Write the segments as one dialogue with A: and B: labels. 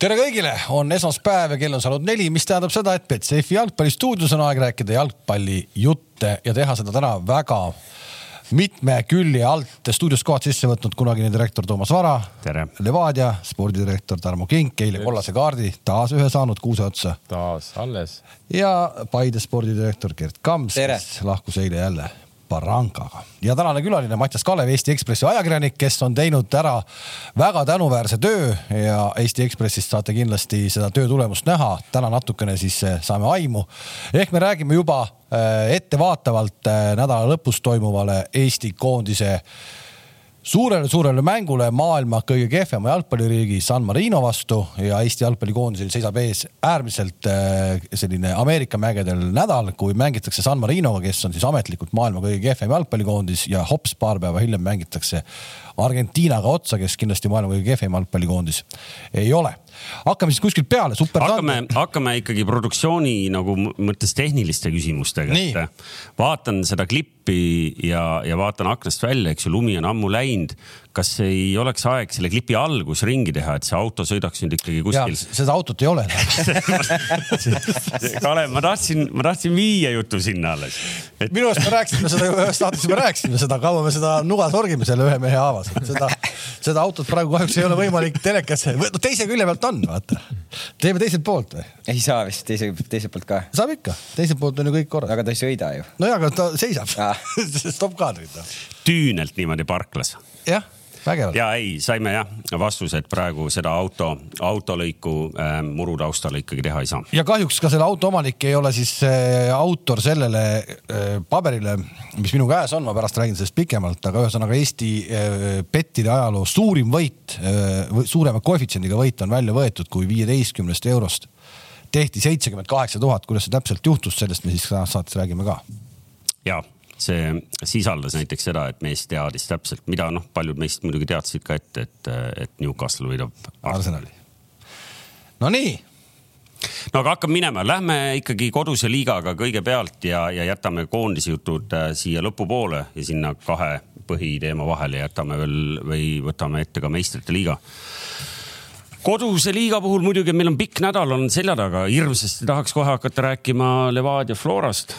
A: tere kõigile, on esmaspäev ja kell on saanud neli, mis tähendab seda, et Betsafe jalgpallistuudios on aeg rääkida jalgpallijutte ja teha seda täna väga mitme külje alt stuudios kohad sisse võtnud kunagine direktor Toomas Vara. Levadia spordidirektor Tarmo Kink, eile kollase kaardi taas ühe saanud kuuse otsa.
B: taas alles.
A: ja Paide spordidirektor Gerd Kams, kes lahkus eile jälle Barrancaga ja tänane külaline Mattias Kalev, Eesti Ekspressi ajakirjanik, kes on teinud ära väga tänuväärse töö ja Eesti Ekspressist saate kindlasti seda töö tulemust näha. täna natukene siis eh, saame aimu. ehk me räägime juba eh, ettevaatavalt eh, nädala lõpus toimuvale Eesti koondise suurele-suurele mängule maailma kõige kehvema jalgpalliriigi San Marino vastu ja Eesti jalgpallikoondisel seisab ees äärmiselt äh, selline Ameerika mägedel nädal, kui mängitakse San Marinoga, kes on siis ametlikult maailma kõige kehvem jalgpallikoondis ja hops, paar päeva hiljem mängitakse Argentiinaga otsa, kes kindlasti maailma kõige kehvem jalgpallikoondis ei ole. Hakkame siis kuskilt peale, super.
C: hakkame, hakkame ikkagi produktsiooni nagu mõttes tehniliste küsimustega, et vaatan seda klippi ja, ja vaatan aknast välja, eks ju, lumi on ammu läinud kas ei oleks aeg selle klipi algus ringi teha, et see auto sõidaks nüüd ikkagi kuskil?
A: seda autot ei ole
C: Kalev, ma tahtsin, ma tahtsin viia jutu sinna alles
A: et.... minu arust me rääkisime seda ühes saates juba rääkisime seda, kaua me seda nuga sorgime selle ühe mehe haavas, et seda, seda autot praegu kahjuks ei ole võimalik telekasse, no teise külje pealt on, vaata. teeme teiselt poolt või?
D: ei saa vist teise, teiselt poolt ka.
A: saab ikka, teiselt poolt on ju kõik korras.
D: aga ta ei sõida ju.
A: nojah, aga ta seisab stopp kaadrid.
C: tüünelt niimoodi parklas.
A: jah vägevalt.
C: ja ei, saime jah vastuse, et praegu seda auto, autolõiku äh, muru taustal ikkagi teha ei saa.
A: ja kahjuks ka selle auto omanik ei ole siis äh, autor sellele äh, paberile, mis minu käes on, ma pärast räägin sellest pikemalt, aga ühesõnaga Eesti äh, pettide ajaloo suurim võit äh,, suurema koefitsiendiga võit on välja võetud, kui viieteistkümnest eurost tehti seitsekümmend kaheksa tuhat, kuidas see täpselt juhtus, sellest me siis saates räägime ka.
C: ja see sisaldas näiteks seda, et mees teadis täpselt, mida noh, paljud meist muidugi teadsid ka ette, et, et Newcastle võidab
A: Arsenali. Nonii
C: no aga hakkame minema, lähme ikkagi koduse liigaga kõigepealt ja, ja jätame koondise jutud äh, siia lõpupoole ja sinna kahe põhiteema vahele jätame veel või võtame ette ka meistrite liiga. Koduse liiga puhul muidugi meil on pikk nädal on selja taga, hirmsasti tahaks kohe hakata rääkima Levadia Florast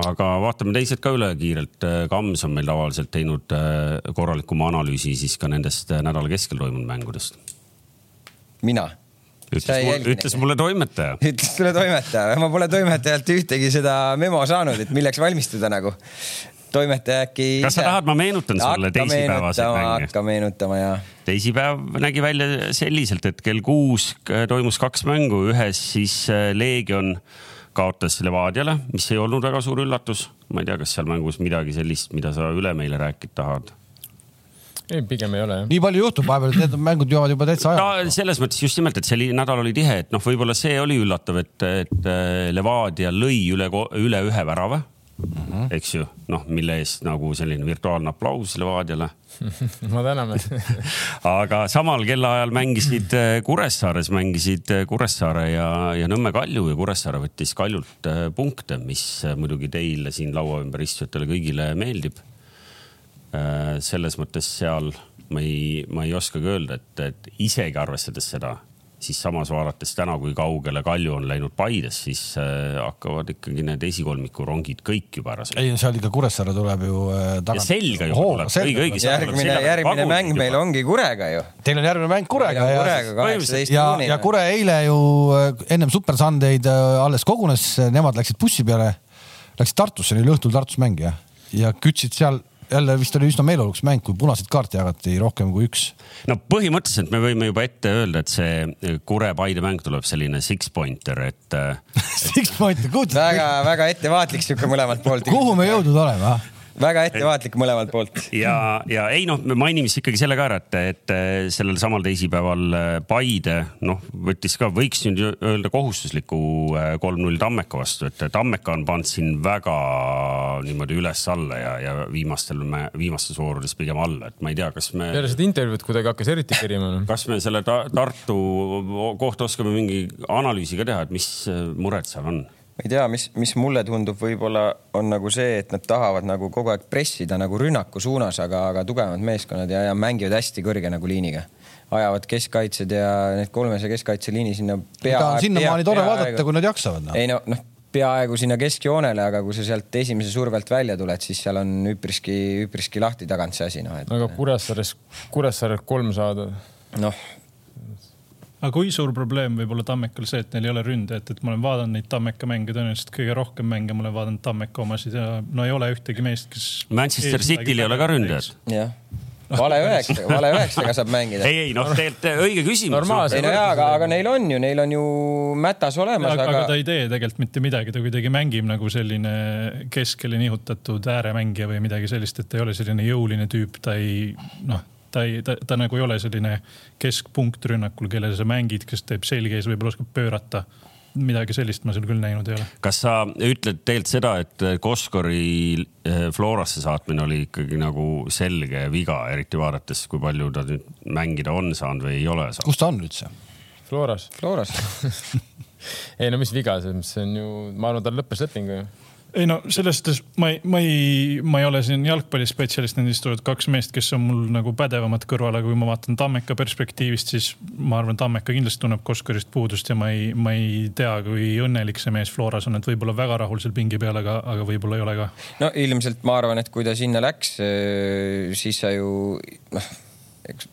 C: aga vaatame teised ka üle kiirelt. Kams on meil tavaliselt teinud äh, korralikuma analüüsi siis ka nendest äh, nädala keskel toimunud mängudest.
D: mina?
C: ütles, ütles mulle toimetaja.
D: ütles sulle toimetaja, ma pole toimetajalt ühtegi seda memo saanud, et milleks valmistuda nagu. toimetaja äkki.
C: kas sa tahad, ma meenutan sulle teisipäevaseid
D: mänge? hakka meenutama ja.
C: teisipäev nägi välja selliselt, et kell kuus toimus kaks mängu, ühes siis äh, Leegion kaotas Levadiale, mis ei olnud väga suur üllatus. ma ei tea, kas seal mängus midagi sellist, mida sa üle meile rääkida tahad?
B: ei, pigem ei ole jah.
A: nii palju juhtub vahepeal, et need mängud jõuavad juba täitsa
C: aja no,. selles mõttes just nimelt, et see nädal oli tihe, et noh, võib-olla see oli üllatav, et, et äh, Levadia lõi üle, üle ühe värava mm, -hmm. eks ju, noh, mille eest nagu selline virtuaalne aplaus Levadiale
B: ma täname
C: aga samal kellaajal mängisid äh, Kuressaares, mängisid äh, Kuressaare ja, ja Nõmme Kalju ja Kuressaare võttis Kaljult äh, punkte, mis muidugi teile siin laua ümber istujatele kõigile meeldib. selles mõttes seal ma ei, ma ei oskagi öelda, et, et isegi arvestades seda siis samas vaadates täna, kui kaugele Kalju on läinud Paides, siis äh, hakkavad ikkagi need esikolmiku rongid kõik juba ära
A: sõitma. ei, seal ikka Kuressaare tuleb ju
C: äh, tagant. selga juba oh, tuleb, õige, õige.
D: järgmine, järgmine mäng meil ongi Kurega ju.
A: Teil on järgmine mäng Kurega ja,
D: kaheksateist
A: ja, ja Kure eile ju äh, ennem Super Sundayd alles kogunes, nemad läksid bussi peale, läksid Tartusse, neil õhtul Tartus mäng ja, ja kütsid seal jälle vist oli üsna meeleolukas mäng, kui punaseid kaarte jagati rohkem kui üks.
C: no põhimõtteliselt me võime juba ette öelda, et see Kure-Paide mäng tuleb selline six-pointer, et
A: Six pointer, kuulge.
D: väga-väga ettevaatlik sihuke mõlemalt poolt.
A: kuhu me jõudnud oleme, ah?
D: Väga ettevaatlik mõlemalt poolt.
C: ja, ja ei noh, me mainime siis ikkagi selle ka ära, et, et sellel samal teisipäeval äh, Paide noh, võttis ka, võiks nüüd öelda kohustusliku äh, kolm-null Tammeka vastu, et Tammeka on pannud siin väga niimoodi üles-alla ja, ja viimastel, viimastes voorudes pigem alla, et ma ei tea, kas me.
B: peale seda intervjuud kuidagi hakkas eriti kerima no..
C: kas me selle ta Tartu kohta oskame mingi analüüsi ka teha, et mis mured seal on?
D: Ma ei tea, mis, mis mulle tundub, võib-olla on nagu see, et nad tahavad nagu kogu aeg pressida nagu rünnaku suunas, aga, aga tugevad meeskonnad ja, ja mängivad hästi kõrge nagu liiniga. ajavad keskkaitsjad ja need kolmese keskkaitseliini sinna pea.
A: sinnamaani tore vaadata, kui nad jaksavad
D: no.. ei no, noh peaaegu sinna keskjoonele, aga kui sa sealt esimese surve alt välja tuled, siis seal on üpriski, üpriski lahti tagant see asi, noh et....
B: aga Kuressaares, Kuressaarelt kolm saada?
D: noh.
E: Aga kui suur probleem võib olla Tammekal see, et neil ei ole ründajat, et ma olen vaadanud neid Tammeka mänge, tõenäoliselt kõige rohkem mänge ma olen vaadanud Tammeka omasid ja no ei ole ühtegi meest, kes.
C: Manchester Cityl ei ole ka ründajat.
D: jah vale üheksa, vale üheksaga saab mängida.
C: ei, ei noh, tegelikult õige küsimus.
D: ei no jaa, aga, aga neil on ju, neil on ju mätas olemas.
E: Aga... aga ta ei tee tegelikult mitte midagi, ta kuidagi mängib nagu selline keskele nihutatud ääremängija või midagi sellist, et ta ei ole selline jõuline tüüp, ta ei noh ta ei, ta, ta nagu ei ole selline keskpunkt rünnakul, kellele sa mängid, kes teeb selge ees, võib-olla oskab pöörata midagi sellist ma seal küll näinud ei ole.
C: kas sa ütled tegelikult seda, et Koskori eh, Florasse saatmine oli ikkagi nagu selge viga, eriti vaadates, kui palju ta nüüd mängida on saanud või ei ole saanud?
A: kus ta on üldse?
B: Floras.
D: Floras
B: ei no mis viga, see on ju, ma arvan, tal lõppes leping ju
E: ei no selles suhtes ma ei, ma ei, ma ei ole siin jalgpallispetsialist, need istuvad kaks meest, kes on mul nagu pädevamad kõrval, aga kui ma vaatan Tammeka perspektiivist, siis ma arvan, Tammeka kindlasti tunneb Koskarist puudust ja ma ei, ma ei tea, kui õnnelik see mees Floras on, et võib-olla väga rahul seal pingi peal, aga, aga võib-olla ei ole ka.
D: no ilmselt ma arvan, et kui ta sinna läks, siis sa ju noh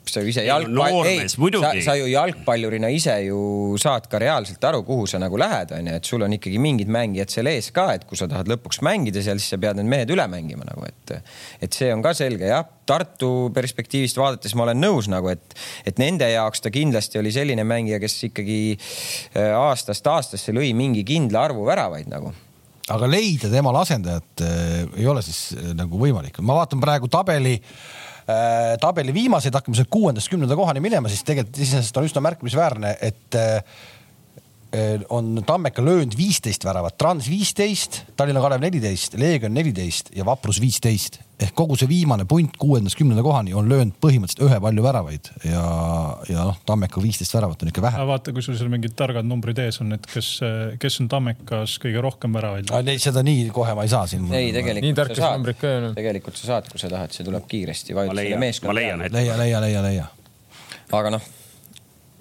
D: sa ju ise jalgpall, ei, sa, sa ju jalgpallurina ise ju saad ka reaalselt aru, kuhu sa nagu lähed, onju, et sul on ikkagi mingid mängijad seal ees ka, et kui sa tahad lõpuks mängida seal, siis sa pead need mehed üle mängima nagu, et, et see on ka selge jah. Tartu perspektiivist vaadates ma olen nõus nagu, et, et nende jaoks ta kindlasti oli selline mängija, kes ikkagi äh, aastast aastasse lõi mingi kindla arvu väravaid nagu
A: aga leida temale asendajat äh, ei ole siis äh, nagu võimalik. ma vaatan praegu tabeli äh, Äh, tabeli viimaseid, hakkame sealt kuuendast kümnenda kohani minema, siis tegelikult iseenesest on üsna märkimisväärne, et äh, äh, on Tammeka löönud viisteist väravat, Trans viisteist, Tallinna Kalev neliteist, Leegion neliteist ja Vaprus viisteist ehk kogu see viimane punt kuuendast kümnenda kohani on löönud põhimõtteliselt ühe palju väravaid ja, ja noh, Tammeka viisteist väravat on ikka vähe.
E: vaata, kui sul seal mingid targad numbrid ees on, et kes, kes on Tammekas kõige rohkem väravaid?
A: Neid seda nii kohe ma ei saa siin.
D: ei, tegelikult sa saad, tegelikult sa saad, kui sa tahad, see tuleb kiiresti.
C: ma leian, ma leian hetkel.
A: leia, leia, leia, leia.
D: aga noh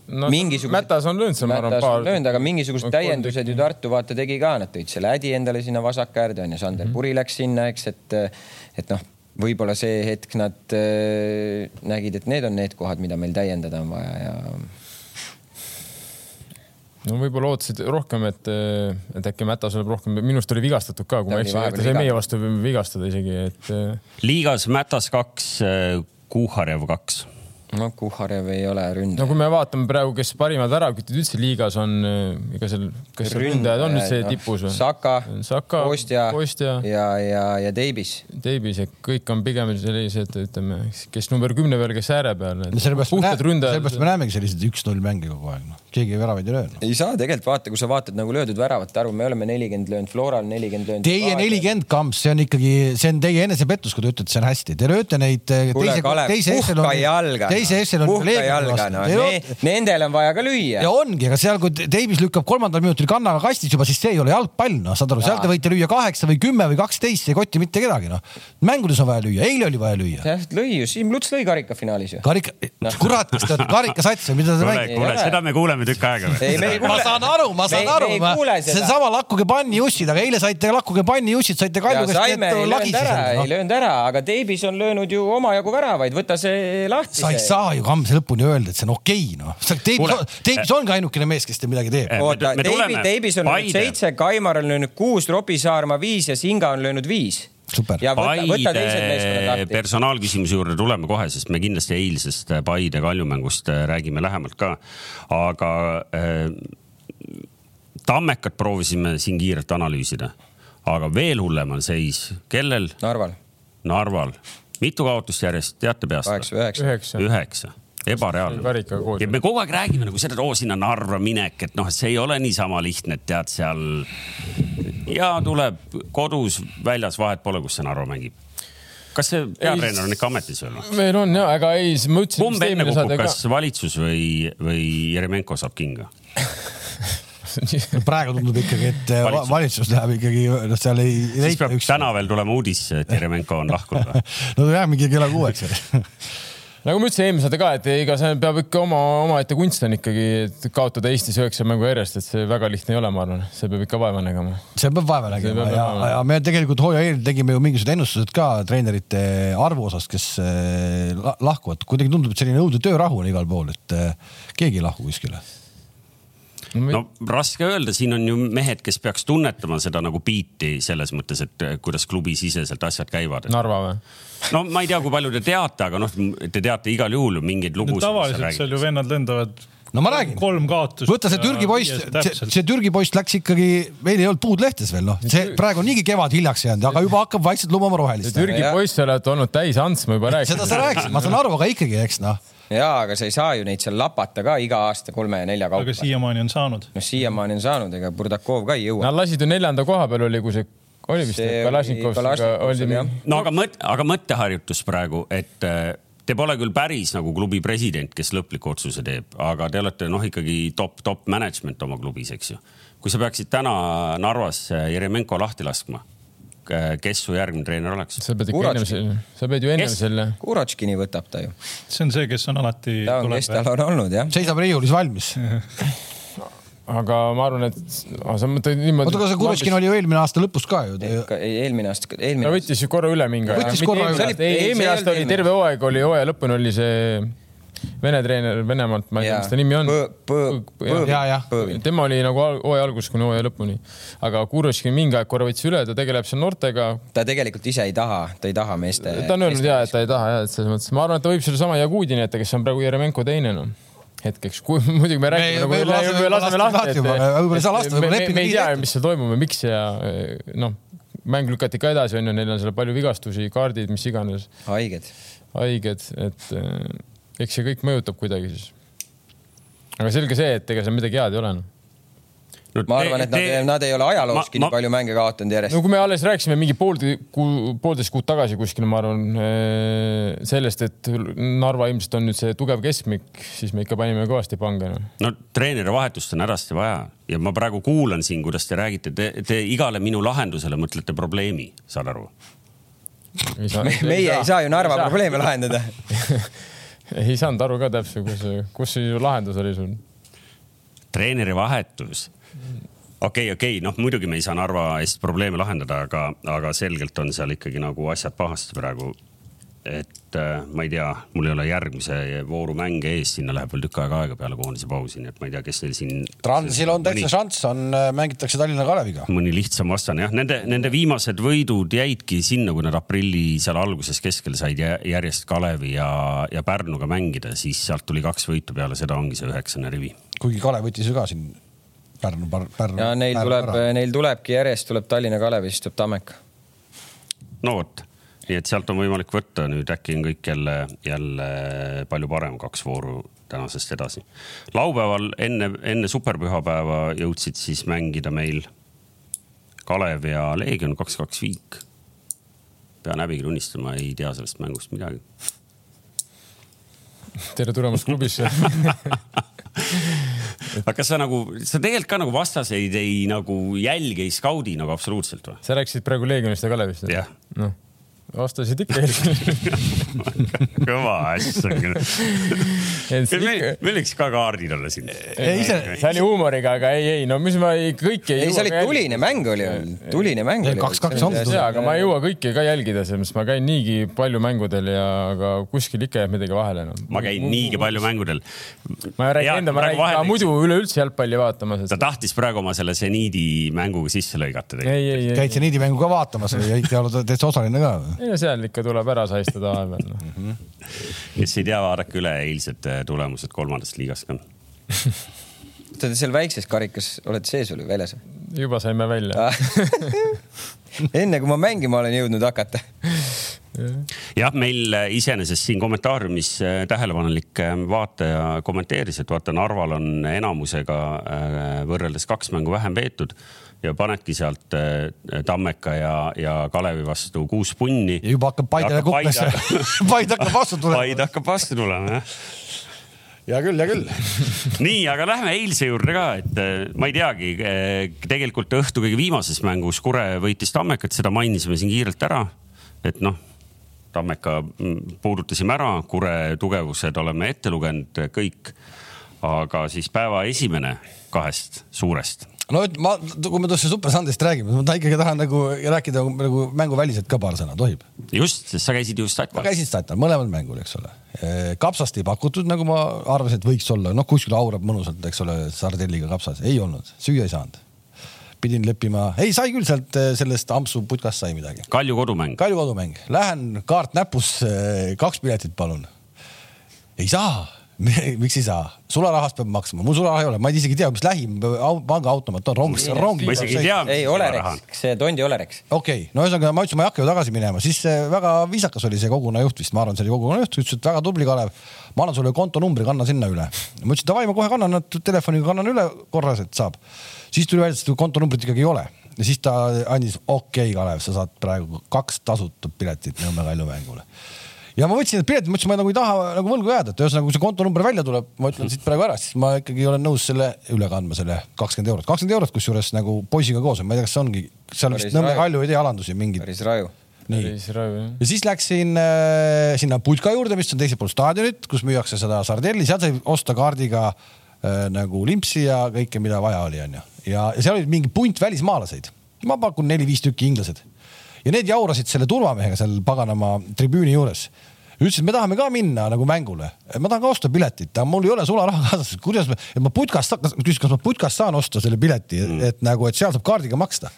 B: no, mingisugused. Mätas on löönud seal, ma arvan,
D: paar. löönud, aga mingisugused täiendused ju Tartu vaata tegi ka, nad tõid selle ädi endale sinna vasakäärde onju, Sander mm -hmm. Puri läks sinna, eks, et, et noh võib-olla see hetk nad äh, nägid, et need on need kohad, mida meil täiendada on vaja ja.
B: no võib-olla ootasid rohkem, et, et äkki Mätas tuleb rohkem, minu arust oli vigastatud ka, kui ta ma ei eksi, ta sai meie vastu vigastada isegi, et.
C: liigas Mätas kaks, Kuhharev kaks
D: no Kuharev ei ole ründaja.
B: no kui me vaatame praegu, kes parimad väravkütid üldse liigas on, ega seal, kas ründajad on üldse no, tipus või?
D: Saka,
B: Saka,
D: Kostja, Kostja ja, ja, ja Deibis.
B: Deibis, et kõik on pigem sellised, ütleme, kes number kümne peal, kes ääre peal.
A: sellepärast me, sellepärast me näemegi selliseid üks-null mänge kogu aeg, noh, keegi väravaid ei löönud.
D: ei saa tegelikult vaata, kui sa vaatad nagu löödud väravate arvu, me oleme nelikümmend löönud, Floral nelikümmend löönud.
A: Teie nelikümmend kamps, see on ikkagi, see on teie enesepettus, kui te ütlete, see on hästi, te lööte neid.
D: kuule, Kalev, puhka jalga.
A: teise ešeloni
D: jalga, no ne, nendel on vaja ka lüüa.
A: ja ongi, aga seal, kui Davis lükkab kolmandal minutil kannaga kastis juba, siis see ei ole jalgpall, noh, saad aru, seal te võite lüüa kaheksa või kümme või kaksteist, see ei kotti mitte kedagi, noh. mängudes on vaja lüüa, eile oli vaja lüüa.
D: jah, lõi ju, Siim Luts lõi karikafinaalis ju.
A: karika no., kurat, kas te olete karikasats või mida te
C: mängite? kuule, seda me kuuleme tükk aega.
A: ma saan aru, ma saan aru, see on sama lakkuge panni ussid, aga eile saite lakkuge panni ussid, saite Kalju
D: käest ei löönud ära, ei noh. löönud ära, aga Davis on löönud ju omajagu väravaid, võta see lahti.
A: sa ei saa ju Kams lõpuni öelda, et see on okei okay,, noh. Davis, Davis ongi ainukene mees, kes teil midagi teeb.
D: oota, Davis on löönud seitse, Kaimar on löönud kuus, Robbie Saarma viis ja Singa on löönud viis
A: super.
D: ja võta, võta teised meeskonnad lahti.
C: personaalküsimuse juurde tuleme kohe, sest me kindlasti eilsest Paide Kaljumängust äh, räägime lähemalt ka. aga äh, Tammekat proovisime siin kiirelt analüüsida, aga veel hullem on seis, kellel?
D: Narval.
C: Narval, mitu kaotust järjest, teate peast?
D: kaheksa, üheksa.
B: üheksa,
C: üheksa ebareaalne. ja me kogu aeg räägime nagu seda, et oo sinna Narva minek, et noh, see ei ole niisama lihtne, et tead seal. ja tuleb kodus, väljas, vahet pole, kus see Narva mängib kas see peatreener on ikka ametis veel?
B: meil on ja, aga ei, ma ütlesin.
C: kumb enne kukub, kas valitsus või, või Jeremenko saab kinga
A: praegu tundub ikkagi, et valitsus, valitsus läheb ikkagi, noh, seal ei.
C: siis peab üks... täna veel tulema uudis, et Jeremenko on lahkunud
A: no ta jääb mingi kella kuueks
B: nagu ma ütlesin eelmisel ka, et ega see peab ikka oma, omaette kunst on ikkagi, et kaotada Eestis üheksa mängu järjest, et see väga lihtne ei ole, ma arvan, see peab ikka vaeva nägema.
A: see peab vaeva nägema ja, ja, me tegelikult hooaja eel tegime ju mingisugused ennustused ka treenerite arvu osas, kes eh, lahkuvad. kuidagi tundub, et selline õudne töörahu on igal pool, et eh, keegi ei lahku kuskile
C: no raske öelda, siin on ju mehed, kes peaks tunnetama seda nagu biiti selles mõttes, et eh, kuidas klubisiseselt asjad käivad.
B: Narva või?
C: no ma ei tea, kui palju te teate, aga noh, te teate igal juhul mingeid lugusid.
E: tavaliselt seal ju vennad lendavad
A: no ma räägin.
E: kolm kaotust.
A: võta see Türgi poiss, see, see Türgi poiss läks ikkagi, meil ei olnud puud lehtes veel noh, see praegu on niigi kevad hiljaks jäänud, aga juba hakkab vaikselt lubama rohelist.
B: Türgi poiss, sa oled olnud täis Ants, ma juba rääkisin.
A: seda sa rääkisid, ma saan aru, aga ikkagi, eks noh
D: ja, aga sa ei saa ju neid seal lapata ka iga aasta kolme ja nelja kaupa.
E: aga siiamaani on saanud.
D: noh, siiamaani on saanud, ega Burdakov ka ei jõua.
B: Nad lasid ju neljanda koha peal oli, kui see oli vist Kalašnikovskiga oli.
C: no aga mõt-, aga mõtteharjutus praegu, et äh, te pole küll päris nagu klubi president, kes lõpliku otsuse teeb, aga te olete noh, ikkagi top, top management oma klubis, eks ju. kui sa peaksid täna Narvas Jeremenko lahti laskma Äh, kes su järgmine treener oleks?
B: sa pead ikka ennem selle, sa pead ju ennem selle.
D: Kurotškini võtab ta ju.
E: see on see, kes on alati.
D: ta on, kes tal on olnud jah.
A: seisab riiulis valmis
B: aga ma arvan, et sa mõtled niimoodi.
A: oota, aga see Kurotškin oli ju eelmine aasta lõpus ka ju.
D: ei, eelmine aasta, eelmine.
B: ta võttis ju korra üle mingi
A: aja.
B: eelmine aasta oli terve hooaeg oli hooaja lõpuni oli see Vene treener Venemaalt, ma ei tea, mis ta nimi on. tema oli nagu hooaja algusest kuni hooaja lõpuni, aga Kuroškin mingi aeg korra võttis üle, ta tegeleb seal noortega.
D: ta tegelikult ise ei taha, ta ei taha meeste.
B: ta on öelnud ja, et ta ei taha ja, et selles mõttes ma arvan, et ta võib sedasama Jagudini jätta, kes on praegu Jeremenko teine noh hetkeks, kui muidugi me räägime nagu, me laseme lahti, et
A: võib-olla ei saa lasta,
B: võib-olla lepime. me ei tea, mis seal toimub ja miks ja noh, mäng lükati ka edasi, onju, neil on seal palju vigastusi, kaardid, mis iganes.
D: haiged.
B: haiged, et eks see kõik mõjutab kuidagi siis. aga selge see, et ega seal midagi head ei ole noh
D: no,. ma arvan, et nad, nad ei ole ajalooski nii palju mänge kaotanud järjest.
B: no kui me alles rääkisime mingi pool kuu, poolteist kuud tagasi kuskil, ma arvan eh, sellest, et Narva ilmselt on nüüd see tugev keskmik, siis me ikka panime kõvasti pange no..
C: no treeneri vahetust on hädasti vaja ja ma praegu kuulan siin, kuidas te räägite, te, te igale minu lahendusele mõtlete probleemi, saad aru?
D: me, meie ei saa ju Narva probleeme lahendada
B: ei saanud aru ka täpselt, kus, kus see lahendus oli sul?
C: treeneri vahetus. okei okay,, okei okay., noh, muidugi me ei saa Narva eest probleeme lahendada, aga, aga selgelt on seal ikkagi nagu asjad pahasti praegu et äh, ma ei tea, mul ei ole järgmise vooru mänge ees, sinna läheb veel tükk aega aega peale koondise pausi, nii et ma ei tea, kes neil siin.
A: Transil on täitsa šanss, on, äh, mängitakse Tallinna Kaleviga.
C: mõni lihtsam vastane jah, nende, nende viimased võidud jäidki sinna, kui nad aprilli seal alguses keskel said järjest Kalevi ja, ja Pärnuga mängida, siis sealt tuli kaks võitu peale seda ongi see üheksane rivi.
A: kuigi Kalev võttis ju ka siin Pärnu, Pärnu.
D: ja neil Pärnu tuleb, neil tulebki järjest tuleb Tallinna Kalev, siis tuleb Tammeka.
C: no vot nii et sealt on võimalik võtta nüüd äkki on kõik jälle, jälle palju parem, kaks vooru tänasest edasi. laupäeval enne, enne superpühapäeva jõudsid siis mängida meil Kalev ja Leegion kaks-kaks viik. pean häbiga tunnistama, ei tea sellest mängust midagi.
B: tere tulemast klubisse
C: aga kas sa nagu, sa tegelikult ka nagu vastaseid ei nagu jälgi, ei skaudi nagu absoluutselt või?
B: sa rääkisid praegu Leegionist ja Kalevist?
C: jah.
B: noh vastasid ikka eelmine
C: kõva asja küll. meil, meil võiks ka kaardid olla siin.
B: see oli huumoriga, aga ei, ei no mis ma ei, kõike
D: ei, ei jõua. see oli tuline mäng oli, tuline mäng oli.
A: kaks-kaks ongi
B: tuline. aga ma ei jõua kõike ka jälgida, mõttes ma käin niigi palju mängudel ja, aga kuskil ikka jääb midagi vahele no..
C: ma käin niigi palju mängudel.
B: ma räägin enda, ma räägin ka muidu üleüldse jalgpalli vaatamas
C: et.... ta tahtis praegu oma selle seniidi mänguga sisse lõigata.
A: käid seniidi mängu ka vaatamas või oled täitsa osaline ka või?
B: Ja seal ikka tuleb ära sahistada vahepeal no. mm.
C: -hmm. kes ei tea, vaadake üle eilsed äh, tulemused kolmandast liigast ka
D: Te seal väikses karikas olete sees või väljas?
B: juba saime välja
D: enne kui ma mängima olen jõudnud hakata
C: jah, meil äh, iseenesest siin kommentaariumis äh, tähelepanelik vaataja kommenteeris, et vaata Narval on enamusega võrreldes kaks mängu vähem peetud ja panedki sealt äh, Tammeka ja, ja Kalevi vastu kuus punni.
A: ja juba hakkab Paide kukmesse Paide hakkab vastu tulema.
C: Paide hakkab vastu tulema, jah
A: hea küll, hea küll
C: nii, aga lähme eilse juurde ka, et äh, ma ei teagi, äh, tegelikult õhtu kõige viimases mängus Kure võitis Tammekat, seda mainisime siin kiirelt ära. et noh, Tammeka mm, puudutasime ära, Kure tugevused oleme ette lugenud kõik. aga siis päeva esimene kahest suurest
A: no ma, kui me tõesti Super Sunday'st räägime, ma ikkagi tahan nagu rääkida nagu mänguväliselt ka paar sõna, tohib?
C: just, sest sa käisid ju Statnal.
A: ma käisin Statnal, mõlemal mängul, eks ole. kapsast ei pakutud, nagu ma arvasin, et võiks olla, noh, kuskil aurab mõnusalt, eks ole, sardelliga kapsas, ei olnud, süüa ei saanud pidin leppima, ei sai küll sealt sellest Ampsu putkast sai midagi.
C: Kalju kodumäng.
A: Kalju kodumäng, lähen kaart näpus, kaks piletit palun. ei saa miks ei saa? sularahast peab maksma, mul sularaha ei ole, ma isegi ei tea, mis lähim pangaautomaat on, rong, rong.
C: ma isegi ei tea.
D: ei, Olereks, see Tondi Olereks.
A: okei okay., no ühesõnaga ma ütlesin, ma ei hakka ju tagasi minema, siis väga viisakas oli see kogunajuht vist, ma arvan, see oli kogunajuht, ütles, et väga tubli, Kalev. ma annan sulle kontonumbri, kanna sinna üle. ma ütlesin davai, ma kohe kannan telefoniga kannan üle korras, et saab. siis tuli välja, et kontonumbrit ikkagi ei ole ja siis ta andis, okei okay,, Kalev, sa saad praegu kaks tasuta piletit Nõmme Kalju mängule ja ma võtsin need piletid, mõtlesin, ma nagu ei taha nagu võlgu jääda, et ühesõnaga, kui see kontonumber välja tuleb, ma ütlen siit praegu ära, siis ma ikkagi olen nõus selle üle kandma, selle kakskümmend eurot, kakskümmend eurot, kusjuures nagu poisiga koos, ma ei tea, kas see ongi, seal vist Nõmme Kalju ei tee alandusi mingeid.
D: päris raju.
A: nii, ja siis läksin äh, sinna putka juurde, mis on teisel pool staadionit, kus müüakse seda sardelli, seal sai osta kaardiga äh, nagu limpsi ja kõike, mida vaja oli, onju. ja, ja seal oli mingi punt välismaalaseid, ma pakun neli-viis tükki inglased. Ja need jaurasid selle turvamehega seal paganama tribüüni juures ütlesid, me tahame ka minna nagu mängule, ma tahan ka osta piletit, aga mul ei ole sularaha kaasas, kuidas ma, ma putkast, küsis, kas ma putkast saan osta selle pileti mm., et nagu, et seal saab kaardiga maksta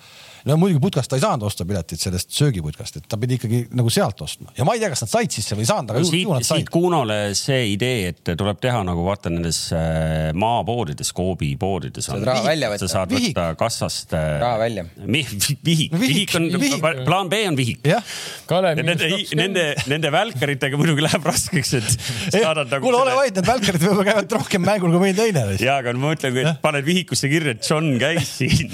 A: no muidugi putkast ta ei saanud osta piletit sellest söögiputkast, et ta pidi ikkagi nagu sealt ostma ja ma ei tea, kas nad said sisse või ei saanud, aga
C: no, siit, ju nad said. siit Kuunole see idee, et tuleb teha nagu vaata nendes äh, maapoodides, Coopi poodides.
D: saad raha välja võtta.
C: sa saad vihik. võtta kassast.
D: Äh, raha välja.
C: vihik, vihik on, plaan B on vihik. Nende, nende, nende välkaritega muidugi läheb raskeks, et
A: saadad nagu. kuule, ole vait, need välkarid võib-olla käivad rohkem mängul kui mõni teine.
C: ja, aga ma mõtlen, kui paned vihikusse kirja, et John käis siin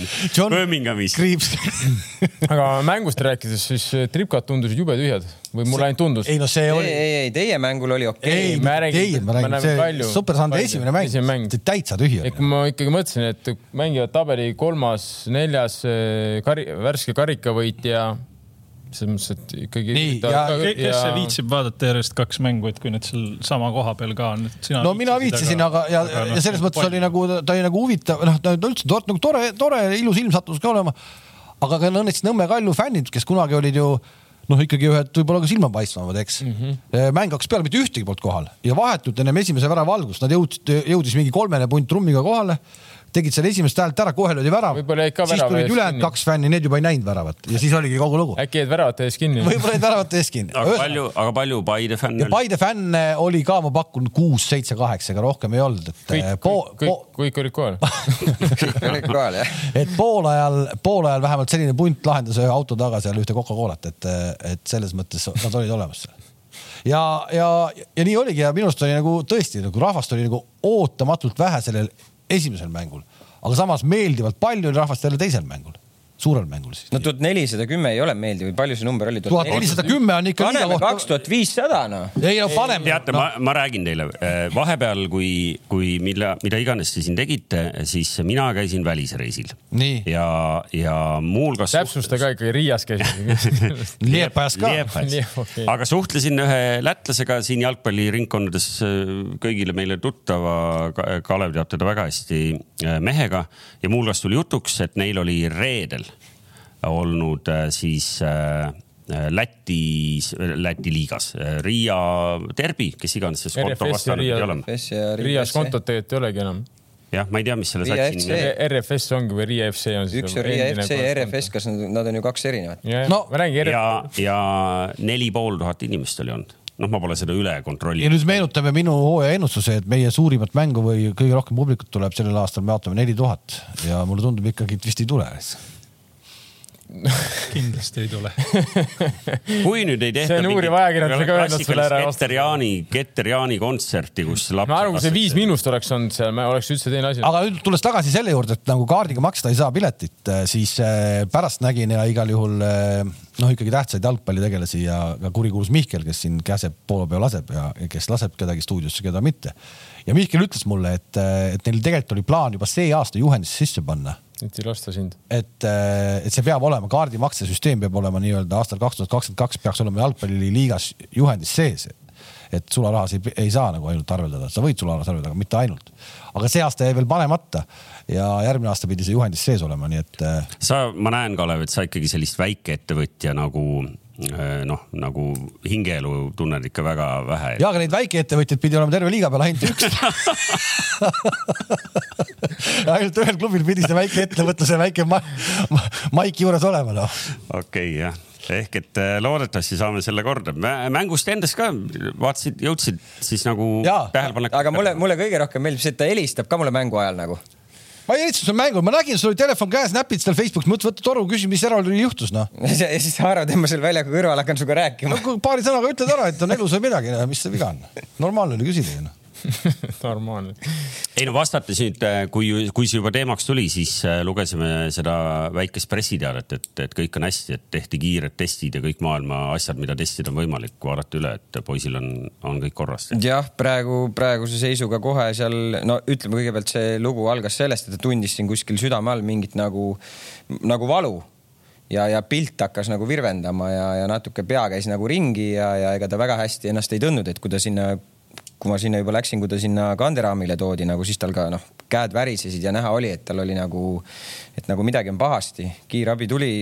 C: Birminghamis.
A: kriips
B: aga mängust rääkides, siis eh, tripkad tundusid jube tühjad või mulle ainult tundus?
A: ei no see oli.
D: ei, ei, teie mängul oli okei okay..
A: ei, ma räägin, ma räägin, see Super Sunday esimene mäng, mäng., täitsa tühi
B: oli. ma ikkagi mõtlesin, et mängivad tabeli kolmas, neljas eh, kari, värske karikavõitja selles mõttes, et ikkagi.
E: nii, ja kes ja... see viitsib vaadata järjest kaks mängu, et kui need seal sama koha peal ka on, et
A: sina. no mina viitsisin, aga ja, ja, ja selles mõttes oli nagu, ta oli nagu huvitav, noh, ta üldse nagu tore, tore, ilus ilm sattus ka olema aga ka õnneks Nõmme Kalju fännid, kes kunagi olid ju noh, ikkagi ühed võib-olla ka silmapaistvamad, eks mm. -hmm. mäng hakkas peale, mitte ühtegi polnud kohal ja vahetult ennem esimese värava algust nad jõudsid, jõudis mingi kolmene punt trummiga kohale tegid selle esimest häält ära, kohe löödi värav. siis tulid ülejäänud kaks fänni, need juba ei näinud väravat ja siis oligi kogu lugu.
B: äkki jäid väravate ees kinni?
A: võib-olla jäid väravate ees kinni.
C: aga palju, aga palju Paide fänne oli?
A: Paide fänne oli ka, ma pakun kuus, seitse, kaheksa, ega rohkem ei olnud, et.
B: kõik, äh, kõik, kõik olid kohal
D: kõik olid kohal, jah.
A: et poolajal, poolajal vähemalt selline punt lahendas ühe auto taga seal ühte Coca-Colat, et, et selles mõttes nad olid olemas seal ja, ja, ja nii oligi ja minu arust oli nagu tõesti nagu rahvast oli nagu ootamatult vähe sellel esimesel mängul, aga samas meeldivalt palju oli rahvast jälle teisel mängul suurel mängul siis.
D: no tuhat nelisada kümme ei ole meeldiv, palju see number oli?
A: tuhat nelisada kümme on ikka.
D: paneme kaks tuhat viissada noh.
A: ei no paneme.
C: teate no., ma, ma räägin teile, eh, vahepeal, kui, kui mille, mida iganes te siin tegite, siis mina käisin välisreisil. ja, ja muuhulgas.
B: täpsusta ka ikkagi, Riias
A: käisin Liepajas ka.
C: Okay. aga suhtlesin ühe lätlasega siin jalgpalliringkondades eh, kõigile meile tuttava, Kalev teab teda väga hästi, eh, mehega ja muuhulgas tuli jutuks, et neil oli reedel olnud äh, siis äh, Lätis, Läti liigas, Riia Derbi, kes iganes see konto vastane pidi olema.
B: Riias kontot tegelikult ei olegi enam
C: jah, ma ei tea, mis selle
B: satsi nimi on. RFS ongi või Riia FC on
D: siis. üks on Riia FC ja RFS, kas nad, nad on ju kaks erinevat?
C: no ma räägin. ja, ja neli pool tuhat inimest oli olnud noh, ma pole seda üle kontrollinud.
A: ja nüüd meenutame minu hooaja ennustuse, et meie suurimat mängu või kõige rohkem publikut tuleb sellel aastal, me vaatame neli tuhat ja mulle tundub ikkagi, et vist ei tule
E: kindlasti ei tule
C: kui nüüd ei tehta.
B: see on uuriv ajakirjandusega öelnud sulle ära.
C: Keter-Jaani, Keter-Jaani kontserti, kus
B: laps. ma arvan, kui see Viis Miinust oleks olnud seal, oleks üldse teine asi.
A: aga nüüd tulles tagasi selle juurde, et nagu kaardiga maksta ei saa piletit, eh, siis eh, pärast nägin ja igal juhul eh, noh, ikkagi tähtsaid jalgpallitegelasi ja ka kurikuulus Mihkel, kes siin käseb poole peal laseb ja kes laseb kedagi stuudiosse, keda mitte. ja Mihkel ütles mulle, et, et neil tegelikult oli plaan juba see aasta juhendisse sisse panna
B: et ei lasta sind.
A: et, et see peab olema, kaardimaksesüsteem peab olema nii-öelda aastal kaks tuhat kakskümmend kaks peaks olema jalgpalliliigas juhendis sees et sularahas ei, ei saa nagu ainult arveldada, sa võid sularahas arveldada, aga mitte ainult. aga see aasta jäi veel panemata ja järgmine aasta pidi see juhendis sees olema, nii et.
C: sa, ma näen, Kalev, et sa ikkagi sellist väikeettevõtja nagu Äh, noh, nagu hingeelu tunned ikka väga vähe.
A: ja, aga neid väikeettevõtjaid pidi olema terve liiga peal ainult üks ainult ühel klubil pidi see väikeettevõtluse väike ma ma maik juures olema noh.
C: okei okay, jah ehk et äh, loodetavasti saame selle korda. mängust endast ka vaatasid, jõudsid siis nagu tähelepanek.
D: aga mulle, mulle kõige rohkem meeldib see, et ta helistab ka mulle mängu ajal nagu
A: ma helistasin sulle mängu, ma nägin, sul oli telefon käes, näpid seal Facebookis, mõtlesin, võta toru, küsi, mis eraldi juhtus, noh.
D: ja siis Aaro tõmbas seal väljaku kõrvale, hakkan sinuga rääkima
A: no,. paari sõnaga ütled ära, et on elus või midagi, mis see viga on. normaalne oli küsida ju noh
B: normaalne.
C: ei no vastates nüüd, äh, kui, kui see juba teemaks tuli, siis äh, lugesime seda väikest pressiteadet, et, et kõik on hästi, et tehti kiired testid ja kõik maailma asjad, mida testida on võimalik, vaadata üle, et poisil on, on kõik korras.
D: jah, praegu, praeguse seisuga kohe seal, no ütleme kõigepealt see lugu algas sellest, et ta tundis siin kuskil südame all mingit nagu, nagu valu ja, ja pilt hakkas nagu virvendama ja, ja natuke pea käis nagu ringi ja, ja ega ta väga hästi ennast ei tundnud, et kui ta sinna kui ma sinna juba läksin, kui ta sinna kanderaamile toodi nagu, siis tal ka noh, käed värisesid ja näha oli, et tal oli nagu, et nagu midagi on pahasti. kiirabi tuli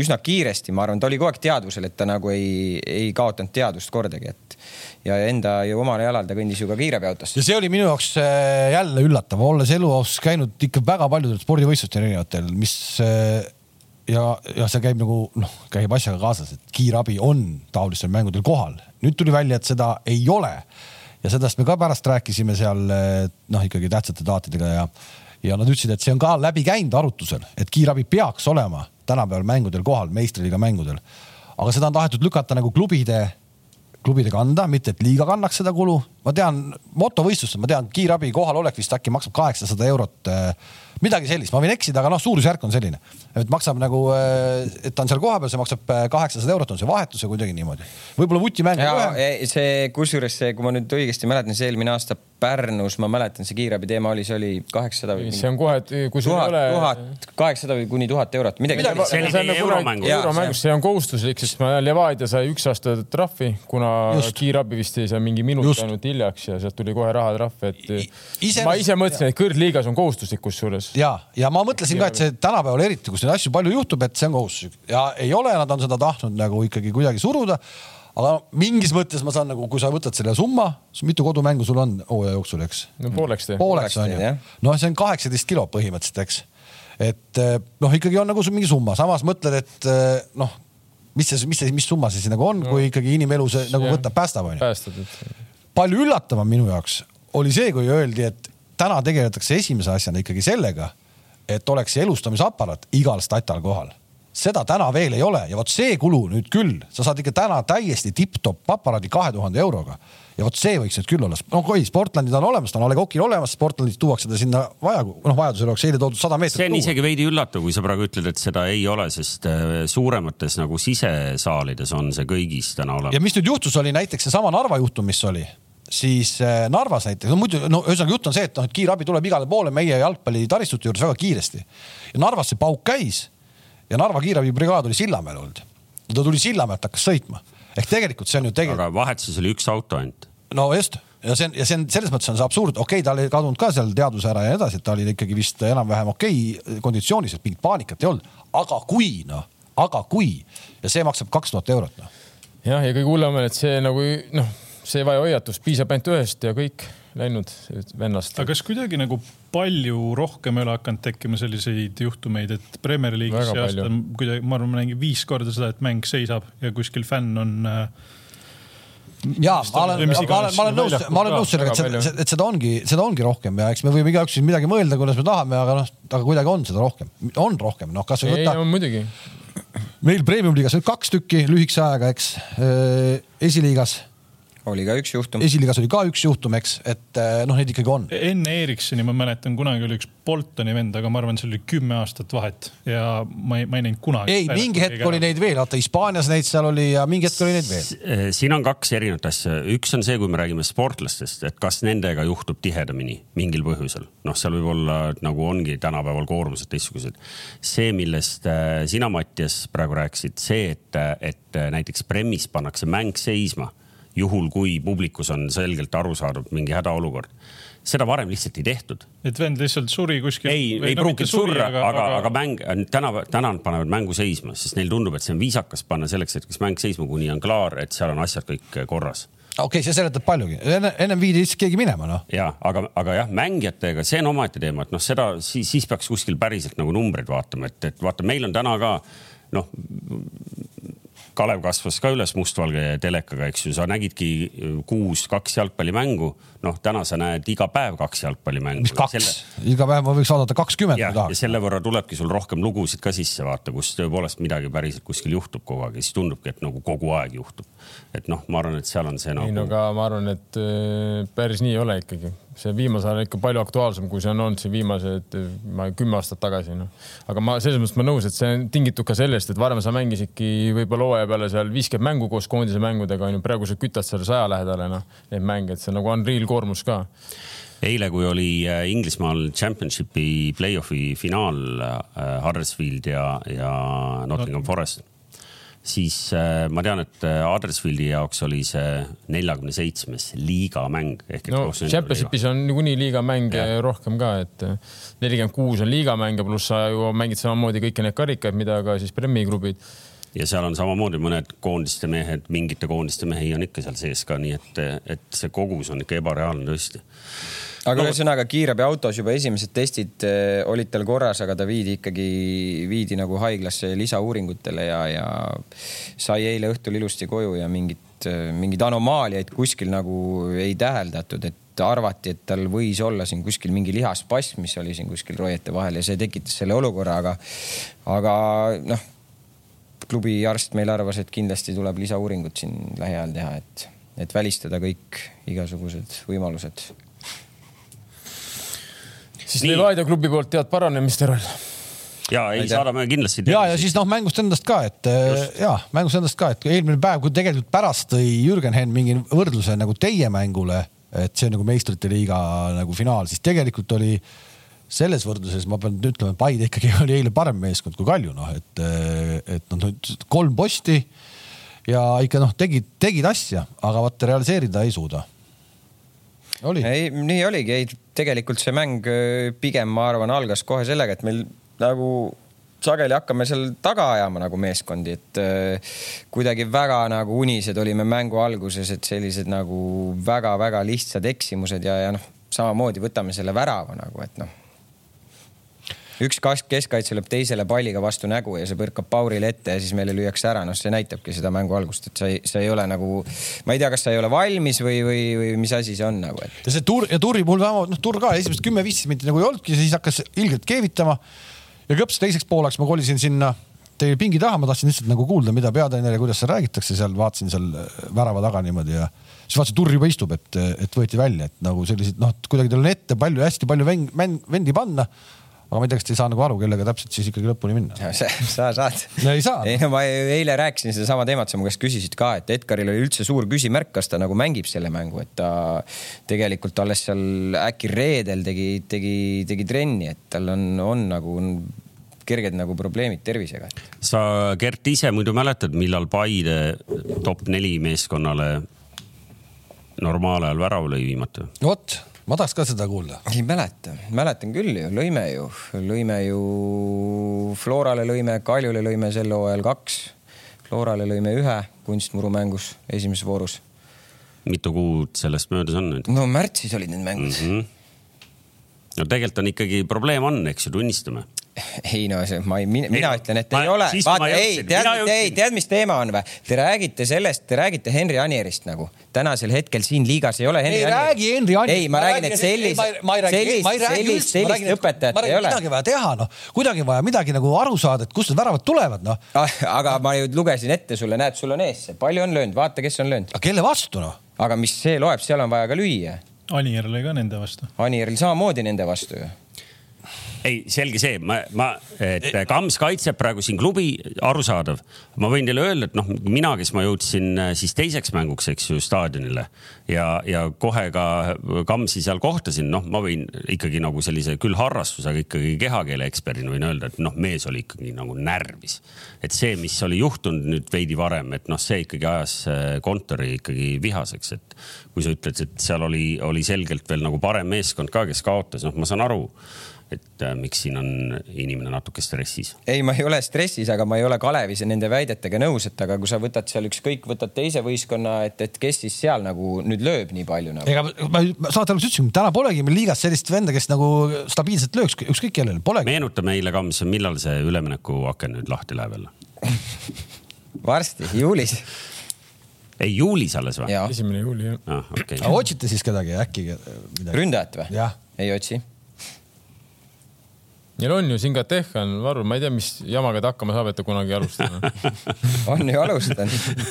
D: üsna kiiresti, ma arvan, ta oli kogu aeg teadvusel, et ta nagu ei, ei kaotanud teadvust kordagi, et ja enda ju omal jalal ta kõndis ju ka kiirabiautosse.
A: ja see oli minu jaoks äh, jälle üllatav, olles elus käinud ikka väga paljudel spordivõistlustel erinevatel, mis äh, ja, ja see käib nagu noh, käib asjaga kaasas, et kiirabi on taolistel mängudel kohal. nüüd tuli välja, et seda ei ole ja sellest me ka pärast rääkisime seal noh, ikkagi tähtsate daatidega ja, ja nad ütlesid, et see on ka läbi käinud arutusel, et kiirabi peaks olema tänapäeval mängudel kohal, meistriliiga mängudel. aga seda on tahetud lükata nagu klubide, klubide kanda, mitte et liiga kannaks seda kulu. ma tean motovõistlustel, ma tean, kiirabi kohalolek vist äkki maksab kaheksasada eurot äh, midagi sellist, ma võin eksida, aga noh, suurusjärk on selline, et maksab nagu, äh, et ta on seal kohapeal, see maksab äh, kaheksasada eurot, on see vahetus ja kuidagi niimoodi. võib-olla vutimäng.
D: see, kusjuures see, kui ma nüüd õigesti mäletan, see eelmine aasta Pärnus, ma mäletan, see kiirabi teema oli, see oli kaheksasada või.
B: see on kohe, kui sul
D: ei ole. tuhat, kaheksasada või kuni tuhat eurot, midagi.
C: midagi see on nagu euromängus.
B: euromängus, see on kohustuslik, sest ma Levadia sai üks aasta trahvi, kuna Just. kiirabi vist ei saa mingi minut ainult hiljaks ja sealt tuli kohe rahatrahv, et ise, ma ise mõtlesin, et kõrgliigas on kohustuslik kusjuures.
A: ja, ja ma mõtlesin ka, et see tänapäeval eriti, kus neid asju palju juhtub, et see on kohustuslik ja ei ole, nad on seda tahtnud nagu ikkagi kuidagi suruda aga mingis mõttes ma saan nagu, kui sa võtad selle summa, mitu kodumängu sul on hooaja jooksul, eks?
B: no pooleks
A: teeb. pooleks on ju. noh, see on kaheksateist kilo põhimõtteliselt, eks. et eh, noh, ikkagi on nagu mingi summa, samas mõtled, et eh, noh, mis see, mis see, mis summa see siis nagu on no., kui ikkagi inimelu see nagu võtab, päästab on
B: ju.
A: palju üllatavam minu jaoks oli see, kui öeldi, et täna tegeletakse esimese asjana ikkagi sellega, et oleks elustamisaparaat igal statal kohal seda täna veel ei ole ja vot see kulu nüüd küll, sa saad ikka täna täiesti tipp-topp aparaadi kahe tuhande euroga. ja vot see võiks nüüd küll olla, no kui Sportlandid on olemas, ta on A Le Coqil olemas, Sportlandid tuuakse ta sinna vaja, noh vajadusel oleks eile toodud sada meetrit.
C: see on tuua. isegi veidi üllatav, kui sa praegu ütled, et seda ei ole, sest äh, suuremates nagu sisesaalides on see kõigis täna olemas.
A: ja mis nüüd juhtus, oli näiteks seesama Narva juhtum, mis oli siis äh, Narvas näiteks, no muidu, no ühesõnaga jutt on see, et noh, et kiirabi tuleb igale poole meie jalgpallitaristute juures väga kiiresti. ja Narvas see pauk käis ja Narva kiirabibrigaad oli Sillamäel olnud. ta tuli Sillamäelt, hakkas sõitma. ehk tegelikult see on ju tegelikult.
C: aga vahetuses oli üks auto ainult.
A: no just ja see on, ja see on selles mõttes on see absurd, okei okay,, tal ei kadunud ka seal teadvus ära ja nii edasi, et ta oli ikkagi vist enam-vähem okei okay, konditsioonis, et mingit paanikat ei olnud. aga kui noh, aga kui ja see maksab kaks tuhat eurot noh.
B: jah, ja kõige hullem on, et see nagu noh, see ei vaja hoiatust, piisab ainult ühest ja kõik läinud vennast.
E: aga kas kuidagi nagu palju rohkem ei ole hakanud tekkima selliseid juhtumeid, et Premier League'is see aasta kuidagi, ma arvan, ma nägin viis korda seda, et mäng seisab ja kuskil fänn on äh,
A: ja ma olen, ma olen, ma olen nõus, ma olen nõus sellega, et seda, et seda ongi, seda ongi rohkem ja eks me võime igaüks siin midagi mõelda, kuidas me tahame, aga noh, aga kuidagi on seda rohkem, on rohkem, noh, kasvõi
B: võta. ei, no muidugi.
A: meil premium liigas nüüd kaks tükki lühikese ajaga, eks, esiliigas
D: oli ka üks juhtum.
A: esiliigas oli ka üks juhtum, eks, et eh, noh, neid ikkagi on.
E: enne Ericssoni ma mäletan, kunagi oli üks Boltoni vend, aga ma arvan, seal oli kümme aastat vahet ja ma ei, ma ei näinud kunagi.
A: ei, mingi hetk oli neid veel, vaata Hispaanias neid seal oli ja mingi hetk oli neid veel.
C: Eh, siin on kaks erinevat asja, üks on see, kui me räägime sportlastest, et kas nendega juhtub tihedamini mingil põhjusel, noh, seal võib olla nagu ongi tänapäeval koormused teistsugused. see, millest eh, sina, Mattias, praegu rääkisid, see, et, et näiteks Premis pannakse mäng seisma juhul kui publikus on selgelt arusaadav mingi hädaolukord. seda varem lihtsalt ei tehtud.
E: et vend lihtsalt suri kuskil.
C: ei, ei no, pruukinud surra, aga, aga, aga mäng, täna, täna nad panevad mängu seisma, sest neile tundub, et see on viisakas panna selleks hetkeks mäng seisma, kuni on klaar, et seal on asjad kõik korras
A: okei okay,, see seletab paljugi, enne, ennem viidi lihtsalt keegi minema, noh.
C: ja aga, aga jah, mängijatega, see on omaette teema, et noh, seda siis, siis peaks kuskil päriselt nagu numbreid vaatama, et, et vaata, meil on täna ka noh, Kalev kasvas ka üles mustvalge telekaga, eks ju, sa nägidki kuus kaks jalgpallimängu. noh, täna sa näed iga päev kaks jalgpallimängu.
A: mis kaks selle..., iga päev ma võiks vaadata kakskümmend.
C: ja selle võrra tulebki sul rohkem lugusid ka sisse vaata, kus tõepoolest midagi päriselt kuskil juhtub kogu aeg ja siis tundubki, et nagu kogu aeg juhtub. Et noh, ma arvan, et seal on see
B: nagu. ei no aga ma arvan, et äh, päris nii ei ole ikkagi see viimasel ajal ikka palju aktuaalsem, kui see on olnud siin viimased, ma kümme aastat tagasi, noh. aga ma selles mõttes ma nõus, et see on tingitud ka sellest, et varem sa mängisidki võib-olla hooaja peale seal viiskümmend mängu koos koondise mängudega onju, praegu sa kütad seal saja lähedale noh, neid mänge, et see on nagu unreal koormus ka
C: eile, kui oli äh, Inglismaal Championshipi play-off'i finaal äh, Huddersfield ja, ja Nottingham Forest siis äh, ma tean, et äh, Huddersfieldi jaoks oli see neljakümne seitsmes liigamäng.
B: no Championshipis on niikuinii liigamänge rohkem ka, et äh, nelikümmend kuus on liigamänge, pluss sa ju mängid samamoodi kõiki neid karikaid, mida ka siis Premi klubid
C: ja seal on samamoodi mõned koondiste mehed, mingite koondiste mehi on ikka seal sees ka, nii et, et see kogus on ikka ebareaalne tõesti.
D: Aga ühesõnaga no, kiirabiautos juba esimesed testid äh, olid tal korras, aga ta viidi ikkagi, viidi nagu haiglasse lisauuringutele ja, ja sai eile õhtul ilusti koju ja mingit, äh, mingeid anomaaliaid kuskil nagu ei täheldatud, et arvati, et tal võis olla siin kuskil mingi lihaspasm, mis oli siin kuskil roiete vahel ja see tekitas selle olukorra, aga, aga noh, klubi arst meil arvas, et kindlasti tuleb lisauuringut siin lähiajal teha, et, et välistada kõik igasugused võimalused
B: siis Levadia klubi poolt head paranemist, Erol
C: ja ei, saadame kindlasti.
A: ja, ja siis noh, mängust endast ka, et äh, Just. ja mängust endast ka, et eelmine päev, kui tegelikult pärast tõi Jürgen Henn mingi võrdluse nagu teie mängule, et see on nagu meistrite liiga nagu finaal, siis tegelikult oli selles võrdluses ma pean ütlema, et Paide ikkagi oli eile parem meeskond kui Kalju, noh, et, et noh, kolm posti ja ikka noh, tegid, tegid asja, aga vot realiseerida ei suuda.
D: Ei, nii oligi, ei tegelikult see mäng äh, pigem ma arvan, algas kohe sellega, et meil nagu sageli hakkame seal taga ajama nagu meeskondi, et äh, kuidagi väga nagu unised olime mängu alguses, et sellised nagu väga-väga lihtsad eksimused ja, ja noh, samamoodi võtame selle värava nagu, et noh üks keskkaitse lööb teisele palliga vastu nägu ja see põrkab Paurile ette ja siis meile lüüakse ära, noh, see näitabki seda mängu algust, et sa ei, sa ei ole nagu, ma ei tea, kas sa ei ole valmis või, või, või mis asi see on nagu, et.
A: ja see tur ja Turi puhul vähemalt, noh, Tur ka esimesed kümme-viisteist minutit nagu ei olnudki, siis hakkas ilgelt keevitama. ja kõps teiseks pooleks ma kolisin sinna teie pingi taha, ma tahtsin lihtsalt nagu kuulda, mida peatreener ja kuidas seal räägitakse seal, vaatasin seal värava taga niimoodi ja siis vaatasin, Turr juba istub, et, et võeti välja, et nagu sellised noh, kuidagi tal on ette palju, hästi palju vend, vendi panna aga ma ei tea, kas te ei saa nagu aru, kellega täpselt siis ikkagi lõpuni minna.
D: sa saad.
A: no ei saa.
D: ei no ma eile rääkisin sedasama teemat, sa mu käest küsisid ka, et Edgaril oli üldse suur küsimärk, kas ta nagu mängib selle mängu, et ta tegelikult alles seal äkki reedel tegi, tegi, tegi trenni, et tal on, on nagu on kerged nagu probleemid tervisega.
C: sa, Gert, ise muidu mäletad, millal Paide top neli meeskonnale normaalajal värava lõi viimati?
A: vot ma tahaks ka seda kuulda.
D: ei mäleta, mäletan küll ju, lõime ju, lõime ju Florale lõime, Kaljule lõime sel hooajal kaks. Florale lõime ühe kunstmurumängus esimeses voorus.
C: mitu kuud sellest möödas on nüüd?
D: no märtsis olid need mängud mm. -hmm.
C: no tegelikult on ikkagi probleem on, eks ju, tunnistame
D: ei no see, ma ei, mina, mina ütlen, et ma, ei ole. vaata, ei, tead, ei, tead, mis teema on või? Te räägite sellest, te räägite Henri Anierist nagu. tänasel hetkel siin liigas ei ole
A: Henri Anier. ei räägi Henri Anierist.
D: ei, ma räägin, et sellist, sellist, sellist, sellist õpetajat ei ole.
A: midagi vaja teha, noh. kuidagi vaja midagi nagu aru saada, et kust need väravad tulevad, noh
D: ah,. aga ma ju lugesin ette sulle, näed, sul on ees see, palju on löönud, vaata, kes on löönud.
A: kelle vastu, noh?
D: aga mis see loeb, seal on vaja ka lüüa.
E: Anier oli ka nende vastu.
D: Anieril samamoodi nende vastu ju
C: ei, selge see, ma, ma, et Kams kaitseb praegu siin klubi, arusaadav. ma võin teile öelda, et noh, mina, kes ma jõudsin äh, siis teiseks mänguks, eks ju, staadionile ja, ja kohe ka Kamsi seal kohtasin, noh, ma võin ikkagi nagu sellise küll harrastusega ikkagi kehakeele eksperdina võin öelda, et noh, mees oli ikkagi nagu närvis. et see, mis oli juhtunud nüüd veidi varem, et noh, see ikkagi ajas äh, kontori ikkagi vihaseks, et kui sa ütled, et seal oli, oli selgelt veel nagu parem meeskond ka, kes kaotas, noh, ma saan aru et äh, miks siin on inimene natuke stressis?
D: ei, ma ei ole stressis, aga ma ei ole Kalevis nende väidetega nõus, et aga kui sa võtad seal ükskõik, võtad teise võistkonna, et, et kes siis seal nagu nüüd lööb nii palju nagu.
A: ega ma, ma saate alguses ütlesin, täna polegi meil liigas sellist venda, kes nagu stabiilselt lööks ükskõik kellele, polegi.
C: meenuta meile, Kams, millal see üleminekuaken nüüd lahti läheb jälle
D: varsti, juulis
C: ei, juulis alles või?
B: esimene juuli jah
C: ah,. Okay.
A: otsite siis kedagi äkki midagi?
D: ründajat või? ei otsi
B: Neil on ju Singateh on varu, ma ei tea, mis jamaga ta hakkama saab, et ta kunagi alustada
D: on ju alustanud.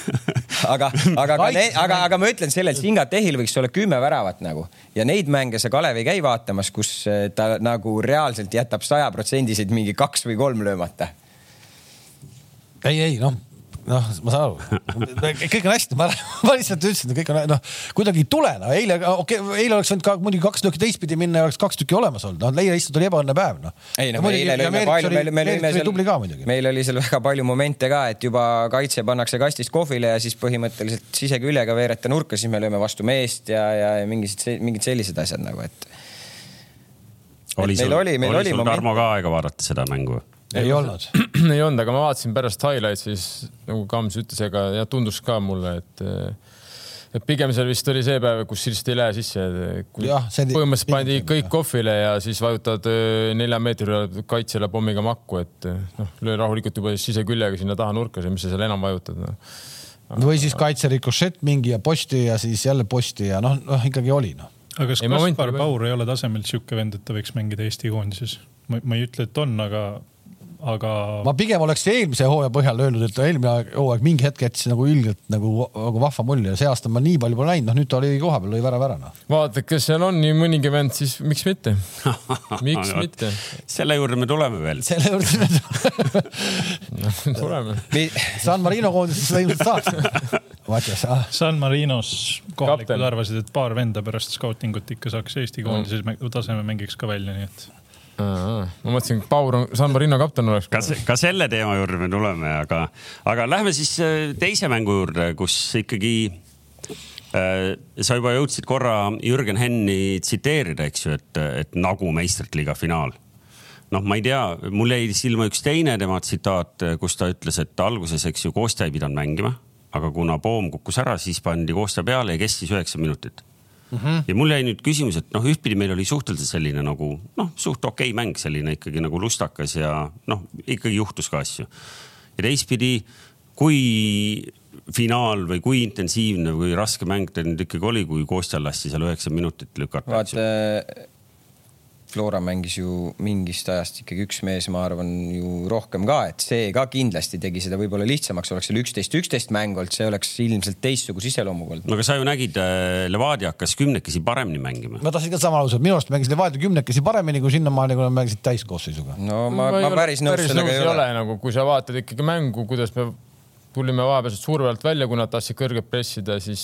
D: aga, aga, aga, aga, aga ma ütlen sellel Singatehil võiks olla kümme väravat nagu ja neid mänge sa Kalev ei käi vaatamas, kus eh, ta nagu reaalselt jätab sajaprotsendiseid mingi kaks või kolm löömata.
A: ei, ei noh noh, ma saan aru, kõik on hästi, ma, ma lihtsalt ütlesin, et kõik on noh, kuidagi ei tule, no eile, okei okay,, eile oleks võinud ka muidugi kaks tükki teistpidi minna ja oleks kaks tükki olemas olnud, noh, eile lihtsalt oli ebaõnne päev, noh.
D: ei no eile lõime palju, meil, meil lõime seal, meil oli seal väga palju momente ka, et juba kaitse pannakse kastist kohvile ja siis põhimõtteliselt siseküljega veereta nurka, siis me lööme vastu meest ja, ja mingid, mingid sellised asjad nagu, et.
C: oli sul, oli, oli sul Tarmo ka aega vaadata seda mängu?
A: Ei olnud
B: ei olnud, aga ma vaatasin pärast highlights'i, siis nagu Kams ütles, ega ja tundus ka mulle, et et pigem seal vist oli see päev, kus lihtsalt ei lähe sisse. põhimõtteliselt pandi kõik kohvile ja siis vajutad nelja meetri kaitsjale pommiga makku, et noh, löö rahulikult juba siseküljega sinna taha nurka, mis sa seal enam vajutad no..
A: või siis kaitse rikošett mingi ja posti ja siis jälle posti ja noh, noh ikkagi oli noh.
E: aga kas Kaspar Paur ei ole tasemelt sihuke vend, et ta võiks mängida Eesti koondises? ma ei ütle, et on, aga aga.
A: ma pigem oleks eelmise hooaja põhjal öelnud, et eelmine hooaeg mingi hetk jättis nagu ilgelt nagu, nagu vahva mulje ja see aasta ma nii palju pole näinud, noh nüüd ta oli kohapeal, lõi värava ära noh.
B: vaata, kes seal on nii mõnigi vend, siis miks mitte miks no, mitte?
C: selle juurde me tuleme veel.
A: selle juurde me
B: no, tuleme
A: San Marino koondises ilmselt saaks. Matjas ah..
E: San Marinos kohalikud arvasid, et paar venda pärast skautingut ikka saaks Eesti koondises mm. taseme mängiks ka välja, nii et
B: ma mõtlesin, et Paur on San Marino kapten oleks.
C: ka, ka selle teema juurde me tuleme, aga, aga lähme siis äh, teise mängu juurde, kus ikkagi äh, sa juba jõudsid korra Jürgen Henni tsiteerida, eks ju, et, et nagu meistrite liiga finaal. noh, ma ei tea, mul jäi silma üks teine tema tsitaat, kus ta ütles, et alguses, eks ju, Kostja ei pidanud mängima, aga kuna Poom kukkus ära, siis pandi Kostja peale ja kestis üheksa minutit Mm -hmm. ja mul jäi nüüd küsimus, et noh, ühtpidi meil oli suhteliselt selline nagu noh, suht okei okay mäng, selline ikkagi nagu lustakas ja noh, ikkagi juhtus ka asju. ja teistpidi, kui finaal või kui intensiivne või raske mäng teil nüüd ikkagi oli, kui Kostjal lasti seal üheksa minutit lükata?
D: vaata Flora mängis ju mingist ajast ikkagi üks mees, ma arvan ju rohkem ka, et see ka kindlasti tegi seda võib-olla lihtsamaks, oleks seal üksteist, üksteist mäng olnud, see oleks ilmselt teistsuguse iseloomuga olnud.
C: no aga sa ju nägid, äh, Levadia hakkas kümnekesi paremini mängima.
A: ma tahtsin ka sama lause, minu arust mängis Levadia kümnekesi paremini kui sinnamaani, kui nad mängisid täiskoosseisuga.
D: no ma, ma, ma päris nõus sellega
B: ei ole. ole nagu, kui sa vaatad ikkagi mängu, kuidas me tulime vahepealselt surve alt välja, kui nad tahtsid kõrget pressida, siis.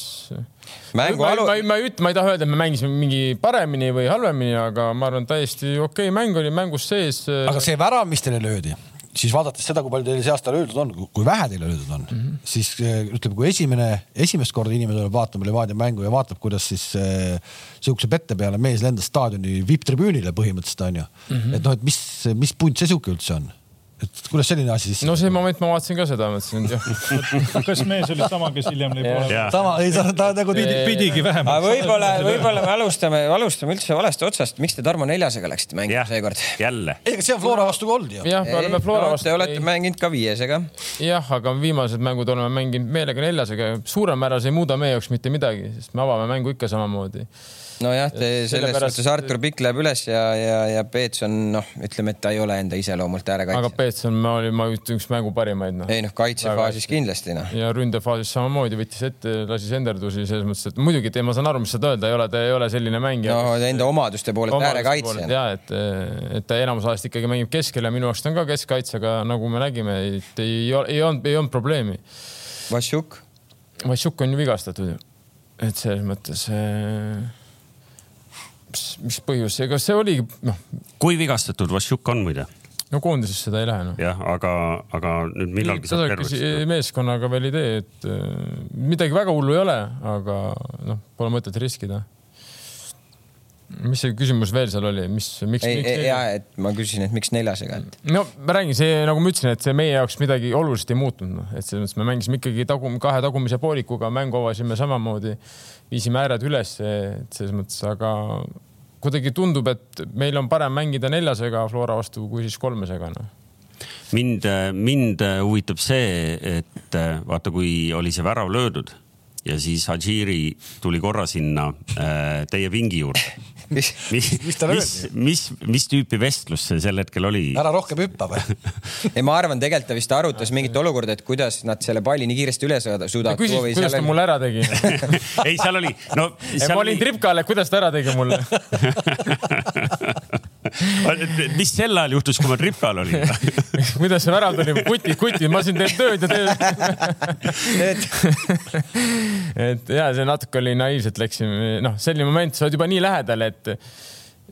B: Mängu ma, alu... ma, ma, ei ütle, ma ei taha öelda, et me mängisime mingi paremini või halvemini, aga ma arvan, täiesti okei okay, mäng oli mängus sees.
A: aga see värav, mis teile löödi, siis vaadates seda, kui palju teile see aasta löödud on, kui vähe teile löödud on mm, -hmm. siis eh, ütleme, kui esimene, esimest korda inimene tuleb vaatama Levadia mängu ja vaatab, kuidas siis äh, sihukese pette peale mees lendas staadioni vipp-tribüünile põhimõtteliselt onju mm. -hmm. et noh, et mis, mis punt see sihuke üldse on et kuidas selline asi siis?
B: no see moment ma vaatasin ka seda, mõtlesin, et jah.
E: kas mees oli sama, kes hiljem lõi poole?
A: sama, ei sa, ta nagu pidi,
E: pidigi vähemalt.
D: võib-olla, võib-olla me alustame, alustame üldse valest otsast. miks te Tarmo Neljasega läksite mängima seekord?
C: jälle.
A: ei, ega see on Flora vastu ka olnud ju.
B: jah, me oleme Flora vastu.
D: Te olete mänginud ka viiesega.
B: jah, aga viimased mängud oleme mänginud meelega Neljasega. suurel määral see ei muuda meie jaoks mitte midagi, sest me avame mängu ikka samamoodi
D: nojah, selles suhtes Artur Pikk läheb üles ja, ja, ja Peets on noh, ütleme, et ta ei ole enda iseloomult äärekaitse.
B: aga Peetson, ma olin, ma ütlen, üks mängu parimaid
D: no.. ei noh, kaitsefaasis kindlasti noh.
B: ja ründefaasis samamoodi võttis ette, lasi senderdusi selles mõttes, et muidugi, et ma saan aru, mis sa öelda, ei ole, ta ei ole selline mängija.
D: no enda omaduste poolelt äärekaitsja.
B: ja et, et ta enamus ajast ikkagi mängib keskel ja minu arust on ka keskkaitsega, nagu me nägime, et ei, ei olnud, ei olnud probleemi.
D: Vassiuk?
B: Vassiuk on ju vigastatud ju, et selles mõttes äh mis põhjus, ega see oligi, noh.
C: kui vigastatud Vassiuk on muide?
B: no koondisesse ta ei lähe noh.
C: jah, aga, aga nüüd millalgi saab
B: terveks. meeskonnaga veel ei tee, et äh, midagi väga hullu ei ole, aga noh, pole mõtet riskida mis see küsimus veel seal oli, mis, miks?
D: ei, ei, ja, et ma küsisin, et miks neljasega, et.
B: no ma räägin, see nagu ma ütlesin, et see meie jaoks midagi olulist ei muutunud, noh, et selles mõttes me mängisime ikkagi tagum-, kahe tagumise poolikuga, mängu avasime samamoodi, viisime ääred üles, et selles mõttes, aga kuidagi tundub, et meil on parem mängida neljasega Flora vastu kui siis kolmesega, noh.
C: Mind, mind huvitab see, et vaata, kui oli see värav löödud ja siis Hadžiri tuli korra sinna äh, teie pingi juurde mis, mis, mis, mis, mis, mis tüüpi vestlus see sel hetkel oli?
A: ära rohkem hüppa või
D: ei, ma arvan, tegelikult ta vist arutas mingit olukorda, et kuidas nad selle palli nii kiiresti üle suudavad.
B: küsis, kuidas ta mulle ära tegi
C: ei, seal oli, no.
B: ma olin oli... tripkal, et kuidas ta ära tegi mulle
C: mis sel ajal juhtus, kui ma tripkal olin?
B: Kuidas see värav tuli, kuti, kuti, ma siin teen tööd ja teen et, et ja see natuke oli naiivselt läksime, noh, selline moment, sa oled juba nii lähedal, et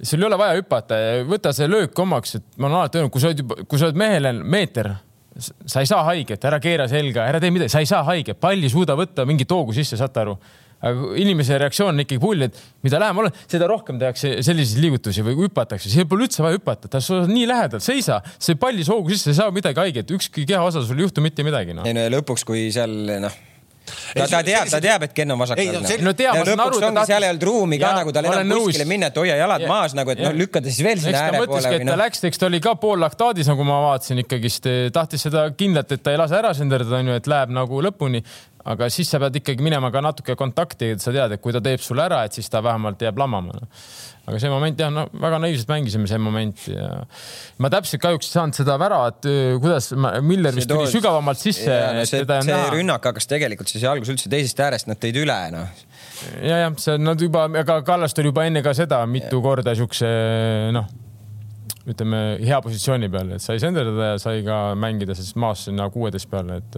B: sul ei ole vaja hüpata. Ja võta see löök omaks, et ma olen alati öelnud, kui sa oled juba, kui sa oled mehele meeter, sa ei saa haiget, ära keera selga, ära tee midagi, sa ei saa haiget, palli suuda võtta mingit hoogu sisse, saate aru aga inimese reaktsioon on ikkagi pull, et mida lähemal oled, seda rohkem tehakse selliseid liigutusi või hüpatakse, siin pole üldse vaja hüpata, ta on nii lähedal, seisa, see palli soogu sisse, ei saa midagi haiget, ükski kehaosa sul ei juhtu mitte midagi
D: no.. ei no ja lõpuks, kui seal noh ta, ta teab, ta teab, et Ken on vasakkaline.
B: no teab, ma saan aru.
D: Tahtis... seal ei olnud ruumi ka nagu tal enam kuskile minna, et hoia jalad ja, maas nagu, et noh, lükka ta siis veel sinna ääre poole.
B: eks ta mõtleski, et ta läks, eks ta oli ka pool laktaadis, nagu ma vaatasin ikkagist, tahtis seda kindlat, et ta ei lase ära senderdada, onju, et läheb nagu lõpuni aga siis sa pead ikkagi minema ka natuke kontakti, et sa tead, et kui ta teeb sulle ära, et siis ta vähemalt jääb lamama no.. aga see moment jah, no väga naiivselt mängisime see moment ja ma täpselt kahjuks ei saanud seda väravat, kuidas Miller vist tuli sügavamalt sisse.
D: No, see, see näha. rünnak hakkas tegelikult siis algus üldse teisest äärest, nad tõid üle noh.
B: ja, jah, see nad juba, aga Kallas tuli juba enne ka seda mitu ja. korda siukse noh ütleme hea positsiooni peal, et sai senderdada ja sai ka mängida siis maas sinna kuueteist peale, et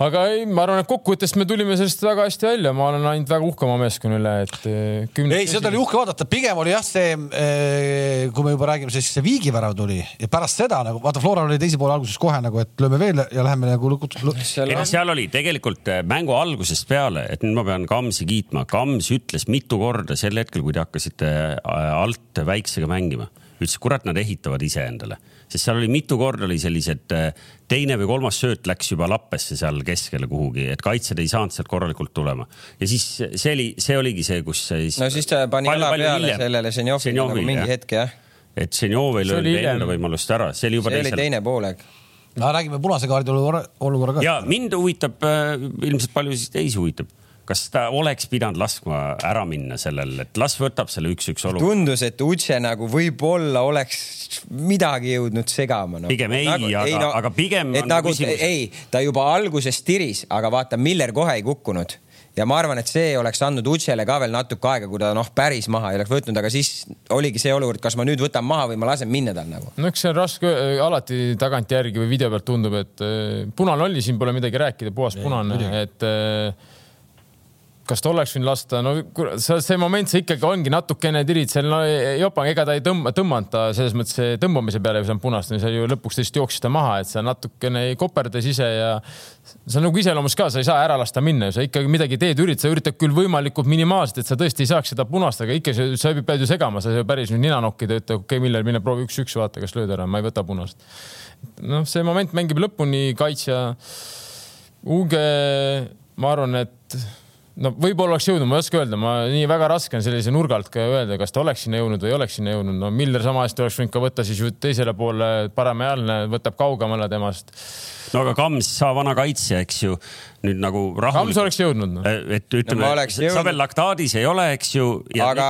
B: aga ei, ma arvan, et kokkuvõttes me tulime sellest väga hästi välja, ma olen ainult väga uhke oma meeskonna üle, et
A: eh, kümne.... ei, seda oli uhke vaadata, pigem oli jah see, eh, kui me juba räägime, siis see Viigi värav tuli. Ja pärast seda nagu vaata, Floral oli teise poole alguses kohe nagu, et lööme veel ja läheme nagu lukut-.
C: ei no seal oli tegelikult eh, mängu algusest peale, et nüüd ma pean Kamsi kiitma, Kams ütles mitu korda sel hetkel, kui te hakkasite alt väiksega mängima, ütles, kurat, nad ehitavad iseendale sest seal oli mitu korda oli sellised äh, teine või kolmas sööt läks juba lappesse seal keskele kuhugi, et kaitsjad ei saanud sealt korralikult tulema. ja siis see oli, see oligi see, kus siis.
D: no siis ta pani jala peale sellele Ženjovile nagu mingi jah. hetk jah.
C: et Ženjov ei löönud enda võimalust ära, see oli juba
D: see teisel. oli teine poolek
A: no räägime punase kaardi olukorra, olukorra ka.
C: ja mind huvitab äh,, ilmselt paljusid teisi huvitab kas ta oleks pidanud laskma ära minna sellel, et las võtab selle üks-üks olukorra?
D: tundus, et Utse nagu võib-olla oleks midagi jõudnud segama no..
C: pigem ei
D: nagu,,
C: aga no,, aga pigem.
D: et nagu küsimus... ei, ta juba alguses tiris, aga vaata, Miller kohe ei kukkunud ja ma arvan, et see oleks andnud Utsele ka veel natuke aega, kui ta noh, päris maha ei oleks võtnud, aga siis oligi see olukord, kas ma nüüd võtan maha või ma lasen minna tal nagu.
B: no eks see on raske, alati tagantjärgi või video pealt tundub, et äh, punane oli, siin pole midagi rääkida, puhas punane, et äh, kas ta oleks võinud lasta, no see moment, see ikkagi ongi natukene tirid seal, no jopa, ega ta ei tõmba, tõmmanud ta selles mõttes tõmbamise peale ei saanud punast, see ju lõpuks tõesti jooksis ta maha, et sa natukene koperdas ise ja see on nagu iseloomus ka, sa ei saa ära lasta minna sa ikkagi midagi teed, üritad, sa üritad küll võimalikult minimaalselt, et sa tõesti ei saaks seda punast, aga ikka sa pead ju segama, sa ei saa päris nüüd nina nokkida, ütle okei okay,, Miller, mine proovi üks-üks, vaata, kas lööd ära, ma ei võta punast. noh, see moment mängib lõpuni, kaitsja. Uge, ma arvan, et no võib-olla oleks jõudnud, ma ei oska öelda, ma nii väga raske on sellise nurga alt ka öelda, kas ta oleks sinna jõudnud või ei oleks sinna jõudnud. no Miller sama hästi oleks võinud ka võtta siis ju teisele poole paremajalne, võtab kaugemale temast.
C: No aga Kams, sa vana kaitsja, eks ju, nüüd nagu
B: rahulikult. Kams oleks jõudnud no..
C: Äh, et ütleme sa veel laktaadis ei ole, eks ju.
D: aga,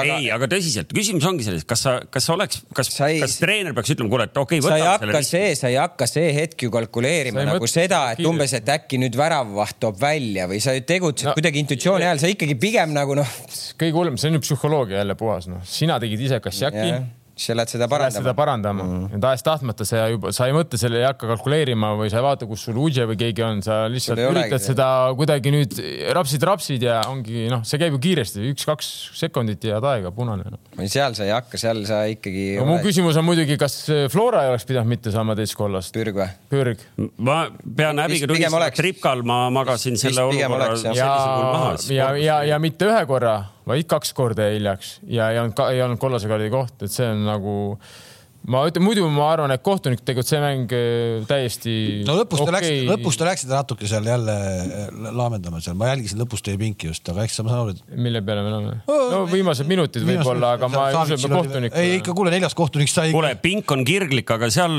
C: aga. ei, aga tõsiselt, küsimus ongi selles, kas sa, kas oleks, kas,
D: ei...
C: kas treener peaks ütlema, kuule, et okei okay,,
D: võtame selle. sa ei hakka see, sa ei hakka see hetk ju kalkuleerima nagu mõt... seda, et umbes, et äkki nüüd väravvaht toob välja või sa tegutsed no, kuidagi intuitsiooni ajal, sa ikkagi pigem nagu noh.
B: kõige hullem, see on ju psühholoogia jälle puhas, noh, sina tegid ise kassjaki yeah
D: sa lähed seda parandama.
B: seda parandama mm. ja tahes-tahtmata sa juba, sa ei mõtle selle, ei hakka kalkuleerima või sa ei vaata, kus sul Uudže või keegi on, sa lihtsalt üritad olegi. seda kuidagi nüüd rapsid, rapsid ja ongi noh, see käib ju kiiresti, üks-kaks sekundit ja aega punane no..
D: seal sa ei hakka, seal sa ikkagi
B: no,. mu küsimus on muidugi, kas Flora ei oleks pidanud mitte saama teist kollast?
D: pürg või?
B: pürg.
C: ma pean häbiga tunnistama, et Ripkal ma magasin selle olukorra
B: maha. ja, ja, ja mitte ühe korra vaid kaks korda jäi hiljaks ja ei olnud, ei olnud kollase kaardi koht, et see on nagu ma ütlen, muidu ma arvan, et kohtunik tegelikult see mäng äh, täiesti.
A: no lõpus te okay. läksite, lõpus te läksite natuke seal jälle äh, laamendama seal, ma jälgisin lõpus teie pinki just, aga eks ma saan aru, et.
B: mille peale me oleme oh,? no viimased minutid võib-olla, aga ma ei usu, et kohtunik.
A: ei ikka, kuule, neljas kohtunik sai.
C: kuule, pink on kirglik, aga seal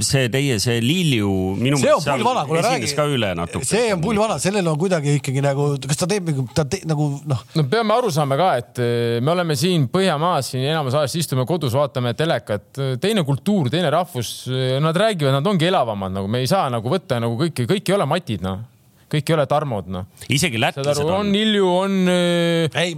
C: see teie, see Lilju minu
A: meelest seal vana,
C: esines ka üle natuke.
A: see on pull vana, sellel on kuidagi ikkagi nagu, kas ta teeb, ta teeb nagu noh.
B: no peame aru saama ka, et äh, me oleme siin Põhjamaas siin enamus ajast istume kodus, vaatame telekat teine kultuur, teine rahvus, nad räägivad, nad ongi elavamad, nagu me ei saa nagu võtta nagu kõiki, kõik ei ole matid, noh kõik ei ole Tarmod, noh.
C: isegi lätlased
B: on. on Ilju, on,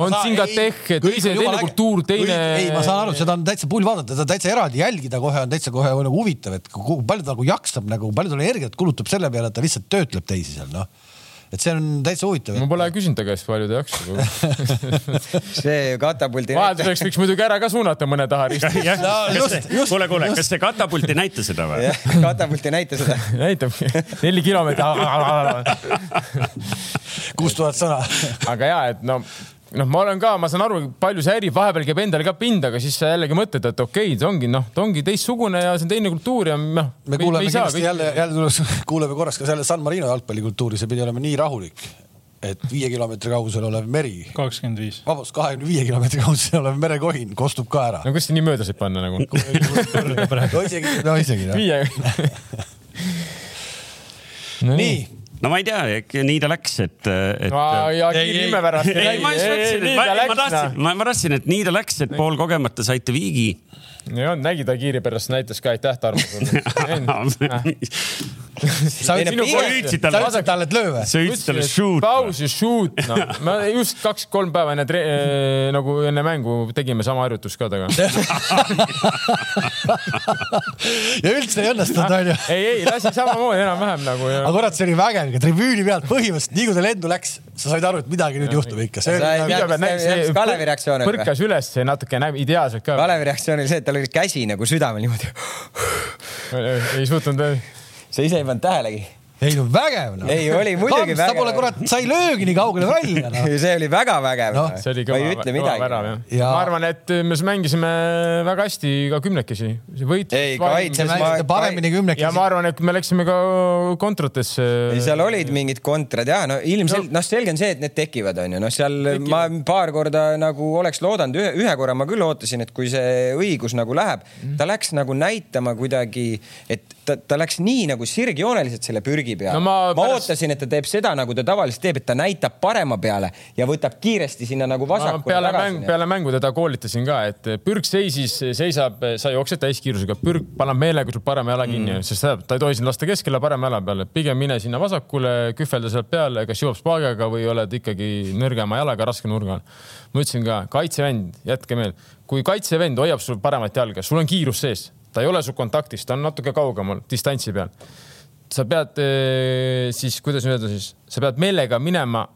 B: on Singateh, et ise teine kultuur, teine.
A: ei, ma saan aru, seda on täitsa pull vaadata, seda täitsa eraldi jälgida kohe on täitsa kohe nagu huvitav, et palju ta nagu jaksab nagu, palju ta energiat kulutab selle peale, et ta lihtsalt töötleb teisi seal, noh et see on täitsa huvitav.
B: ma pole küsinud ta käest, palju ta jaksab
D: see katapuldi.
B: vahelduseks võiks muidugi ära ka suunata mõne taha risti.
C: kuule, kuule, kas see katapult ei näita seda või?
D: katapult ei näita seda
B: näitabki, neli kilomeetrit.
A: kuus tuhat sõna.
B: aga ja, et no noh, ma olen ka, ma saan aru, palju see häirib, vahepeal käib endale ka pind, aga siis sa jällegi mõtled, et okei okay,, see ongi noh, ta ongi teistsugune ja see on teine kultuur ja noh.
A: me kuuleme kindlasti kõik... jälle, jälle tuleks, kuuleme korraks ka selle San Marino jalgpallikultuuri, see pidi olema nii rahulik, et viie kilomeetri kaugusel olev meri.
E: kakskümmend viis.
A: vabandust, kahekümne viie kilomeetri kaugusel olev merekohin kostub ka ära.
B: no kuidas see nii mööda saab panna nagu
A: no isegi, no isegi.
B: viie
C: no, nii no ma ei tea, nii ta läks, et, et.
B: ja nime pärast.
C: ei, ma just mõtlesin, et ma, ma tahtsin, ma, ma tahtsin, et nii ta läks, et pool kogemata saite viigi.
B: Olnud, nägi ta kiiri pärast, näitas ka aitäh, Tarmo sulle
A: sa ütlesid talle, et löö või?
C: sa ütlesid talle shoot.
B: paus ja shoot, noh, me just kaks-kolm päeva enne eh, nagu enne mängu tegime sama harjutust ka temaga
A: ja üldse ei õnnestunud, onju.
B: ei, ei lasi samamoodi enam-vähem nagu.
A: aga kurat, see oli vägev, tribüüni pealt põhimõtteliselt, nii kui ta lendu läks, sa said aru, et midagi nüüd juhtub ikka.
D: Nagu- Kalevi reaktsioon.
B: põrkas üles, natuke näeb ideaalselt ka.
D: Kalevi reaktsioon oli see, et tal oli käsi nagu südamel niimoodi.
B: ei suutnud
D: sa ise ei pannud tähelegi
A: ei no vägev no..
D: ei, oli muidugi Kams, vägev.
A: ta pole kurat, sa ei löögi nii kaugele välja no.
D: see oli väga vägev no..
B: see oli kõva, kõva värav jah ja.... ma arvan, et me mängisime väga hästi ka kümnekesi.
D: võit. ei, kaitses ma.
A: paremini kümnekesi.
B: ja ma arvan, et me läksime ka kontratesse.
D: seal olid mingid kontrad ja no ilmselgelt no. noh, selge on see, et need tekivad, onju, noh, seal Tekivad. ma paar korda nagu oleks loodanud, ühe, ühe korra ma küll ootasin, et kui see õigus nagu läheb, ta läks nagu näitama kuidagi, et ta, ta läks nii nagu sirgjooneliselt selle pürgi peale no. ma, ma pärast... ootasin, et ta teeb seda, nagu ta tavaliselt teeb, et ta näitab parema peale ja võtab kiiresti sinna nagu vasakule
B: peale tagasi. Mäng, peale mängu teda koolitasin ka, et pürg seisis, seisab, sa jooksed täiskiirusega, pürg paneb meelega sul parema jala kinni mm., sest ta ei tohi sind lasta keskele parema jala peale, pigem mine sinna vasakule, kühvelda sealt peale, kas jõuab spaagiga või oled ikkagi nõrgema jalaga raske nurga all. ma ütlesin ka, kaitsevend, jätke meelde, kui kaitsevend hoiab sul paremat jalga, sul on kiirus sees ta ei ole su kontaktis, ta on natuke kaugemal distantsi peal. sa pead eh, siis, kuidas öelda siis, sa pead meelega minema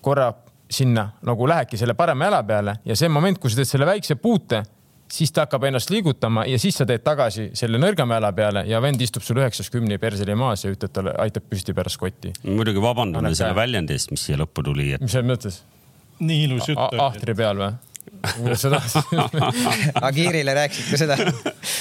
B: korra sinna nagu lähedki selle parema jala peale ja see moment, kui sa teed selle väikse puute, siis ta hakkab ennast liigutama ja siis sa teed tagasi selle nõrgema jala peale ja vend istub sul üheksas kümni perseli maas ja ütleb talle, aitab püsti pärast kotti.
C: muidugi vabandame selle väljendi eest, mis siia lõppu tuli
B: et.... mis sa mõttes?
E: nii ilus jutt
B: ahtri peal või? Tahad
D: Agirile rääkisid ka seda?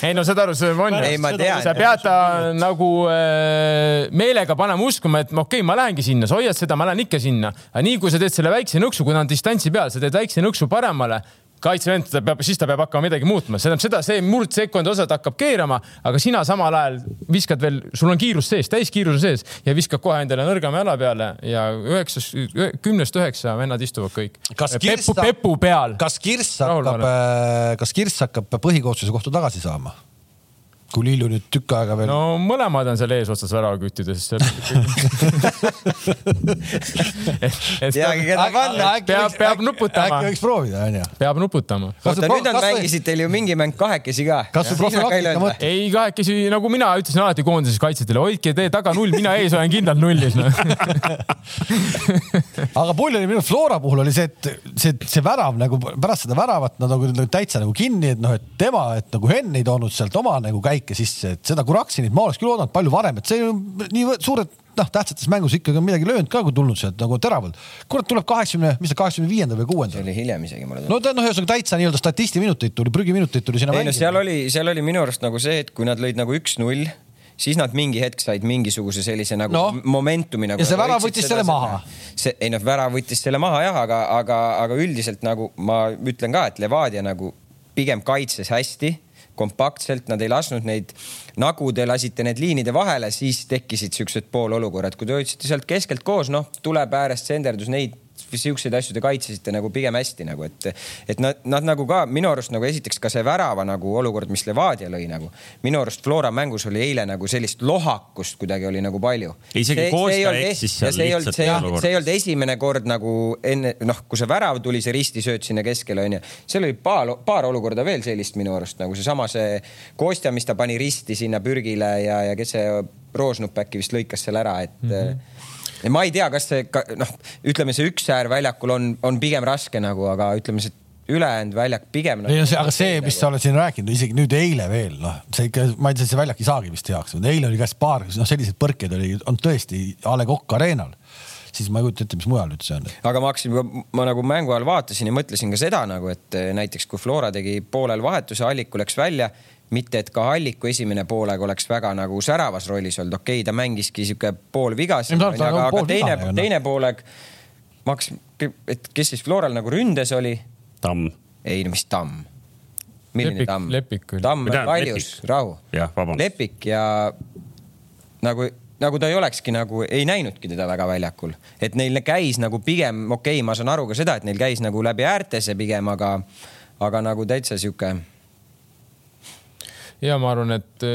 B: ei no saad aru, see on
D: ei, ma tean.
B: sa pead ta nagu äh, meelega panema uskuma, et okei okay,, ma lähengi sinna, sa hoiad seda, ma lähen ikka sinna. aga nii kui sa teed selle väikse nõksu, kui ta on distantsi peal, sa teed väikse nõksu paremale kaitsevend, ta peab, siis ta peab hakkama midagi muutma, see tähendab seda, see murdsekund osad hakkab keerama, aga sina samal ajal viskad veel, sul on kiirus sees, täiskiirus sees ja viskad kohe endale nõrgema jala peale ja üheksast, kümnest üheksa vennad istuvad kõik. Pepu, pepu peal.
A: kas Kirss hakkab, kas Kirss hakkab põhikoosseisu kohta tagasi saama? Kui Lillu nüüd tükk aega veel.
B: no mõlemad on seal eesotsas väravaküttides
D: teagi, keda panna.
B: peab, peab nuputama.
A: äkki võiks proovida, onju.
B: peab nuputama.
D: oota, nüüd on mängisid teil ju mingi mäng kahekesi ka.
A: kas sul profülaktika
B: mõte? ei, kahekesi, nagu mina ütlesin alati koondises kaitsjatele, hoidke tee taga null, mina ees olen kindlalt nullis no.
A: aga pull oli minu Flora puhul oli see, et see, see värav nagu pärast seda väravat nad nagu täitsa nagu kinni, et noh, et tema, et nagu Henn ei toonud sealt oma nagu käiku väike sisse, et seda Kuraksinit ma oleks küll oodanud palju varem, et see nii suured noh, tähtsates mängus ikkagi on midagi löönud ka, kui tulnud sealt nagu teravalt. kurat, tuleb kaheksakümne, mis ta kaheksakümne viiendal või kuuendal.
D: see oli hiljem isegi mulle
A: tundub. no ta noh, ühesõnaga täitsa nii-öelda statisti minuteid tuli, prügiminuteid tuli sinna.
D: ei no seal oli, seal oli minu arust nagu see, et kui nad lõid nagu üks-null siis nad mingi hetk said mingisuguse sellise nagu no. momentumi nagu.
A: ja see värav võttis selle maha.
D: see, ei noh, värav võttis selle maha jah, aga, aga, aga üldiselt nagu ma ütlen ka, et Levadia nagu pigem kaitses hästi kompaktselt, nad ei lasknud neid, nagu te lasite need liinide vahele, siis tekkisid siuksed poololukorrad, kui te hoidsite sealt keskelt koos, noh, tuleb äärest senderdus, neid siukseid asju te kaitsesite nagu pigem hästi nagu, et, et nad, nad nagu ka minu arust nagu esiteks ka see värava nagu olukord, mis Levadia lõi nagu. minu arust Flora mängus oli eile nagu sellist lohakust kuidagi oli nagu palju.
C: isegi Kostja eksis seal
D: lihtsalt. see ei olnud esimene kord nagu enne, noh, kui see värav tuli, see ristisööt sinna keskele onju. seal oli paar, paar olukorda veel sellist minu arust nagu seesama see Kostja, mis ta pani risti sinna pürgile ja, ja kes see Roosnup äkki vist lõikas selle ära, et mm. -hmm ma ei tea, kas see noh, ütleme, see üks äär väljakul on, on pigem raske nagu, aga ütleme, see ülejäänud väljak pigem
A: nagu,. ei no see, aga see, mis sa oled siin rääkinud, isegi nüüd eile veel noh, see ikka, ma ei tea, see väljak ei saagi vist heaks, eile oli käest paar, noh, selliseid põrkeid oli, on tõesti A Le Coq Arenal siis ma ei kujuta ette, mis mujal üldse on.
D: aga ma hakkasin, ma nagu mängu ajal vaatasin ja mõtlesin ka seda nagu, et näiteks kui Flora tegi poolel vahetuse, Alliku läks välja mitte, et ka Alliku esimene poolaeg oleks väga nagu säravas rollis olnud, okei okay,, ta mängiski sihuke poolvigas, aga, aga teine, teine poolaeg, ma hakkasin, et kes siis Floral nagu ründes oli?
C: Tamm.
D: ei no mis Tamm? milline Tamm?
B: Lepik oli.
D: Tamm, Kaljus, rahu. Lepik ja nagu nagu ta ei olekski nagu, ei näinudki teda väga väljakul, et neil käis nagu pigem, okei okay,, ma saan aru ka seda, et neil käis nagu läbi äärtese pigem, aga, aga nagu täitsa sihuke
B: ja ma arvan, et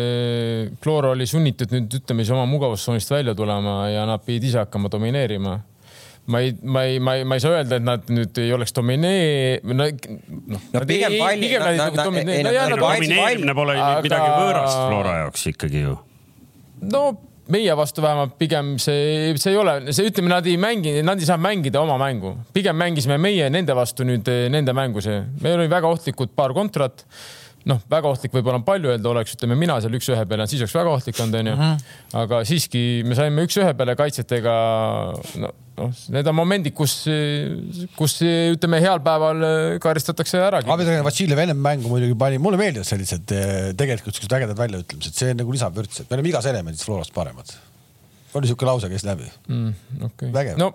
B: Flora eh, oli sunnitud nüüd ütleme siis oma mugavustsoonist välja tulema ja nad pidid ise hakkama domineerima ma ei, ma ei, ma ei, ma ei saa öelda, et nad nüüd ei oleks dominee-, no
D: noh. no pigem palli.
C: domineerimine pole midagi võõrast Flora jaoks ikkagi ju.
B: no meie vastu vähemalt pigem see, see ei ole, see ütleme, nad ei mängi, nad ei saa mängida oma mängu, pigem mängisime meie nende vastu nüüd nende mängu, see, meil oli väga ohtlikud paar kontrat noh, väga ohtlik võib-olla on palju öelda, oleks, ütleme mina seal üks-ühe peale, siis oleks väga ohtlik olnud, onju. Mhm. aga siiski me saime üks-ühe peale kaitsjatega. noh, need on momendid, kus, kus ütleme, heal päeval karistatakse ära.
A: Abidjan Vassiljev ennem mängu muidugi pani, mulle meeldivad sellised eh, tegelikult siuksed ägedad väljaütlemised, see nagu lisab vürtsi, et me oleme igas elemendis Florast paremad. oli siuke lause, käis läbi
B: mm,. Okay. vägev no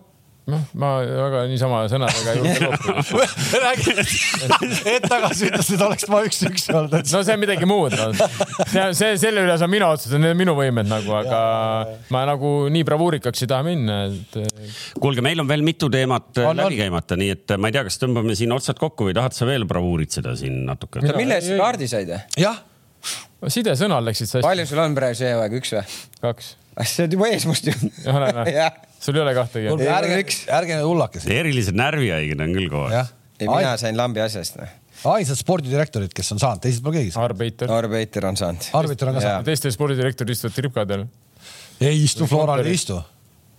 B: noh, ma väga niisama sõnadega ei julge loopida.
A: hetk tagasi ütles, et oleks ma üks-üks olnud.
B: no see on midagi muud no.. see, see, selle üle saan mina otsustada, need on minu võimed nagu, aga ja, ma nagu nii bravuurikaks ei taha minna, et.
C: kuulge, meil on veel mitu teemat on, läbi käimata, nii et ma ei tea, kas tõmbame siin otsad kokku või tahad sa veel bravuuritseda siin natuke?
D: mille eest kaardi said?
A: jah.
B: sidesõnal läksid sa
D: hästi. palju sul on praegu see hooaeg, üks või?
B: kaks.
D: See on juba ees must ju.
B: sul ei ole kahtegi?
A: ärge, ärge hullake.
C: erilised närvihaiged on küll aeg.
D: ei, mina sain lambi asjast noh.
A: ainsad spordidirektorid, kes on saanud, teised pole keegi
B: saanud. Arbeiter.
D: Arbeiter on saanud.
A: Arbeiter on ka saanud.
B: teiste spordidirektorid istuvad tripkadel.
A: ei istu, Floral ei istu.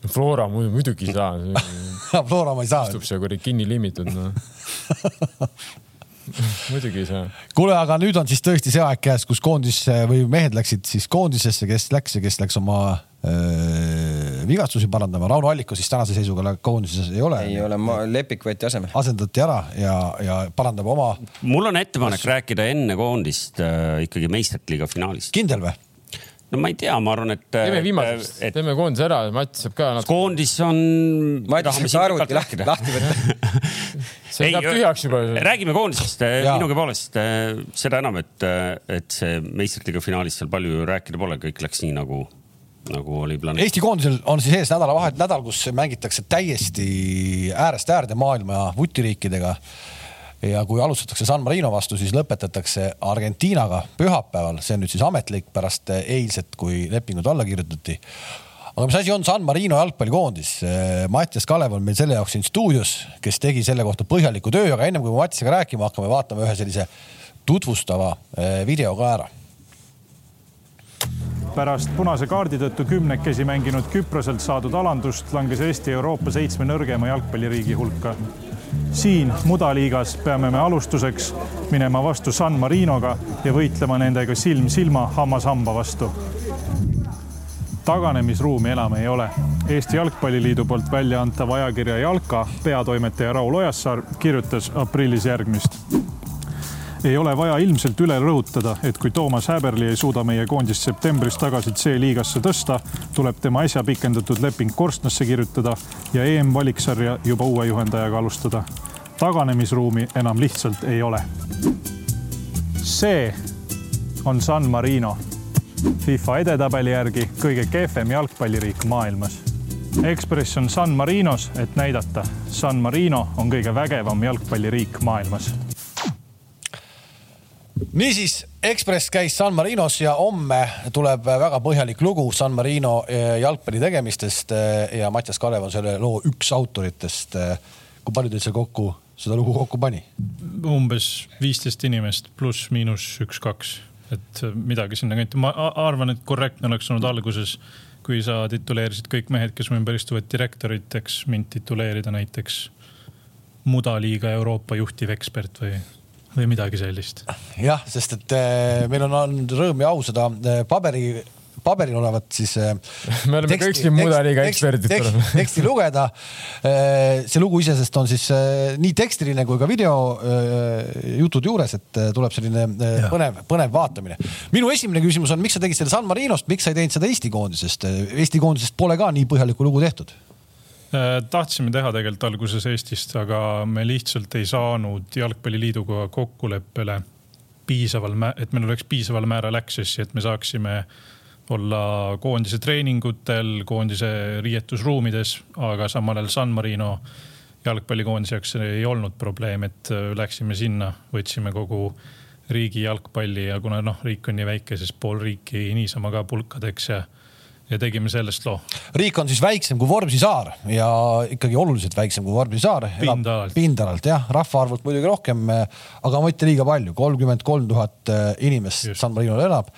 B: Flora muidugi ei saa
A: Flora ma ei saa.
B: istub seal kuradi kinni limitud noh muidugi ei saa.
A: kuule, aga nüüd on siis tõesti see aeg käes, kus koondis või mehed läksid siis koondisesse, kes läks ja kes läks oma öö, vigastusi parandama. Rauno Alliku siis tänase seisuga koondises ei ole.
D: ei ole, Lepik võeti asemele.
A: asendati ära ja, ja parandab oma.
C: mul on ettepanek Kas... rääkida enne koondist äh, ikkagi meistrite liiga finaalist.
A: kindel või?
C: No ma ei tea, ma arvan, et.
B: teeme viimasest et..., teeme koondise ära, Mats saab ka
C: natuke. koondis on.
D: Mats saab arvuti lahti, lahti võtta
B: see ei, läheb tühjaks juba.
C: räägime koondisest minugi poolest, seda enam, et, et see meistrite finaalis seal palju rääkida pole, kõik läks nii nagu nagu oli planeeritud.
A: Eesti koondisel on siis ees nädalavahet nädal, kus mängitakse täiesti äärest äärde maailma vutiriikidega ja kui alustatakse San Marino vastu, siis lõpetatakse Argentiinaga pühapäeval, see on nüüd siis ametlik pärast eilset, kui lepingud alla kirjutati. aga mis asi on San Marino jalgpallikoondis? Mattias Kalev on meil selle jaoks siin stuudios, kes tegi selle kohta põhjaliku töö, aga ennem kui me Mattisega rääkima hakkame, vaatame ühe sellise tutvustava eh, video ka ära
F: pärast punase kaardi tõttu kümnekesi mänginud Küproselt saadud alandust langes Eesti Euroopa seitsme nõrgema jalgpalliriigi hulka siin mudaliigas peame me alustuseks minema vastu San Marinoga ja võitlema nendega silm silma, hammas hamba vastu. taganemisruumi enam ei ole. Eesti Jalgpalliliidu poolt välja antav ajakirja Jalka peatoimetaja Raul Ojassaar kirjutas aprillis järgmist ei ole vaja ilmselt üle rõhutada, et kui Toomas Häberli ei suuda meie koondist septembris tagasi C-liigasse tõsta, tuleb tema äsja pikendatud leping korstnasse kirjutada ja EM-valiksarja juba uue juhendajaga alustada. taganemisruumi enam lihtsalt ei ole. see on San Marino, FIFA edetabeli järgi kõige kehvem jalgpalliriik maailmas Ekspress on San Marinos, et näidata, San Marino on kõige vägevam jalgpalliriik maailmas
A: niisiis, Ekspress käis San Marinos ja homme tuleb väga põhjalik lugu San Marino eh, jalgpalli tegemistest eh, ja Mattias Kalev on selle loo üks autoritest. Eh, kui palju teid seal kokku, seda lugu kokku pani?
E: umbes viisteist inimest pluss-miinus üks-kaks, et midagi sinna kanti. ma arvan, et korrektne oleks olnud alguses, kui sa tituleerisid kõik mehed, kes mu ümber istuvad direktoriteks, mind tituleerida näiteks mudaliiga Euroopa juhtiv ekspert või või midagi sellist.
A: jah, sest et äh, meil on olnud rõõm ja au seda äh, paberi paberil olevat siis.
B: Äh, me oleme teksti, kõik siin mudaliiga eksperdid.
A: teksti, lugeda. see lugu iseenesest on siis nii tekstiline kui ka video jutud juures, et tuleb selline ja. põnev, põnev vaatamine. minu esimene küsimus on, miks sa tegid selle San Marinost, miks sa ei teinud seda Eesti koondisest? Eesti koondisest pole ka nii põhjalikku lugu tehtud
E: tahtsime teha tegelikult alguses Eestist, aga me lihtsalt ei saanud Jalgpalliliiduga kokkuleppele piisaval, et meil oleks piisaval määral access'i, et me saaksime olla koondise treeningutel, koondise riietusruumides, aga samal ajal San Marino jalgpallikoondise jaoks ei olnud probleem, et äh, läksime sinna, võtsime kogu riigi jalgpalli ja kuna noh, riik on nii väike, siis pool riiki niisama ka pulkadeks ja ja tegime sellest loo.
A: riik on siis väiksem kui Vormsi saar ja ikkagi oluliselt väiksem kui Vormsi saar.
E: pindalalt.
A: pindalalt jah, rahvaarvult muidugi rohkem, aga mitte liiga palju, kolmkümmend kolm tuhat eh, inimest Just. San Marinol elab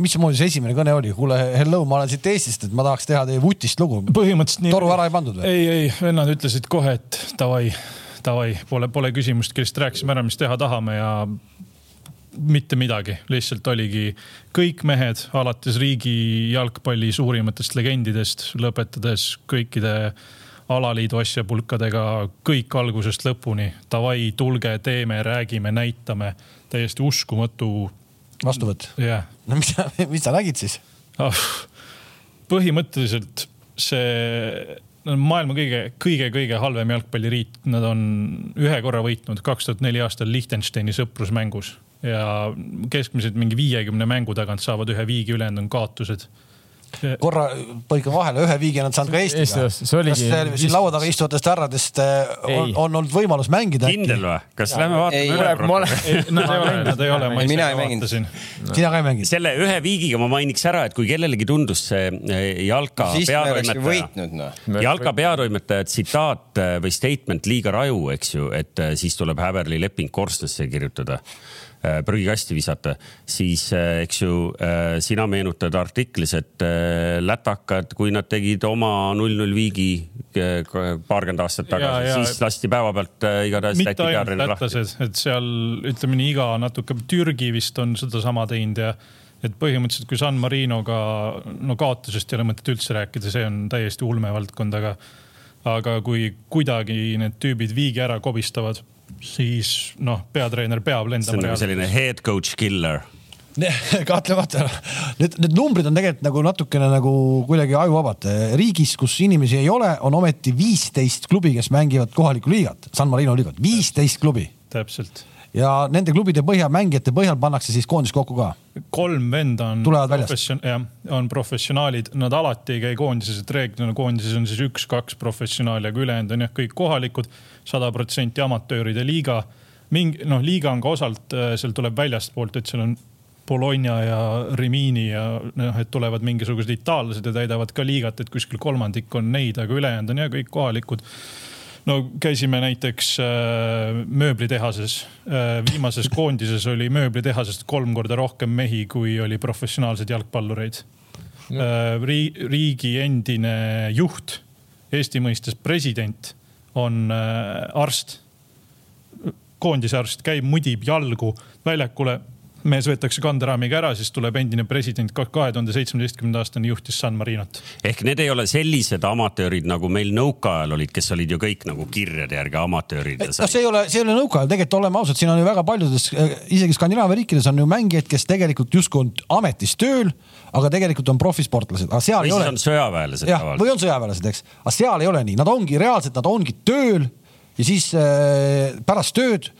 A: mismoodi see esimene kõne oli? kuule, hello, ma olen siit Eestist, et ma tahaks teha teie vutist lugu.
E: põhimõtteliselt nii.
A: toru ära ei pandud või?
E: ei, ei, vennad ütlesid kohe, et davai, davai, pole, pole küsimustki, lihtsalt rääkisime ära, mis teha tahame ja mitte midagi, lihtsalt oligi kõik mehed, alates riigi jalgpalli suurimatest legendidest, lõpetades kõikide alaliidu asjapulkadega, kõik algusest lõpuni. Davai, tulge, teeme, räägime, näitame, täiesti uskumatu.
A: vastuvõtt
E: yeah.?
A: no mis sa, mis sa nägid siis oh,?
E: põhimõtteliselt see on maailma kõige, kõige-kõige halvem jalgpalliriik, nad on ühe korra võitnud kaks tuhat neli aastal Liechtensteini sõprusmängus ja keskmiselt mingi viiekümne mängu tagant saavad ühe viigi, ülejäänud on kaotused
A: korra põikan vahele, ühe viigi on nad saanud ka Eestiga. kas siin laua taga istuvatest härradest eh, on, on olnud võimalus mängida?
C: kindel või? kas lähme vaatame üle?
E: Nad ei ole, nad ei ole, ma
D: ise vaatasin.
A: sina ka ei mänginud?
C: selle ühe viigiga ma mainiks ära, et kui kellelegi tundus see eh, Jalka peatoimetaja, no. Jalka peatoimetaja tsitaat eh, või statement liiga raju, eks ju, et siis tuleb Häberli leping korstnasse kirjutada Äh, prügikasti visata, siis äh, eks ju äh, sina meenutad artiklis, et lätakad, kui nad tegid oma null null viigi paarkümmend aastat tagasi, siis lasti päevapealt igatahes.
E: mitte ainult lätlased, et seal ütleme nii, iga natuke, Türgi vist on sedasama teinud ja et põhimõtteliselt, kui San Marinoga, no kaotusest ei ole mõtet üldse rääkida, see on täiesti ulmevaldkond, aga, aga kui kuidagi need tüübid viigi ära kobistavad, siis noh, peatreener peab lendama.
C: see on nagu selline head coach killer
A: kahtlemata, need, need numbrid on tegelikult nagu natukene nagu kuidagi ajuvabad. riigis, kus inimesi ei ole, on ometi viisteist klubi, kes mängivad kohalikku liigat, San Marino liigat, viisteist klubi.
E: täpselt
A: ja nende klubide põhjal, mängijate põhjal pannakse siis koondis kokku ka?
E: kolm venda on,
A: profession,
E: jah, on professionaalid, nad alati ei käi koondises, et reeglina koondises on siis üks-kaks professionaali, aga ülejäänud on jah, kõik kohalikud, sada protsenti amatööride liiga. mingi noh, liiga on ka osalt, äh, seal tuleb väljastpoolt, et seal on Bologna ja Rimini ja noh, et tulevad mingisugused itaallased ja täidavad ka liigat, et kuskil kolmandik on neid, aga ülejäänud on ja kõik kohalikud no käisime näiteks äh, mööblitehases. Äh,. viimases koondises oli mööblitehasest kolm korda rohkem mehi, kui oli professionaalseid jalgpallureid. No.. Äh, riigi endine juht, Eesti mõistes president, on äh, arst, koondise arst, käib, mudib jalgu väljakule mees võetakse kanderaamiga ära, siis tuleb endine president, kahe tuhande seitsmeteistkümnenda aastani juhtis San Marinot.
C: ehk need ei ole sellised amatöörid nagu meil nõukaajal olid, kes olid ju kõik nagu kirjade järgi amatöörid.
A: noh, see ei ole, see ei ole nõukaajal, tegelikult oleme ausad, siin on ju väga paljudes, eh, isegi Skandinaavia riikides on ju mängijaid, kes tegelikult justkui on ametis tööl, aga tegelikult on profisportlased, aga seal
C: või
A: ei ole.
C: on sõjaväelased.
A: jah, või on sõjaväelased, eks, aga seal ei ole nii, nad ongi reaalselt, nad ongi tööl ja siis äh, pärast tööd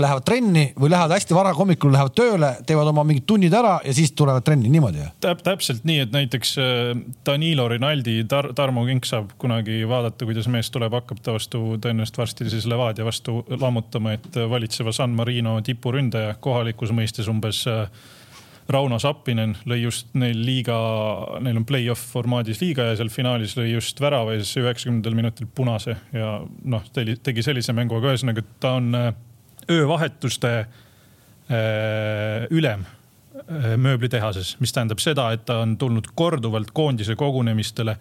A: lähevad trenni või lähevad hästi vara hommikul, lähevad tööle, teevad oma mingid tunnid ära ja siis tulevad trenni niimoodi
E: Täp,. täpselt nii, et näiteks äh, Danilo Rinaldi Tar, Tarmo Kink saab kunagi vaadata, kuidas mees tuleb, hakkab ta vastu tõenäoliselt varsti siis Levadia vastu lammutama, et valitseva San Marino tipuründaja kohalikus mõistes umbes äh, Rauno Sappinen lõi just neil liiga, neil on play-off formaadis liiga ja seal finaalis lõi just värava ja siis üheksakümnendal minutil punase ja noh, tegi sellise mängu, aga ühesõnaga ta on äh, öövahetuste äh, ülem äh, mööblitehases, mis tähendab seda, et ta on tulnud korduvalt koondise kogunemistele,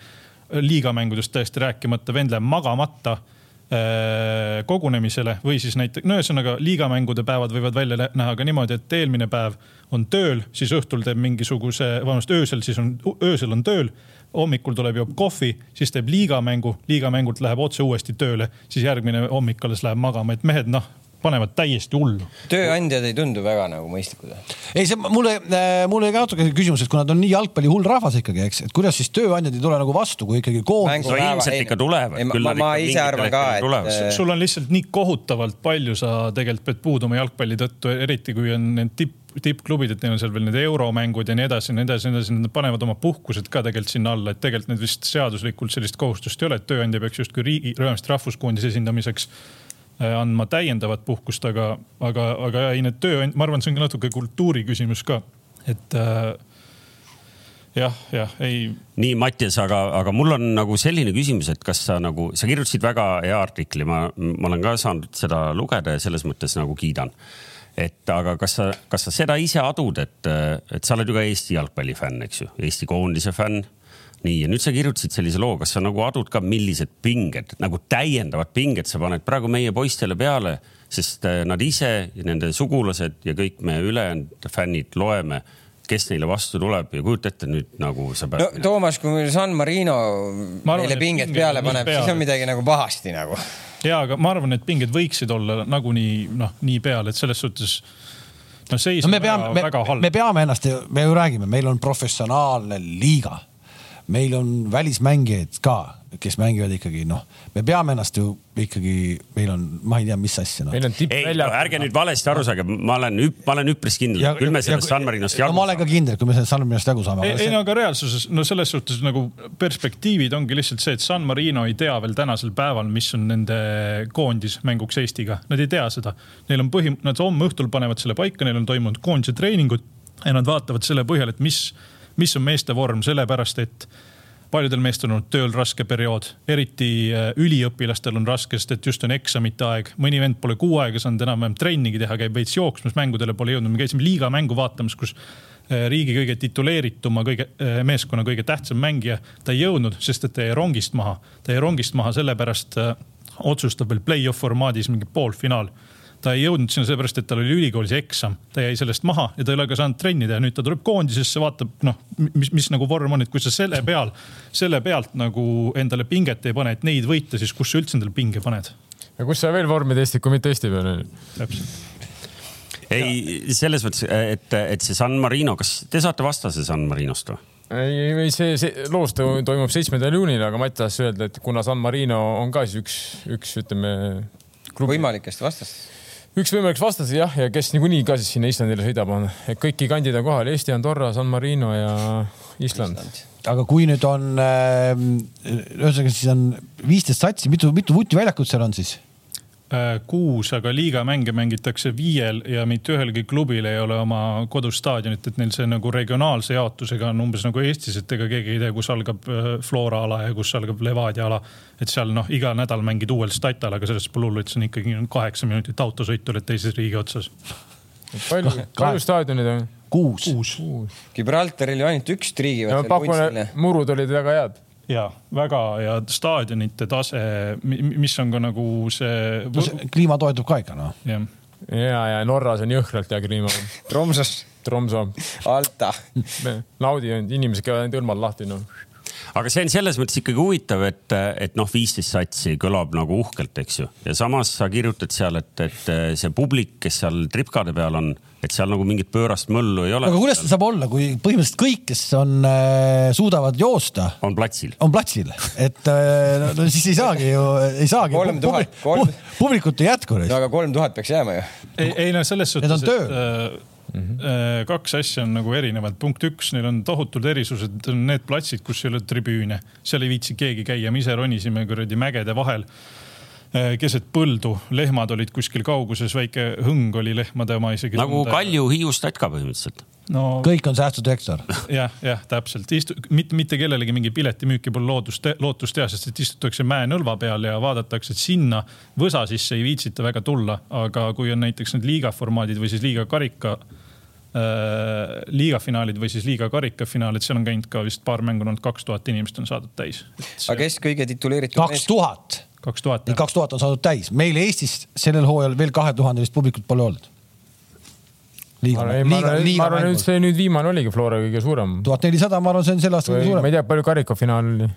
E: liigamängudest täiesti rääkimata, vend läheb magamata äh, kogunemisele või siis näiteks, no ühesõnaga liigamängude päevad võivad välja näha ka niimoodi, et eelmine päev on tööl, siis õhtul teeb mingisuguse, vabandust, öösel siis on, öösel on tööl hommikul tuleb, joob kohvi, siis teeb liigamängu, liigamängult läheb otse uuesti tööle, siis järgmine hommik alles läheb magama, et mehed, noh, panevad täiesti hullu.
D: tööandjad ei tundu väga nagu mõistlikud.
A: ei, see mulle, äh, mulle jäi ka natuke küsimus, et kui nad on nii jalgpalli hull rahvas ikkagi, eks, et kuidas siis tööandjad ei tule nagu vastu, kui ikkagi koondis.
C: no ilmselt ikka tulevad.
D: ma, ma ise arvan ka, et.
E: sul on lihtsalt nii kohutavalt palju, sa tegelikult pead puuduma jalgpalli tõttu, eriti kui on need tipp tippklubid, et neil on seal veel need euromängud ja nii edasi ja nii edasi ja nii edasi, nad panevad oma puhkused ka tegelikult sinna alla, et tegelikult need vist seaduslikult sellist kohustust ei ole, et tööandja peaks justkui riigi, rahvuskoondise esindamiseks Äh, andma täiendavat puhkust, aga, aga, aga ei need tööand-, ma arvan, see on ka natuke kultuuri küsimus ka, et äh, jah, jah, ei.
C: nii, Mattias, aga, aga mul on nagu selline küsimus, et kas sa nagu, sa kirjutasid väga hea artikli, ma, ma olen ka saanud seda lugeda ja selles mõttes nagu kiidan. et aga kas sa, kas sa seda ise adud, et, et sa oled ju ka Eesti jalgpallifänn, eks ju, Eesti koondise fänn nii, ja nüüd sa kirjutasid sellise loo, kas sa nagu adud ka, millised pinged, nagu täiendavad pinged sa paned praegu meie poistele peale, sest äh, nad ise ja nende sugulased ja kõik me ülejäänud fännid loeme kes neile vastu tuleb ja kujuta ette nüüd nagu sa
D: pead no,. Toomas, kui San Marino arvan, meile pinget peale paneb, siis on midagi nagu pahasti nagu.
E: ja, aga ma arvan, et pinged võiksid olla nagunii noh, nii peal, et selles suhtes no seis no,
A: on väga, me, väga halb. me peame ennast, me ju räägime, meil on professionaalne liiga meil on välismängijaid ka, kes mängivad ikkagi noh, me peame ennast ju ikkagi, meil on, ma ei tea, mis asja
C: no.. ei, no ärge nüüd valesti aru saage, ma olen, ma olen üpris kindel, küll me sellest San Marinost jagu
A: saame. ma olen ka kindel, kui me sellest San Marinost jagu saame.
E: ei, ei no aga reaalsuses, no selles suhtes nagu perspektiivid ongi lihtsalt see, et San Marino ei tea veel tänasel päeval, mis on nende koondis mänguks Eestiga, nad ei tea seda. Neil on põhi, nad homme õhtul panevad selle paika, neil on toimunud koondise treeningud ja nad vaatavad selle põhjal, et mis mis on meeste vorm, sellepärast et paljudel meestel on olnud tööl raske periood, eriti äh, üliõpilastel on raske, sest et just on eksamite aeg. mõni vend pole kuu aega saanud enam-vähem trennigi teha, käib veits jooksmas, mängudele pole jõudnud. me käisime liiga mängu vaatamas, kus äh, riigi kõige tituleerituma, kõige äh, meeskonna kõige tähtsam mängija, ta ei jõudnud, sest et ta jäi rongist maha. ta jäi rongist maha, sellepärast otsustab veel play-off formaadis mingi poolfinaal ta ei jõudnud sinna sellepärast, et tal oli ülikoolis eksam, ta jäi sellest maha ja ta ei ole ka saanud trenni teha, nüüd ta tuleb koondisesse, vaatab noh, mis, mis nagu vorm on, et kui sa selle peal, selle pealt nagu endale pinget ei pane, et neid võita, siis kus sa üldse endale pinge paned?
B: ja kus sa veel vormi testid, kui mitte Eesti peal on ju.
E: täpselt
C: ei, selles mõttes, et, et see San Marino, kas te saate vastase San Marinost või?
B: ei, ei see, see loos toimub seitsmendal juunil, aga Mati tahtis öelda, et kuna San Marino on ka siis üks, üks ütleme.
D: võimalikest vastastest
B: üks võimalik vastase jah, ja kes niikuinii ka siis sinna Islandile sõidab, on, et kõik gigandid on kohal, Eesti, Andorra, San Marino ja Island, Island..
A: aga kui nüüd on äh,, ühesõnaga siis on viisteist satsi, mitu, mitu vutiväljakut seal on siis?
E: Äh, kuus, aga liigamänge mängitakse viiel ja mitte ühelgi klubil ei ole oma kodustaadionit, et neil see nagu regionaalse jaotusega on umbes nagu Eestis, et ega keegi ei tea, kus algab äh, Flora ala ja kus algab Levadia ala. et seal noh, iga nädal mängid uuel statal, aga sellest pole hullu, et see on ikkagi kaheksa minutit autosõitu oled teises riigi otsas.
B: palju, palju staadionid on?
A: kuus,
E: kuus..
D: Gibraltaril ju ainult üks triigi.
B: murud olid väga head
E: ja väga ja staadionite tase, mis on ka nagu see
A: no. See kliima toetub ka ikka noh.
B: ja, ja, ja Norras on jõhkralt hea kliima
D: Tromsøs.
B: Tromsø.
D: Alta.
B: naudi, inimesed käivad ainult õlmal lahti noh
C: aga see on selles mõttes ikkagi huvitav, et, et noh, viisteist satsi kõlab nagu uhkelt, eks ju, ja samas sa kirjutad seal, et, et see publik, kes seal tripkade peal on, et seal nagu mingit pöörast möllu ei ole.
A: aga kuidas see saab olla, kui põhimõtteliselt kõik, kes on äh,, suudavad joosta.
C: on platsil.
A: on platsil, et äh, no, siis ei saagi ju, ei saagi.
D: kolm tuhat,
A: publikut ei jätku.
D: no aga kolm tuhat peaks jääma ju.
E: ei, ei no selles suhtes. Need on tööl. Mm -hmm. kaks asja on nagu erinevad. punkt üks, neil on tohutud erisused, on need platsid, kus ei ole tribüüne, seal ei viitsi keegi käia, me ise ronisime kuradi mägede vahel äh, keset põldu, lehmad olid kuskil kauguses, väike hõng oli lehmade oma isegi.
C: nagu Kalju Hiiust Tatka põhimõtteliselt
A: no,. kõik on säästusektor.
E: jah, jah, täpselt, istu-, mitte, mitte kellelegi mingi piletimüüki pole loodust, lootust teha, sest et istutakse mäenõlva peal ja vaadatakse, et sinna võsa sisse ei viitsita väga tulla, aga kui on näiteks need liiga formaadid või siis liiga karika Äh, liiga finaalid või siis liiga karikafinaalid, seal on käinud ka vist paar mängu olnud, kaks tuhat inimest on saadud täis.
D: aga kes kõige tituleeritud?
A: kaks tuhat.
E: kaks tuhat.
A: kaks tuhat on saadud täis, meil Eestis sellel hooajal veel kahetuhandelist publikut pole olnud.
B: liiga, liiga, liiga. ma arvan, et see nüüd viimane oligi Flora kõige suurem.
A: tuhat nelisada, ma arvan, see on selle aasta kõige suurem.
B: ma ei tea, palju karikafinaal oli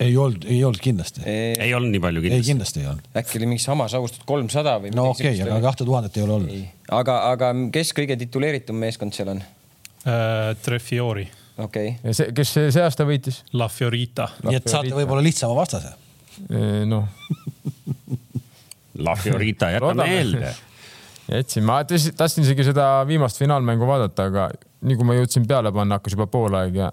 A: ei olnud, ei olnud kindlasti.
C: ei olnud nii palju
A: kindlasti. ei, kindlasti ei olnud.
D: äkki oli mingi samas augustus kolmsada või?
A: no okei okay,, aga kahte tuhandet ei ole olnud.
D: aga, aga kes kõige tituleeritum meeskond seal on
E: äh,? Trefiori.
D: okei
B: okay.. ja see, kes see aasta võitis?
E: La Fiorita.
A: nii et saate võib-olla lihtsama vastase.
B: noh
C: La Fiorita, jäta meelde
B: jätsin, ma tahtsin isegi seda viimast finaalmängu vaadata, aga nii kui ma jõudsin peale panna, hakkas juba poolaeg ja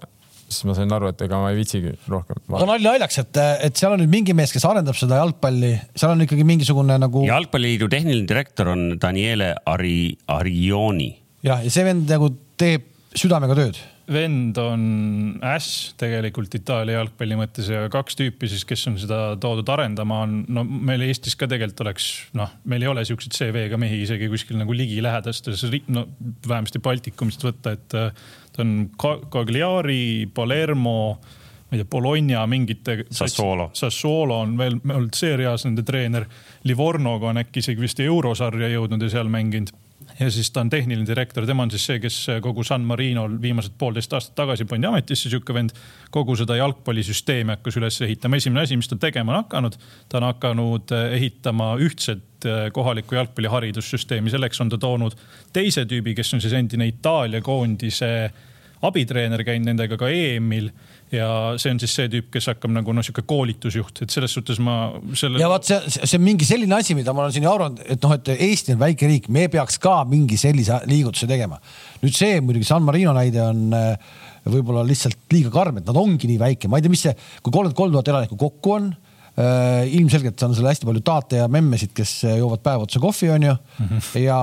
B: siis ma sain aru, et ega ma ei viitsigi rohkem.
A: aga nalja naljaks, et, et seal on nüüd mingi mees, kes arendab seda jalgpalli, seal on ikkagi mingisugune nagu.
C: jalgpalliliidu tehniline direktor on Daniele Ari, Arioni.
A: jah, ja see vend nagu teeb südamega tööd
E: vend on äss tegelikult Itaalia jalgpalli mõttes ja kaks tüüpi siis, kes on seda toodud arendama, on no meil Eestis ka tegelikult oleks noh, meil ei ole siukseid CV-ga mehi isegi kuskil nagu ligilähedastes, no vähemasti Baltikumist võtta, et ta on Cagliari, Palermo, ma ei tea, Bologna mingite.
C: Sassuolo.
E: Sassuolo on veel olnud seerias nende treener. Livornoga on äkki isegi vist eurosarja jõudnud ja seal mänginud ja siis ta on tehniline direktor, tema on siis see, kes kogu San Marinol viimased poolteist aastat tagasi pandi ametisse, sihuke vend. kogu seda jalgpallisüsteemi hakkas üles ehitama, esimene asi, mis ta tegema on hakanud, ta on hakanud ehitama ühtset eh, kohalikku jalgpalliharidussüsteemi, selleks on ta toonud teise tüübi, kes on siis endine Itaalia koondise abitreener, käinud nendega ka EM-il ja see on siis see tüüp, kes hakkab nagu noh, sihuke koolitusjuht, et selles suhtes ma selle.
A: ja vot see, see on mingi selline asi, mida ma olen siin ju arvanud, et noh, et Eesti on väike riik, me peaks ka mingi sellise liigutuse tegema. nüüd see muidugi San Marino näide on äh, võib-olla lihtsalt liiga karm, et nad ongi nii väike, ma ei tea, mis see, kui kolmkümmend kolm tuhat elanikku kokku on äh, ilmselgelt on seal hästi palju taate ja memmesid, kes joovad päev otsa kohvi, onju mm. -hmm. ja,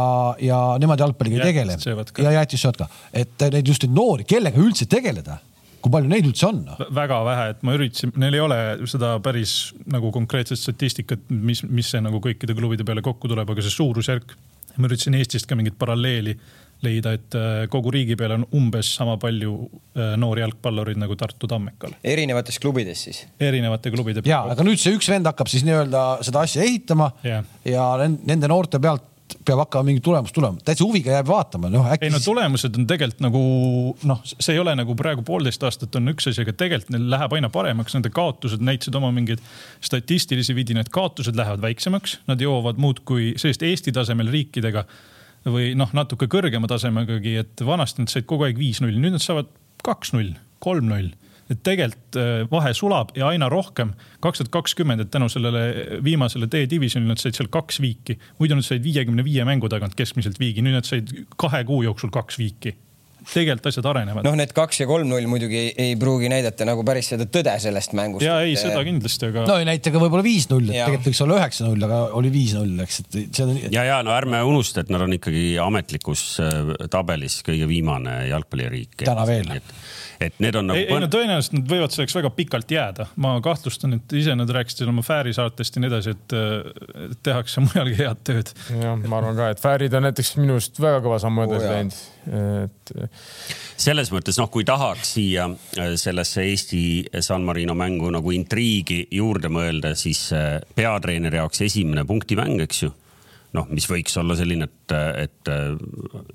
A: ja nemad jalgpalliga ei tegele. ja jäätist söövad ka, et neid just neid noori, kellega üldse tegeleda kui palju neid üldse on no??
E: väga vähe, et ma üritasin, neil ei ole seda päris nagu konkreetset statistikat, mis, mis see nagu kõikide klubide peale kokku tuleb, aga see suurusjärk. ma üritasin Eestist ka mingit paralleeli leida, et äh, kogu riigi peal on umbes sama palju äh, noori jalgpallureid nagu Tartu Tammekal.
D: erinevates klubides siis?
E: erinevate klubide.
A: ja, aga nüüd see üks vend hakkab siis nii-öelda seda asja ehitama yeah. ja nende noorte pealt et peab hakkama mingi tulemus tulema, täitsa huviga jääb vaatama, noh
E: äkki. ei no tulemused on tegelikult nagu noh, see ei ole nagu praegu poolteist aastat on üks asi, aga tegelikult neil läheb aina paremaks, nende kaotused näitasid oma mingeid statistilisi vidinaid, kaotused lähevad väiksemaks, nad jõuavad muudkui sellist Eesti tasemel riikidega või noh, natuke kõrgema tasemegagi, et vanasti nad said kogu aeg viis-null, nüüd nad saavad kaks-null, kolm-null et tegelikult äh, vahe sulab ja aina rohkem. kaks tuhat kakskümmend, et tänu sellele viimasele D-divisjonile nad said seal kaks viiki, muidu nad said viiekümne viie mängu tagant keskmiselt viigi, nüüd nad said kahe kuu jooksul kaks viiki tegelikult asjad arenevad.
D: noh, need kaks ja kolm-null muidugi ei, ei pruugi näidata nagu päris seda tõde sellest mängust.
E: ja ei, seda kindlasti, aga.
A: no ei näita ka võib-olla viis-null, et tegelikult võiks olla üheksa-null, aga oli viis-null, eks, et see on.
C: ja, ja no ärme unusta, et nad on ikkagi ametlikus äh, tabelis kõige viimane jalgpalliriik.
A: täna veel
C: et need on nagu.
E: ei, ei no tõenäoliselt nad võivad selleks väga pikalt jääda, ma kahtlustan, et ise nad rääkisid oma Fääri saatest ja nii edasi, et tehakse mujalgi head tööd.
B: jah, ma arvan ka, et Fäärid on näiteks minu arust väga kõva sammu edasi oh, läinud, et.
C: selles mõttes noh, kui tahaks siia äh, sellesse Eesti San Marino mängu nagu intriigi juurde mõelda, siis äh, peatreeneri jaoks esimene punktimäng, eks ju noh, mis võiks olla selline, et, et äh,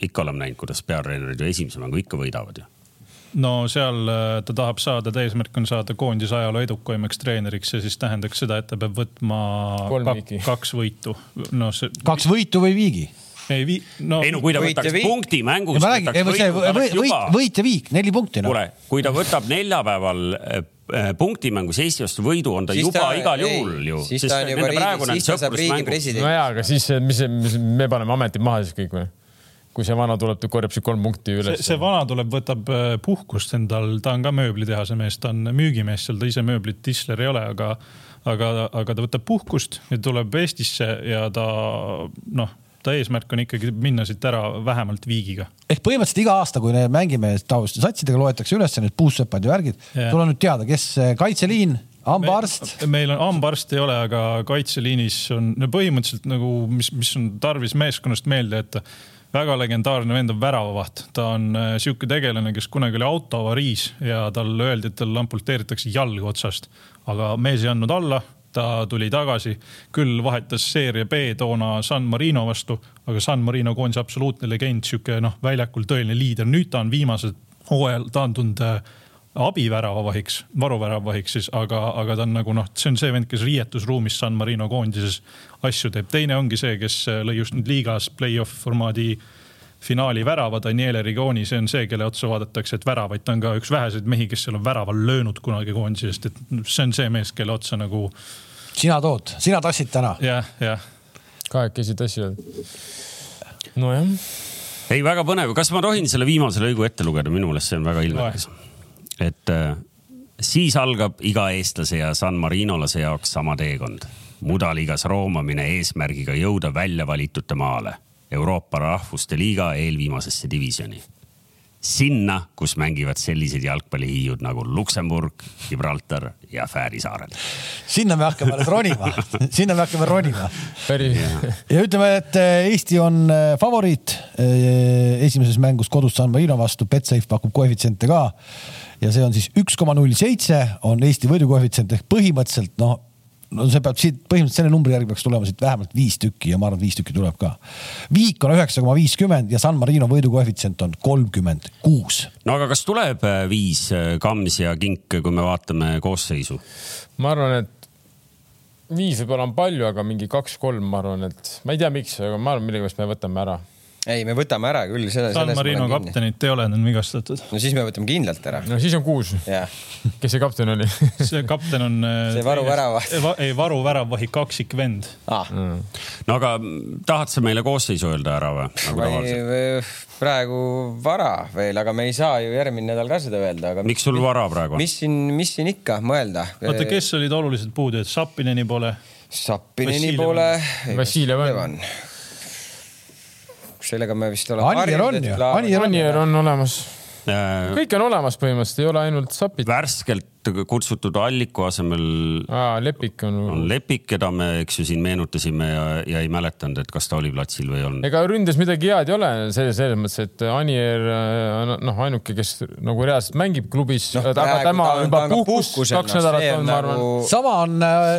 C: ikka oleme näinud, kuidas peatreenerid ju esimese mängu ikka võidavad ju
E: no seal äh, ta tahab saada, ta eesmärk on saada koondise ajaloo edukaimaks treeneriks ja siis tähendaks seda, et ta peab võtma kak, kaks võitu.
A: no see. kaks võitu või viigi?
E: ei vii-,
C: no. ei no kui ta võtaks punkti mängust.
A: võit ja viik, neli punkti
C: no.. kuule, kui ta võtab neljapäeval äh, äh, punktimängus Eesti vastu võidu, on ta siis juba ta, igal juhul ju.
D: siis ta on juba riigi, siis ta saab riigi president.
B: no jaa, aga siis, mis, mis me paneme ametid maha siis kõik või? Kui see vana tuleb, korjab siis kolm punkti üles.
E: see vana tuleb, võtab äh, puhkust endal, ta on ka mööblitehase mees, ta on müügimees seal, ta ise mööblit tisler ei ole, aga, aga, aga ta võtab puhkust ja tuleb Eestisse ja ta noh ta eesmärk on ikkagi minna siit ära vähemalt viigiga.
A: ehk põhimõtteliselt iga aasta, kui me mängime taoliste satsidega, loetakse üles need puussepad ja värgid. sul on nüüd teada, kes kaitseliin, hambaarst
E: me,? meil on hambaarst ei ole, aga kaitseliinis on no põhimõtteliselt nagu, mis, mis on tarvis meeskonnast meelde jätta väga legendaarne vend on väravavaht, ta on äh, sihuke tegelane, kes kunagi oli autoavariis ja talle öeldi, et tal amputeeritakse jalg otsast, aga mees ei andnud alla ta tuli tagasi, küll vahetas seeria B toona San Marino vastu, aga San Marino koondise absoluutne legend, sihuke noh, väljakul tõeline liider, nüüd ta on viimasel hooajal taandunud äh, abiväravavahiks, varuväravavahiks siis, aga, aga ta on nagu noh, see on see vend, kes riietusruumis San Marino koondises asju teeb. teine ongi see, kes äh, lõi just nüüd liigas play-off formaadi finaali värava, Daniele Rigoni, see on see, kelle otsa vaadatakse, et väravaid, ta on ka üks väheseid mehi, kes seal on väraval löönud kunagi koondisest, et see on see mees, kelle otsa nagu.
A: sina tood, sina tassid täna
E: ja,. jah, jah.
B: kahekesi tassivad. nojah
C: ei, väga põnev, kas ma tohin selle viimase lõigu ette lugeda, minu meelest see on väga ilmekas no et äh, siis algab iga eestlase ja San Marinolase jaoks sama teekond. mudaliigas roomamine eesmärgiga jõuda välja valitute maale, Euroopa Rahvuste Liiga eelviimasesse divisjoni. sinna, kus mängivad sellised jalgpallihiiud nagu Luksemburg, Gibraltar ja Fääri saared.
A: sinna me hakkame alles ronima, sinna me hakkame ronima. ja ütleme, et äh, Eesti on äh, favoriit esimeses mängus kodus San Marino vastu, Betsafe pakub koefitsiente ka ja see on siis üks koma null seitse on Eesti võidukoefitsient ehk põhimõtteliselt noh, no see peab siit põhimõtteliselt selle numbri järgi peaks tulema siit vähemalt viis tükki ja ma arvan, et viis tükki tuleb ka. Viik on üheksa koma viiskümmend ja San Marino võidukoefitsient on kolmkümmend kuus.
C: no aga kas tuleb äh, viis äh, Kams ja Kink, kui me vaatame koosseisu?
B: ma arvan, et viis võib-olla on palju, aga mingi kaks-kolm, ma arvan, et ma ei tea, miks, aga ma arvan, millegipärast me võtame ära
D: ei, me võtame ära küll.
E: San Marino kaptenit ei ole, ta on vigastatud.
D: no siis me võtame kindlalt ära.
B: no siis on kuus. kes see kapten oli
E: see kapten on.
D: see varuväravaht.
E: ei, varuväravvahi kaksikvend
C: ah.. Mm. no aga tahad sa meile koosseisu öelda ära või
D: nagu? praegu vara veel, aga me ei saa ju järgmine nädal ka seda öelda, aga.
C: miks sul vara praegu
D: on? mis siin, mis siin ikka mõelda?
E: oota, kes olid olulised puudujad, Sapineni pole?
D: Sapineni pole.
B: Vassiljev on
D: sellega me vist oleme.
A: Anier on ju,
B: Anier on olemas. Kõik on olemas põhimõtteliselt, ei ole ainult sapid.
C: värskelt kutsutud Alliku asemel.
B: Lepik on.
C: on Lepik, keda me, eks ju, siin meenutasime ja, ja ei mäletanud, et kas ta oli platsil või ei olnud.
B: ega ründes midagi head ei ole selles, selles mõttes, et Anier noh, ainuke, kes nagu reaalselt mängib klubis no,, aga tema juba puhkus kaks nädalat on, ma arvan.
A: Nagu- sama on,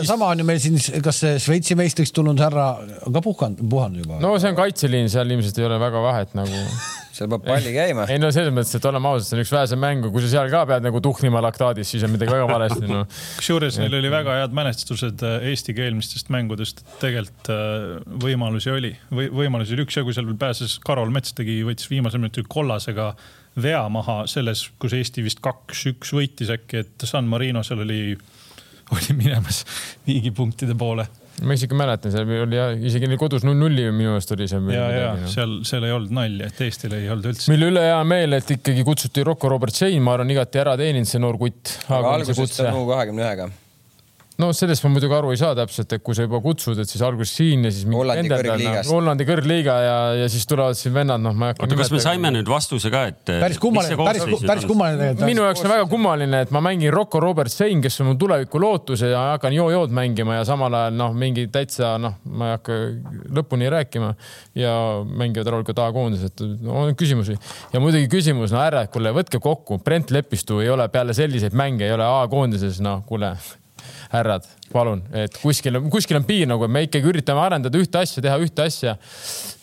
A: sama on ju meil siin, kas Šveitsi meistriks tulnud härra ka puhanud, puhanud juba?
B: no see on kaitseliin, seal ilmselt ei ole väga vahet nagu
D: seal peab palli käima.
B: ei no selles mõttes, et oleme ausad, see on üks vähesem mängu, kui sa seal ka pead nagu tuhnima laktaadis, siis on midagi väga valesti no..
E: kusjuures neil oli väga head mälestused äh, Eestiga eelmistest mängudest, tegelikult äh, võimalusi oli. Või,, võimalusi oli üksjagu, seal veel pääses Karol Mets tegi, võttis viimasel minutil kollasega vea maha selles, kus Eesti vist kaks-üks võitis äkki, et San Marino seal oli, oli minemas viigipunktide poole
B: ma isegi mäletan, seal oli ja isegi neil kodus null-nulli minu meelest oli seal.
E: ja, ja no. seal, seal ei olnud nalja, et Eestil ei olnud üldse.
B: mille üle hea meel, et ikkagi kutsuti Rocco Robert Sein, ma arvan, igati ära teeninud see noor kutt.
D: aga alguses ta on kahekümne ühega
B: no sellest ma muidugi aru ei saa täpselt, et kui sa juba kutsud, et siis alguses siin ja siis
D: Hollandi kõrgliigast.
B: Hollandi kõrgliiga ja, ja siis tulevad siin vennad, noh, ma ei
C: hakka. oota, kas me saime nüüd vastuse ka, et?
A: päris kummaline, päris, päris kummaline
B: tegelikult. minu jaoks on väga kummaline, et ma mängin Rocco Robert Sein, kes on mu tuleviku lootus ja hakkan joo-jood mängima ja samal ajal noh, mingi täitsa noh, ma ei hakka lõpuni rääkima ja mängivad rahulikult A-koondises, et no, on küsimusi ja muidugi küsimus, no ära, kuule, võtke kokku, Brent Lepistu ei ole peale selliseid mänge ei ole A-koondises, noh, kuule härrad, palun, et kuskil, kuskil on piir nagu, et me ikkagi üritame arendada ühte asja, teha ühte asja.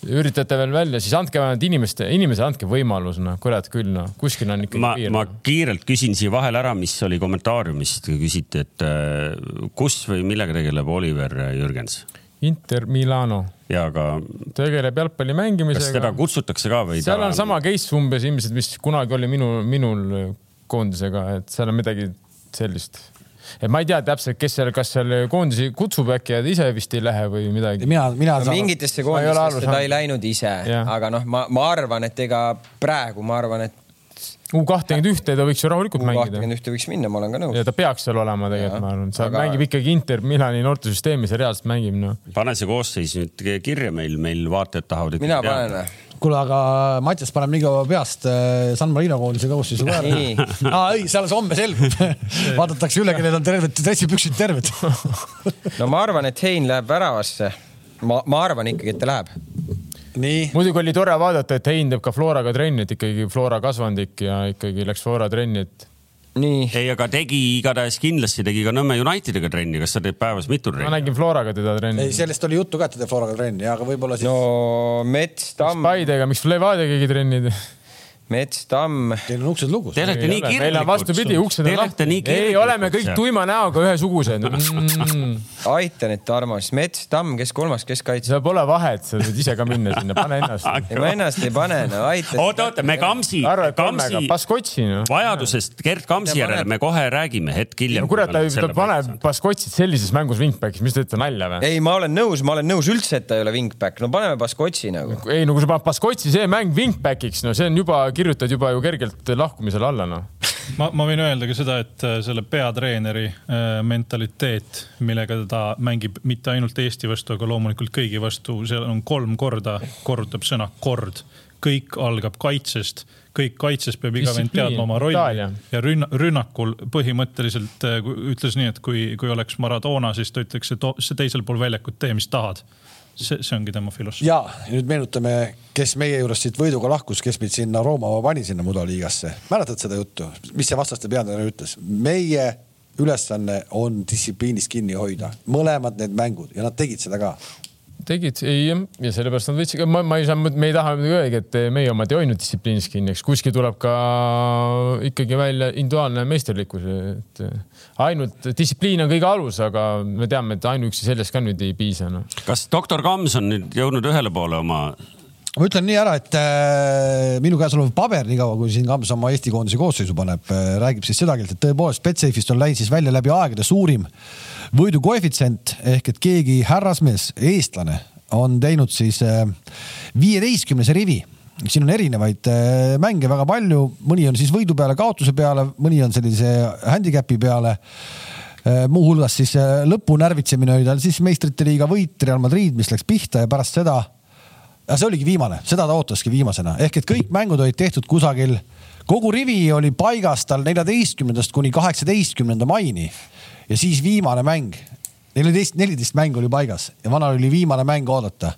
B: üritate veel välja, siis andke vähemalt inimeste, inimesele andke võimalus, noh, kurat küll, noh, kuskil on ikkagi
C: ma,
B: piir.
C: ma kiirelt küsin siia vahele ära, mis oli kommentaariumis, küsiti, et äh, kus või millega tegeleb Oliver Jürgens?
B: Inter Milano.
C: ja aga.
B: tegeleb jalgpalli mängimisega.
C: kas teda kutsutakse ka või?
B: seal on sama case umbes ilmselt, mis kunagi oli minu, minul koondisega, et seal on midagi sellist et ma ei tea täpselt, kes seal, kas seal koondisi kutsub äkki ja ta ise vist ei lähe või midagi.
A: mina, mina
D: no, mingitesse koondistesse ta ei läinud ise, aga noh, ma, ma arvan, et ega praegu ma arvan, et
B: U kahtekümmend ühte ta võiks ju rahulikult
D: U
B: mängida.
D: kahtekümmend ühte võiks minna, ma olen ka nõus.
B: ja ta peaks seal olema tegelikult, ma arvan, ta aga... mängib ikkagi Inter Milani noortesüsteemis ja reaalselt mängib noh.
C: pane see koosseis nüüd kirja meil, meil vaatajad tahavad.
D: mina panen või?
A: kuule, aga Mattias paneb nii kaua peast äh, San Marino koondise koosseisu ka ära. aa ei, see alles homme selgub vaadatakse üle, kellel on terved dressipüksid terved
D: no ma arvan, et Hein läheb väravasse. ma, ma arvan ikkagi, et ta läheb.
B: Muidugi oli tore vaadata, et Hein teeb ka Floraga trenni, et ikkagi Flora kasvandik ja ikkagi läks Flora trenni, et
C: ei, aga tegi igatahes kindlasti tegi ka Nõmme Unitediga trenni, kas ta teeb päevas mitu trenni?
B: ma nägin Floraga teda trenni.
A: ei, sellest oli juttu ka, et ta teeb Floraga trenni, aga võib-olla siis.
D: no Mets, Tamm.
B: miks Paidega, miks Levadiga tegi trenni?
D: Mets, Tamm.
A: Teil on uksed lukus.
C: Te olete nii kirglikud.
B: meil on vastupidi, uksed on lahti. ei, oleme kõik tuima näoga ühesugused mm..
D: aita nüüd, Tarmo, siis Mets, Tamm, kes kolmas, kes kaitseb?
B: seal pole vahet, sa võid ise ka minna sinna, pane ennast
D: ei, ma ennast ei pane, no aita.
C: oota, oota, me Kamsi,
B: Kamsi. Baskotsi no..
C: vajadusest Gerd Kamsi järele me kohe räägime hetk hiljem.
B: no kurat, ta paneb Baskotsit sellises mängus wingback'is, mis te teete nalja või?
D: ei, ma olen nõus, ma olen nõus üldse, et ta ei ole wingback, no paneme Baskotsi nagu.
B: ei, no kui sa paned Baskotsi see mäng wingback'iks, no see on juba, kirjutad juba ju kergelt lahkumisele alla, noh.
E: Ma, ma võin öelda ka seda, et äh, selle peatreeneri äh, mentaliteet, millega ta mängib mitte ainult Eesti vastu, aga loomulikult kõigi vastu, seal on kolm korda, korrutab sõna kord. kõik algab kaitsest, kõik kaitses peab iga vend teadma oma rolli. Ja rünn, rünnakul põhimõtteliselt äh, ütles nii, et kui, kui oleks Maradona, siis ta ütleks, et see teisel pool väljakut tee, mis tahad see, see ongi tema filosoofia.
A: ja nüüd meenutame, kes meie juurest siit võiduga lahkus, kes meid sinna Rooma pani sinna mudaliigasse. mäletad seda juttu, mis see vastaste peatreener ütles? meie ülesanne on distsipliinist kinni hoida, mõlemad need mängud ja nad tegid seda ka
B: tegid, ei ja sellepärast nad võtsid, ma, ma ei saa, me ei taha muidugi öelda, et meie omad ei hoidnud distsipliinis kinni, eks kuskil tuleb ka ikkagi välja individuaalne meisterlikkus, et ainult distsipliin on kõige alus, aga me teame, et ainuüksi sellest ka nüüd ei piisa no..
C: kas doktor Kams on nüüd jõudnud ühele poole oma
A: ma ütlen nii ära, et äh, minu käes olev paber, niikaua kui siin Kams oma Eesti koondise koosseisu paneb äh,, räägib siis seda keelt, et tõepoolest Betsafe'ist on läinud siis välja läbi aegade suurim võidukoefitsient ehk et keegi härrasmees, eestlane, on teinud siis äh, viieteistkümnese rivi siin on erinevaid äh, mänge väga palju, mõni on siis võidu peale, kaotuse peale, mõni on sellise handicap'i peale. Äh, muuhulgas siis lõpu närvitsemine oli tal siis meistrite liiga võit Real Madrid, mis läks pihta ja pärast seda see oligi viimane, seda ta ootaski viimasena, ehk et kõik mängud olid tehtud kusagil kogu rivi oli paigas tal neljateistkümnendast kuni kaheksateistkümnenda maini. Ja siis viimane mäng, neliteist, neliteist mängu oli paigas ja vanal oli viimane mäng oodata.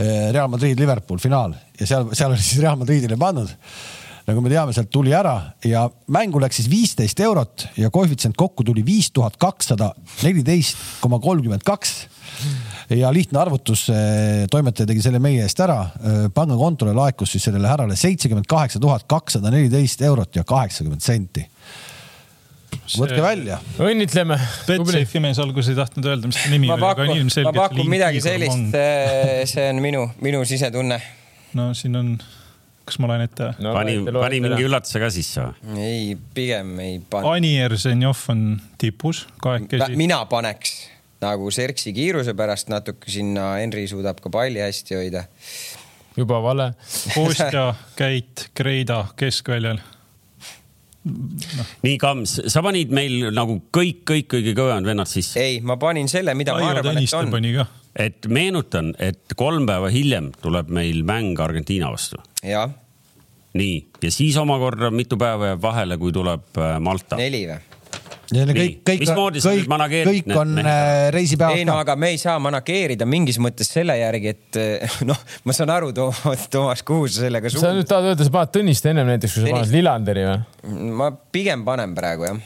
A: Eh, Real Madrid, Liverpool finaal. Ja seal, seal oli siis Real Madridile pannud nagu me teame, sealt tuli ära ja mängu läks siis viisteist eurot ja koefitsient kokku tuli viis tuhat kakssada neliteist koma kolmkümmend kaks. Ja lihtne arvutus, eh, toimetaja tegi selle meie eest ära. Eh, pangakontole laekus siis sellele härrale seitsekümmend kaheksa tuhat kakssada neliteist eurot ja kaheksakümmend senti võtke välja.
B: õnnitleme.
E: Betsafe'i mees alguses ei tahtnud öelda, mis ta nimi
D: oli, aga ilmselgelt. ma pakun midagi sellist, eh, see on minu, minu sisetunne.
E: no siin on kas ma loen ette
C: no,? pani, pani mingi üllatuse ka sisse
D: või? ei, pigem ei
E: pane. Anier Zenjov on tipus kahekesi.
D: mina paneks nagu Serksi kiiruse pärast natuke sinna, Henri suudab ka palli hästi hoida.
B: juba vale.
E: Kostja, Käit, Kreida keskväljal
C: no.. nii, Kams, sa panid meil nagu kõik, kõik kõige kõvemad vennad sisse?
D: ei, ma panin selle, mida Aiu ma arvan, et on.
C: et meenutan, et kolm päeva hiljem tuleb meil mäng Argentiina vastu.
D: jah.
C: nii, ja siis omakorda mitu päeva jääb vahele, kui tuleb äh, Malta?
D: neli või?
A: Kõik, kõik, kõik, kõik on äh, reisipäevad.
D: ei no aga me ei saa manageerida mingis mõttes selle järgi, et äh, noh, ma saan aru, Toomas, kuhu sa sellega
B: suund-. sa nüüd tahad öelda, sa paned Tõniste ennem näiteks, kui sa paned Lillanderi või?
D: ma pigem panen praegu jah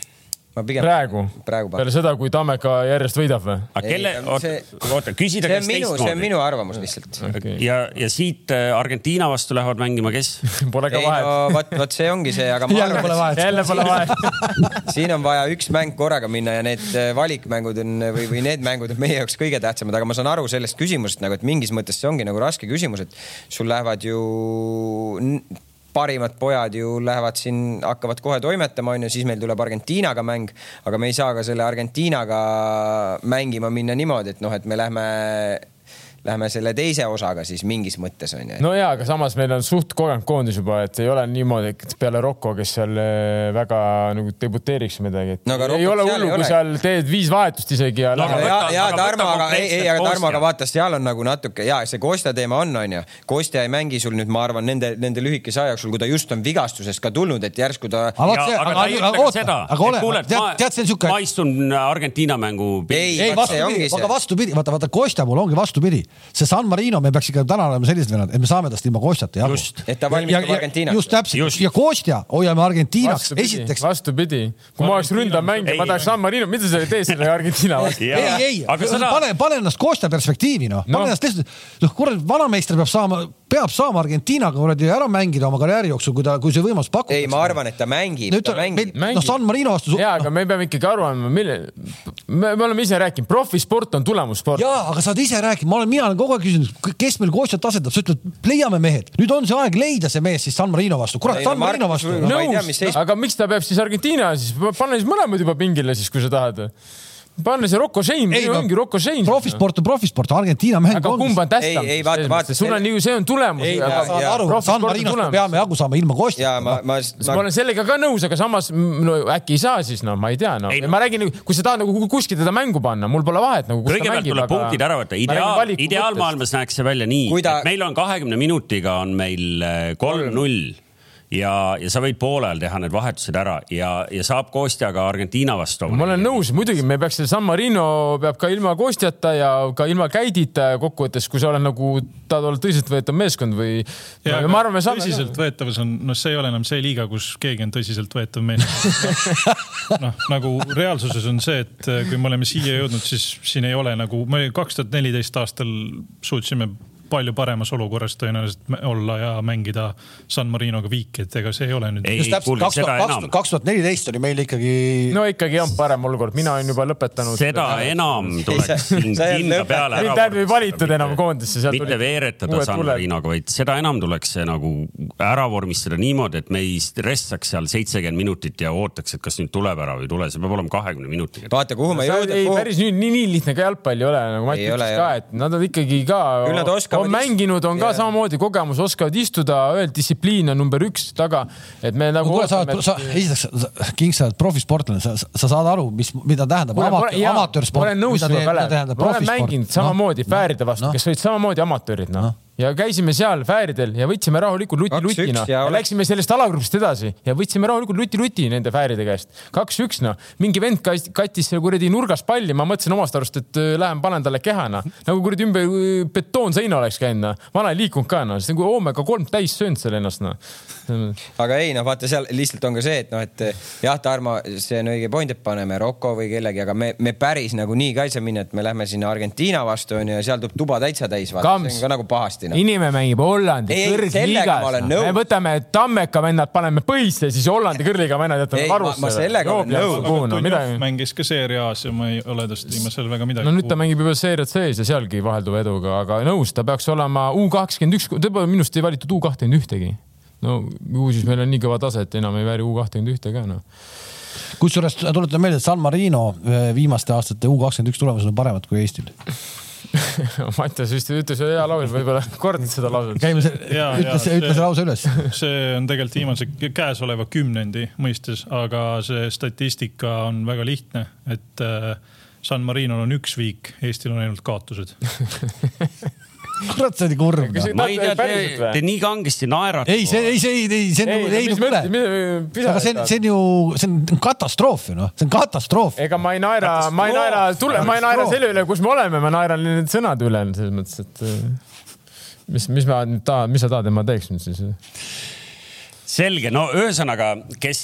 B: pigem. praegu, praegu, peale seda, kui Tammeka järjest võidab või?
C: aga kelle, oota, küsida
D: käest teistmoodi. see on minu arvamus lihtsalt
C: okay.. ja, ja siit äh, Argentiina vastu lähevad mängima kes
B: Pole ka vahet. No,
D: vot, vot see ongi see, aga.
B: jälle pole vahet. jälle pole vahet
D: siin on vaja üks mäng korraga minna ja need äh, valikmängud on või, või need mängud on meie jaoks kõige tähtsamad, aga ma saan aru sellest küsimusest nagu, et mingis mõttes see ongi nagu raske küsimus, et sul lähevad ju parimad pojad ju lähevad siin, hakkavad kohe toimetama, onju, siis meil tuleb Argentiinaga mäng. aga me ei saa ka selle Argentiinaga mängima minna niimoodi, et noh, et me lähme lähme selle teise osaga siis mingis mõttes on ju.
B: no ja, aga samas meil on suht kogenud koondis juba, et ei ole niimoodi, et peale Rocco, kes seal eh, väga nagu debuteeriks midagi. No, ei ole hullu, kui seal teed viis vahetust isegi ja
D: no,. ja, ja Tarmo, aga ei, ei, aga Tarmo, aga vaata, seal on nagu natuke ja see Kostja teema on, on ju. Kostja ei mängi sul nüüd, ma arvan, nende, nende lühikese aja jooksul, kui ta just on vigastusest ka tulnud, et järsku ta.
C: aga oota, tead, see on siuke. ma istun Argentiina mängu.
A: ei, ei, vastupidi, aga vastupidi, vaata, vaata Kostja mul ongi vastupidi see San Marino, me peaks ikka täna olema sellised vennad, et me saame tast ilma Kostjata jagu.
D: et ta valmistub Argentiinaks.
A: just täpselt ja Kostja hoiame Argentiinaks esiteks.
B: vastupidi, kui ma oleks ründav mängija, ma tahaks San Marino, mida sa teed selle Argentiina vastu?
A: ei, ei, pane, pane ennast Kostja perspektiivi noh no., pane ennast lihtsalt, noh kurat, vanameister peab saama, peab saama Argentiinaga kuradi ära mängida oma karjääri jooksul, kui ta, kui see võimalus pakub.
D: ei, ma arvan, et ta mängib, ta mängib.
A: noh, San Marino vastu.
B: ja, aga me peame ikkagi aru andma, mille, me, me oleme ise rääkinud, profisport on tulemussport.
A: ja, aga sa oled ise rääkinud, ma olen, mina olen kogu aeg küsinud, kes meil Kostjat asendab, sa ütled, leiame mehed. nüüd on see aeg leida see mees siis San Marino vastu, kurat, San Marino vastu.
B: nõus, aga miks ta peab siis Argentiina siis, pane siis mõlemad juba pingile siis, kui sa tahad panna see Rocco Shane, see ongi Rocco Shane.
A: profisport on profisport, Argentiina mäng
B: aga kumb on tähtsam?
D: ei, ei vaata, vaata.
B: sul on ju, see on tulemus.
A: saad aru, San Marinost me peame jagu saama ilma Kostjata.
B: ma, ma, ma, ma olen sellega ka nõus, aga samas no äkki ei saa siis, no ma ei tea, no ei, ma räägin, kui sa tahad nagu kuskil teda mängu panna, mul pole vahet nagu.
C: kõigepealt tuleb punktid ära võtta, ideaal, ideaalmaailmas näeks see välja nii, et meil on kahekümne minutiga on meil eh, kolm-null ja, ja sa võid poolel teha need vahetused ära ja, ja saab Kostjaga Argentiina vastu.
B: ma olen nõus, muidugi me peaks, San Marino peab ka ilma Kostjata ja ka ilma Käidita kokkuvõttes, kui sa oled nagu, tahad olla tõsiseltvõetav meeskond või.
E: ja tõsiseltvõetavus on, noh, see ei ole enam see liiga, kus keegi on tõsiseltvõetav meeskond noh, nagu reaalsuses on see, et kui me oleme siia jõudnud, siis siin ei ole nagu, me kaks tuhat neliteist aastal suutsime palju paremas olukorras tõenäoliselt olla ja mängida San Marinoga viiki, et ega see ei ole nüüd.
A: just täpselt, kaks tuhat neliteist oli meil ikkagi.
B: no ikkagi on parem olukord, mina olen juba lõpetanud.
C: seda enam tuleks kinda peale
B: ära. mind ei valitud enam koondisse.
C: mitte veeretada San Marinoga, vaid seda enam tuleks see nagu ära vormistada niimoodi, et me ei stressaks seal seitsekümmend minutit ja ootaks, et kas nüüd tuleb ära või ei tule, see peab olema kahekümne minutiga.
D: vaata, kuhu me jõudnud.
B: ei, päris nii, nii, nii lihtne ka jalgpall ei ole, nagu Mati ütles ka, et nad on ikkagi ka.
D: küll nad oskavad
B: on mänginud, on ka yeah. samamoodi kogemus, oskavad istuda, öelda distsipliin on number üks taga. et me nagu.
A: kuule, sa oled, sa esiteks, King, sa oled profisportlane, sa, sa saad aru, mis, mida tähendab amatöör, amatöörsport.
B: ma olen nõus sinuga, Pele, ma olen mänginud samamoodi no, Fääride vastu no., kes olid samamoodi amatöörid, noh no ja käisime seal fääridel ja võtsime rahulikult luti-lutina ja, ja läksime sellest alagrupist edasi ja võtsime rahulikult luti-luti nende fääride käest. kaks-üks noh, mingi vend kattis kuradi nurgas palli, ma mõtlesin omast arust, et äh, lähen panen talle keha noh, nagu kuradi ümber äh, betoonseina oleks käinud noh, vana ei liikunud ka noh, see on kui Oomega kolm täis söönud seal ennast noh.
D: aga ei noh, vaata seal lihtsalt on ka see, et noh, et jah, Tarmo, see on õige point, et paneme Rocco või kellegi, aga me, me päris nagu nii ka ei saa minna, et me lähme sinna Argentiina vastu onju ja seal tuleb tuba täitsa täis, see on ka nagu pahasti
B: no.. inimene mängib Hollandi kõrgliigas. me võtame Tammeka vennad, paneme põisse, siis Hollandi kõrgliiga vennad jätame varusse.
D: ma sellega olen
E: nõus. mängis ka Serie A-s ja ma ei ole tast viimasel väga midagi.
B: no nüüd ta mängib juba seeriat sees ja sealgi vahelduva eduga, aga nõus, ta peaks olema U kakskümmend üks, tõepoolest minust ei valitud U kahtekümmend ühtegi. no ju siis meil on nii kõva tase, et enam ei vääri U kahtekümmend ühte ka noh
A: kusjuures tuletan meelde, et San Marino eh, viimaste aastate U kakskümmend üks tulemused on paremad kui Eestil
B: Mattias vist ütles hea laul, võib-olla kordad seda lauset.
A: käime, ütle see, ütle see lause üles.
E: see on tegelikult viimase käesoleva kümnendi mõistes, aga see statistika on väga lihtne, et äh, San Marinol on üks viik, Eestil on ainult kaotused
A: kurat, see oli kurb.
C: ma ei tea, te, te nii kangesti naerate.
A: ei, see, ei, see, ei, see on nagu leidnud üle. aga see on, see on ju, see on katastroof ju noh, see on katastroof.
B: ega ma ei naera, ma ei naera, tule, ma ei naera selle üle, kus me oleme, ma naeran nende sõnade üle selles mõttes, et äh, mis, mis ma nüüd tahan, mis sa tahad, et ma teeks nüüd siis?
C: Selge, no ühesõnaga, kes,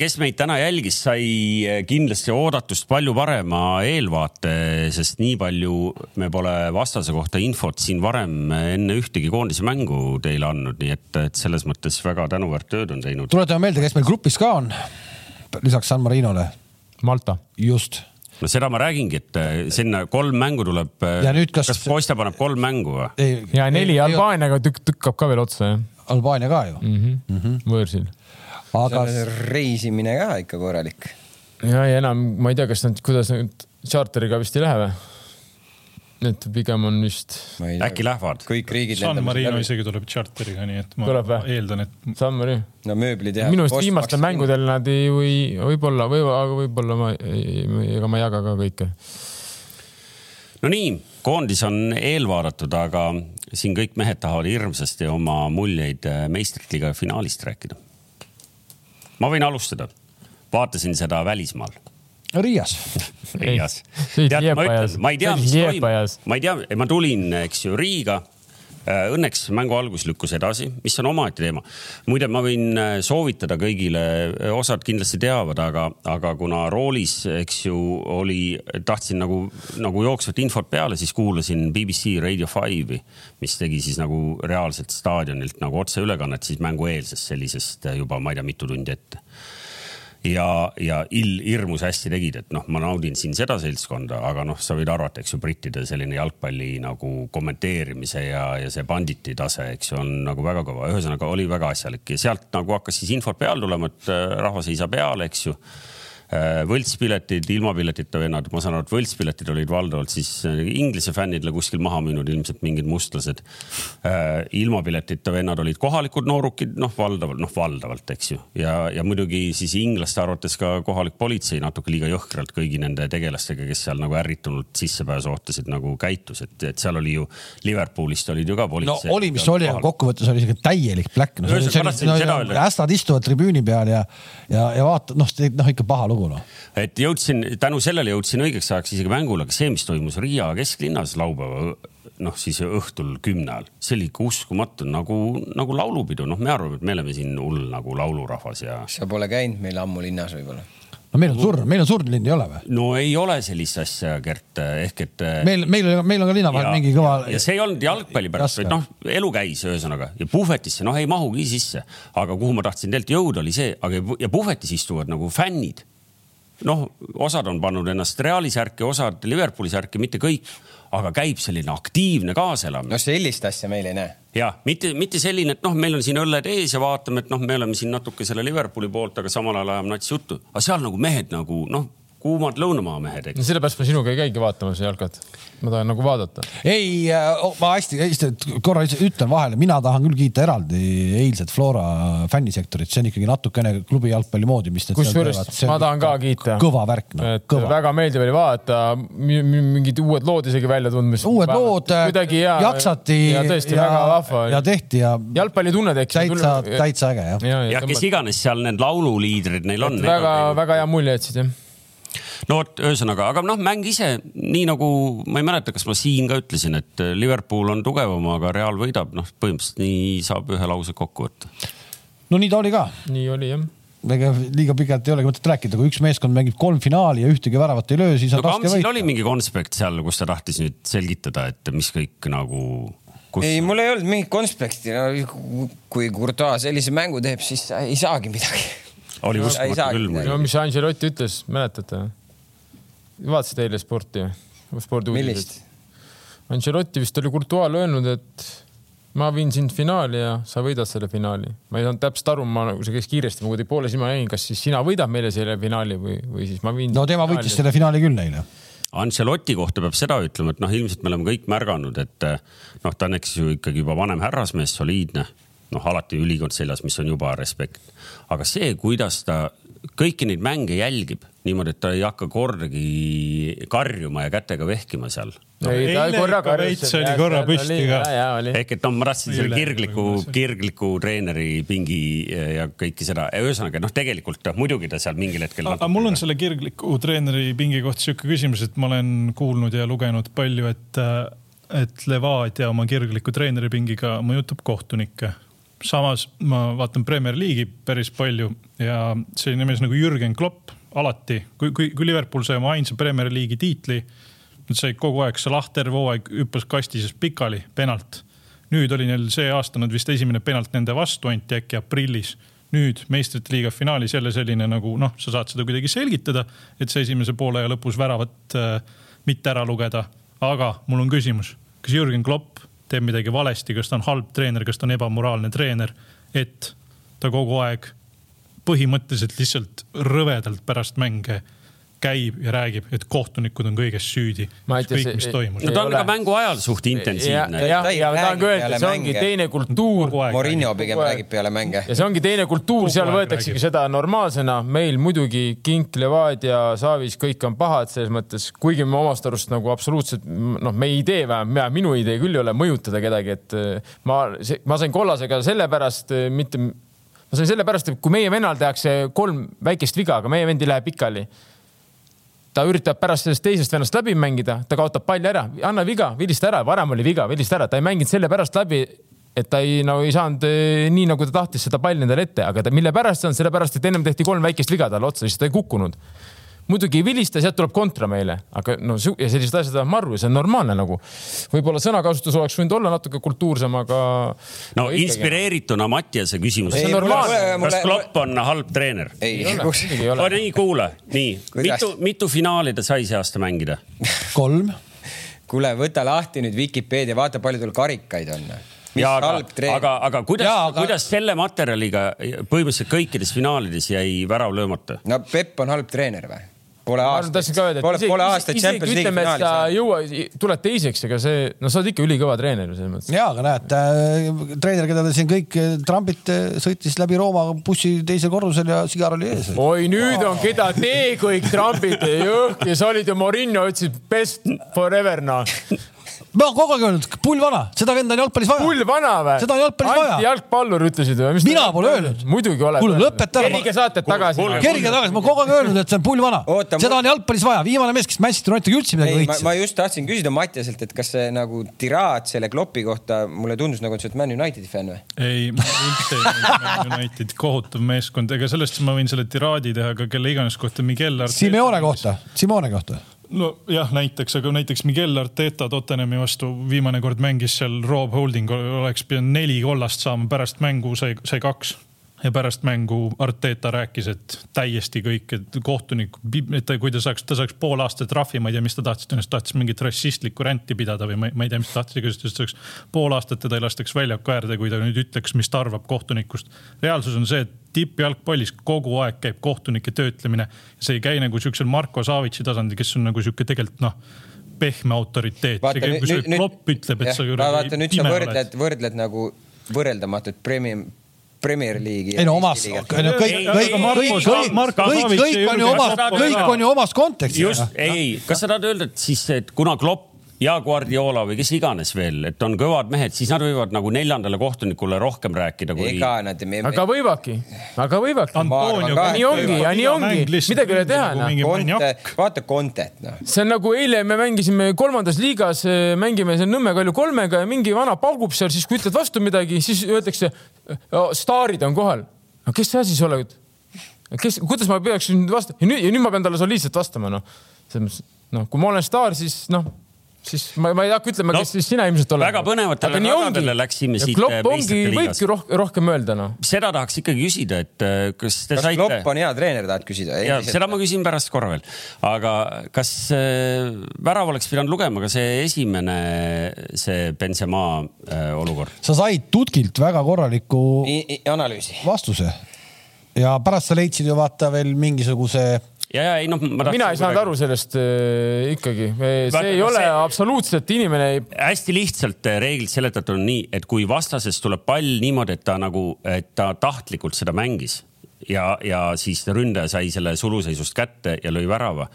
C: kes meid täna jälgis, sai kindlasti oodatust palju parema eelvaate, sest nii palju me pole vastase kohta infot siin varem enne ühtegi koondise mängu teile andnud, nii et, et selles mõttes väga tänuväärt tööd on teinud.
A: tuletame meelde, kes meil grupis ka on, lisaks San Marinole.
B: Malta.
A: just
C: no seda ma räägingi, et sinna kolm mängu tuleb. kas, kas Kostja paneb kolm mängu või?
B: ja neli Albaaniaga tükk tükkab ka veel otsa, jah
A: Albaania ka ju
B: mm. -hmm. Mm -hmm. võõrsil.
D: aga. reisimine ka ikka korralik.
B: ja, ja enam ma ei tea, kas nad, kuidas nad tšarteriga vist ei lähe või? et pigem on vist.
C: äkki lähevad?
D: kõik riigid.
E: San Marino isegi tuleb tšarteriga, nii et ma tuleb, eeldan, et.
B: San Marino.
D: no mööblid jah.
B: minu arust viimastel mängudel nad ei või, võib-olla, või, aga võib-olla ma, ega ma ei jaga ka kõike.
C: no nii, koondis on eelvaadatud, aga siin kõik mehed tahavad hirmsasti oma muljeid äh, meistrite liiga finaalist rääkida. ma võin alustada, vaatasin seda välismaal.
A: Riias
C: Riias. tead, ma ütlen, ma ei tea, mis toimub, ma ei tea, ma tulin, eks ju, Riiga õnneks mängu algus lükkus edasi, mis on omaette teema. muide, ma võin äh, soovitada kõigile, äh, osad kindlasti teavad, aga, aga kuna roolis, eks ju, oli, tahtsin nagu, nagu jooksvat infot peale, siis kuulasin BBC Radio Five'i, mis tegi siis nagu reaalselt staadionilt nagu otseülekannet siis mängueelsest sellisest juba, ma ei tea, mitu tundi ette ja, ja ill hirmus hästi tegid, et noh, ma naudin siin seda seltskonda, aga noh, sa võid arvata, eks ju, brittide selline jalgpalli nagu kommenteerimise ja, ja see banditi tase, eks ju, on nagu väga kõva. ühesõnaga oli väga asjalik ja sealt nagu hakkas siis infot peale tulema, et äh, rahvas ei saa peale, eks ju võltspiletid, ilma piletita vennad, ma saan aru, et võltspiletid olid valdavalt siis äh, Inglise fännidele kuskil maha müünud, ilmselt mingid mustlased. Äh, ilma piletita vennad olid kohalikud noorukid, noh, valdavalt, noh, valdavalt, eks ju. ja, ja muidugi siis inglaste arvates ka kohalik politsei natuke liiga jõhkralt kõigi nende tegelastega, kes seal nagu ärritunult sissepääsu ootasid, nagu käitus, et, et seal oli ju Liverpoolist olid ju ka politsei.
A: no oli, mis oli, aga kokkuvõttes oli siuke täielik pläkk no,. hästad istuvad tribüüni peal ja, ja, ja vaatad, noh, noh ikka paha lugu noh.
C: et jõudsin, tänu sellele jõudsin õigeks ajaks isegi mängule, aga see, mis toimus Riia kesklinnas laupäeva noh, siis õhtul kümne ajal, see oli ikka uskumatu nagu, nagu laulupidu, noh, me arvame, et me oleme siin hull nagu laulurahvas ja.
D: sa pole käinud meil ammu linnas võib-olla
A: no meil on surnud, meil on surnud linn, ei ole või?
C: no ei ole sellist asja, Gert, ehk et.
A: meil, meil, meil on ka linna vahel mingi kõva.
C: ja see ei olnud jalgpalli pärast, vaid noh, elu käis ühesõnaga ja puhvetisse noh, ei mahugi sisse, aga kuhu ma tahtsin tegelikult jõuda, oli see, aga ja puhvetis istuvad nagu fännid noh, osad on pannud ennast Reali särki, osad Liverpooli särki, mitte kõik, aga käib selline aktiivne kaaselamine.
D: no sellist asja meil ei näe.
C: ja mitte, mitte selline, et noh, meil on siin õlled ees ja vaatame, et noh, me oleme siin natuke selle Liverpooli poolt, aga samal ajal ajame nats juttu, aga seal nagu mehed nagu noh kuumad lõunamaa mehed, eks.
B: sellepärast ma sinuga ei käigi vaatamas jalkat. ma tahan nagu vaadata.
A: ei, äh, ma hästi, hästi korra ütlen vahele, mina tahan küll kiita eraldi eilset Flora fännisektorit, see on ikkagi natukene klubi jalgpalli moodi, mis.
B: kusjuures ma tahan ka kiita.
A: kõva värk
B: no,. väga meeldiv oli vaadata, mingid uued lood isegi välja tundmas.
A: uued lood, jaksati.
B: ja tõesti ja, väga vahva.
A: ja tehti ja.
B: jalgpallitunne tekkis.
A: täitsa, täitsa äge jah.
C: ja, ja, ja kes iganes seal need laululiidrid neil on.
B: väga, väga hea mulje jätsid jah
C: no vot, ühesõnaga, aga noh, mäng ise nii nagu ma ei mäleta, kas ma siin ka ütlesin, et Liverpool on tugevam, aga Real võidab, noh, põhimõtteliselt nii saab ühe lause kokku võtta.
A: no nii ta oli ka.
B: nii oli jah
A: ega liiga pikalt ei olegi mõtet rääkida, kui üks meeskond mängib kolm finaali ja ühtegi väravat ei löö, siis on no, raske võita.
C: oli mingi konspekt seal, kus ta tahtis nüüd selgitada, et mis kõik nagu
D: kus.... ei, mul ei olnud mingit konspekti no,. kui Courtois sellise mängu teeb, siis ei saagi midagi.
C: Oli uskumatu küll muidugi.
B: no mis Angelotti ütles, mäletate? vaatasite eile sporti, spordiuudiseid? Ancelotti vist oli Courtois'le öelnud, et ma viin sind finaali ja sa võidad selle finaali. ma ei saanud täpselt aru, ma nagu see käis kiiresti, ma kuidagi poole silma jäin, kas siis sina võidad meile selle finaali või, või siis ma viin.
A: no tema finaali. võitis selle finaali küll eile.
C: Ancelotti kohta peab seda ütlema, et noh, ilmselt me oleme kõik märganud, et noh, ta on eks ju ikkagi juba vanem härrasmees, soliidne, noh, alati ülikond seljas, mis on juba respekt. Aga see, kuidas ta kõiki neid mänge jälgib niimoodi, et ta ei hakka kordagi karjuma ja kätega vehkima seal
E: no,. ei, ta korra karjus. oli korra püsti ka.
C: ehk et noh, ma tahtsin selle kirgliku, kirgliku treeneri pingi ja kõike seda, ühesõnaga noh, tegelikult muidugi ta seal mingil hetkel.
E: aga mul on selle kirgliku treeneri pingi kohta sihuke küsimus, et ma olen kuulnud ja lugenud palju, et, et Levadia oma kirgliku treeneri pingiga mõjutab kohtunikke samas ma vaatan Premier League'i päris palju ja selline mees nagu Jürgen Klopp alati, kui, kui, kui Liverpool sai oma ainsa Premier League'i tiitli, nad said kogu aeg, Salah terve hooaeg hüppas kasti sees pikali, penalt. nüüd oli neil see aasta, nad vist esimene penalt nende vastu anti äkki aprillis. nüüd meistrite liiga finaalis jälle selline nagu noh, sa saad seda kuidagi selgitada, et see esimese poole lõpus väravat äh, mitte ära lugeda. aga mul on küsimus, kas Jürgen Klopp teeb midagi valesti, kas ta on halb treener, kas ta on ebamoraalne treener, et ta kogu aeg põhimõtteliselt lihtsalt rõvedalt pärast mänge käib ja räägib, et kohtunikud on kõiges süüdi. kõik, mis toimus.
C: no ta on ka mängu ajal suht intensiivne.
B: jah, ja tahan ka öelda, et see ongi teine kultuur.
D: Morinho pigem räägib peale mänge.
B: ja see ongi teine kultuur, seal võetaksegi seda normaalsena. meil muidugi Kink, Levadia, Saavis, kõik on pahad selles mõttes, kuigi me omast arust nagu absoluutselt noh, meie idee vähemalt, minu idee küll ei ole mõjutada kedagi, et ma, ma sain kollasega sellepärast mitte ma sain sellepärast, et kui meie vennal tehakse kolm väikest viga, aga meie vend ei lähe pikali. Ta üritab pärast sellest teisest vennast läbi mängida, ta kaotab palli ära, anna viga, vilista ära, varem oli viga, vilista ära, ta ei mänginud sellepärast läbi, et ta ei, no ei saanud eh, nii, nagu ta tahtis seda palli endale ette, aga ta, mille pärast see on, sellepärast et ennem tehti kolm väikest viga talle otsa, siis ta ei kukkunud muidugi ei vilista, sealt tuleb kontra meile, aga no ja sellised asjad ajavad marru ja see on normaalne nagu. võib-olla sõnakasutus oleks võinud olla natuke kultuursem, aga.
C: no ikkagi... inspireerituna Mattiase küsimus. kas Klopp on halb treener?
D: ei,
C: ei ole. nii, kuule, nii, mitu, mitu finaali ta sai see aasta mängida?
A: kolm.
D: kuule, võta lahti nüüd Vikipeedia, vaata, palju tal karikaid on
C: ja aga, aga, aga kuidas, aga... kuidas selle materjaliga põhimõtteliselt kõikides finaalides jäi värav löömata?
D: no Pepp on halb treener või? Pole aastaid,
B: pole, pole aastaid Champions League'i finaalis. sa jõua, tuled teiseks, ega see, no sa oled ikka ülikõva treener ju selles mõttes.
A: ja, aga näed äh,, treener, keda te siin kõik äh, trambite, sõitis läbi Rooma bussi teisel korrusel ja sigar oli ees.
B: oi, nüüd on, keda te kõik trambite, jõhk ja sa olid ju Morinho, ütlesid best forever noh
A: ma olen kogu aeg öelnud, pull vana, seda venda on jalgpallis vaja.
B: pull vana või?
A: seda on jalgpallis vaja.
B: jalgpallur ütlesid või?
A: mina pole öelnud.
B: muidugi oled.
A: kuule, lõpeta ära.
B: kerige saated tagasi.
A: kerige tagasi, ma olen kogu aeg öelnud, et see on pull vana. seda on jalgpallis vaja, viimane mees, kes Manchester Unitediga üldse midagi võitis.
D: ma just tahtsin küsida Mattiaselt, et kas see nagu tiraad selle Kloppi kohta, mulle tundus nagu, et sa oled Man Unitedi fänn või?
E: ei, ma üldse ei ole Man United, kohutav meeskond, ega sellest ma võin selle tiraadi teha ka kelle iganes kohta, Miguel Arteta.
A: Simeone kohta, Simone kohta
E: nojah, näiteks, aga näiteks Miguel Arteta Tottenhami vastu viimane kord mängis seal Rob Holding oleks pidanud neli kollast saama, pärast mängu sai, sai kaks. Ja pärast mängu Arteta rääkis, et täiesti kõik, et kohtunik, et ta, kui ta saaks, ta saaks pool aastat trahvi, ma ei tea, mis ta tahtis, tõenäoliselt tahtis mingit rassistlikku ränti pidada või ma, ma ei tea, mis ta tahtis, igatahes ta saaks pool aastat teda ei lastaks väljaku äärde, kui ta nüüd ütleks, mis ta arvab kohtunikust. reaalsus on see, et tippjalgpallis kogu aeg käib kohtunike töötlemine. see ei käi nagu siuksel Marko Savitsi tasandil, kes on nagu siuke tegelikult noh pehme autoriteet. klopp ütleb, et sa.
D: vaata nüüd sa võrdled, võrdled nagu võrreldamatut premium Premier League'i.
A: ei no omas, kõik, kõik, kõik, kõik, kõik, kõik on ju omas, kõik on ju omas kontekstis.
C: just, ei, kas sa tahad öelda, et siis, et kuna Klopp ja Guardiola või kes iganes veel, et on kõvad mehed, siis nad võivad nagu neljandale kohtunikule rohkem rääkida kui.
B: ega nad ei. aga võivadki, aga võivadki. nii ongi ja nii ongi, midagi ei ole teha
D: noh. vaata Contet noh.
B: see on nagu eile me mängisime kolmandas liigas, eh, mängime seal Nõmme Kalju kolmega ja mingi vana paugub seal, siis kui ütled vastu midagi, siis öeldakse, staarid on kohal. no kes sa siis oled? kes, kuidas ma peaksin nüüd vastama ja nüüd, ja nüüd ma pean talle soliidselt vastama, noh. selles mõttes, noh, kui ma olen staar, siis noh siis ma, ma ei hakka ütlema no,, kes siis sina ilmselt oled.
C: väga põnevatele radadele läksime siit.
B: Klopp ongi, võibki roh rohkem öelda noh.
C: seda tahaks ikkagi küsida, et äh, kas te
D: kas
C: saite.
D: Klopp on hea treener, tahad küsida?
C: ja seda ma küsin pärast korra veel. aga kas äh, värav oleks pidanud lugema ka see esimene, see Benzema äh, olukord?
A: sa said Tutkilt väga korraliku
D: I, I, analüüsi,
A: vastuse ja pärast sa leidsid ju vaata veel mingisuguse
C: ja, ja ei noh.
B: mina ei saanud aru sellest äh, ikkagi, see Vaata, ei ole see... absoluutselt inimene ei.
C: hästi lihtsalt äh, reeglid seletatud on nii, et kui vastasest tuleb pall niimoodi, et ta nagu, et ta tahtlikult seda mängis ja, ja siis ründaja sai selle suluseisust kätte ja lõi värava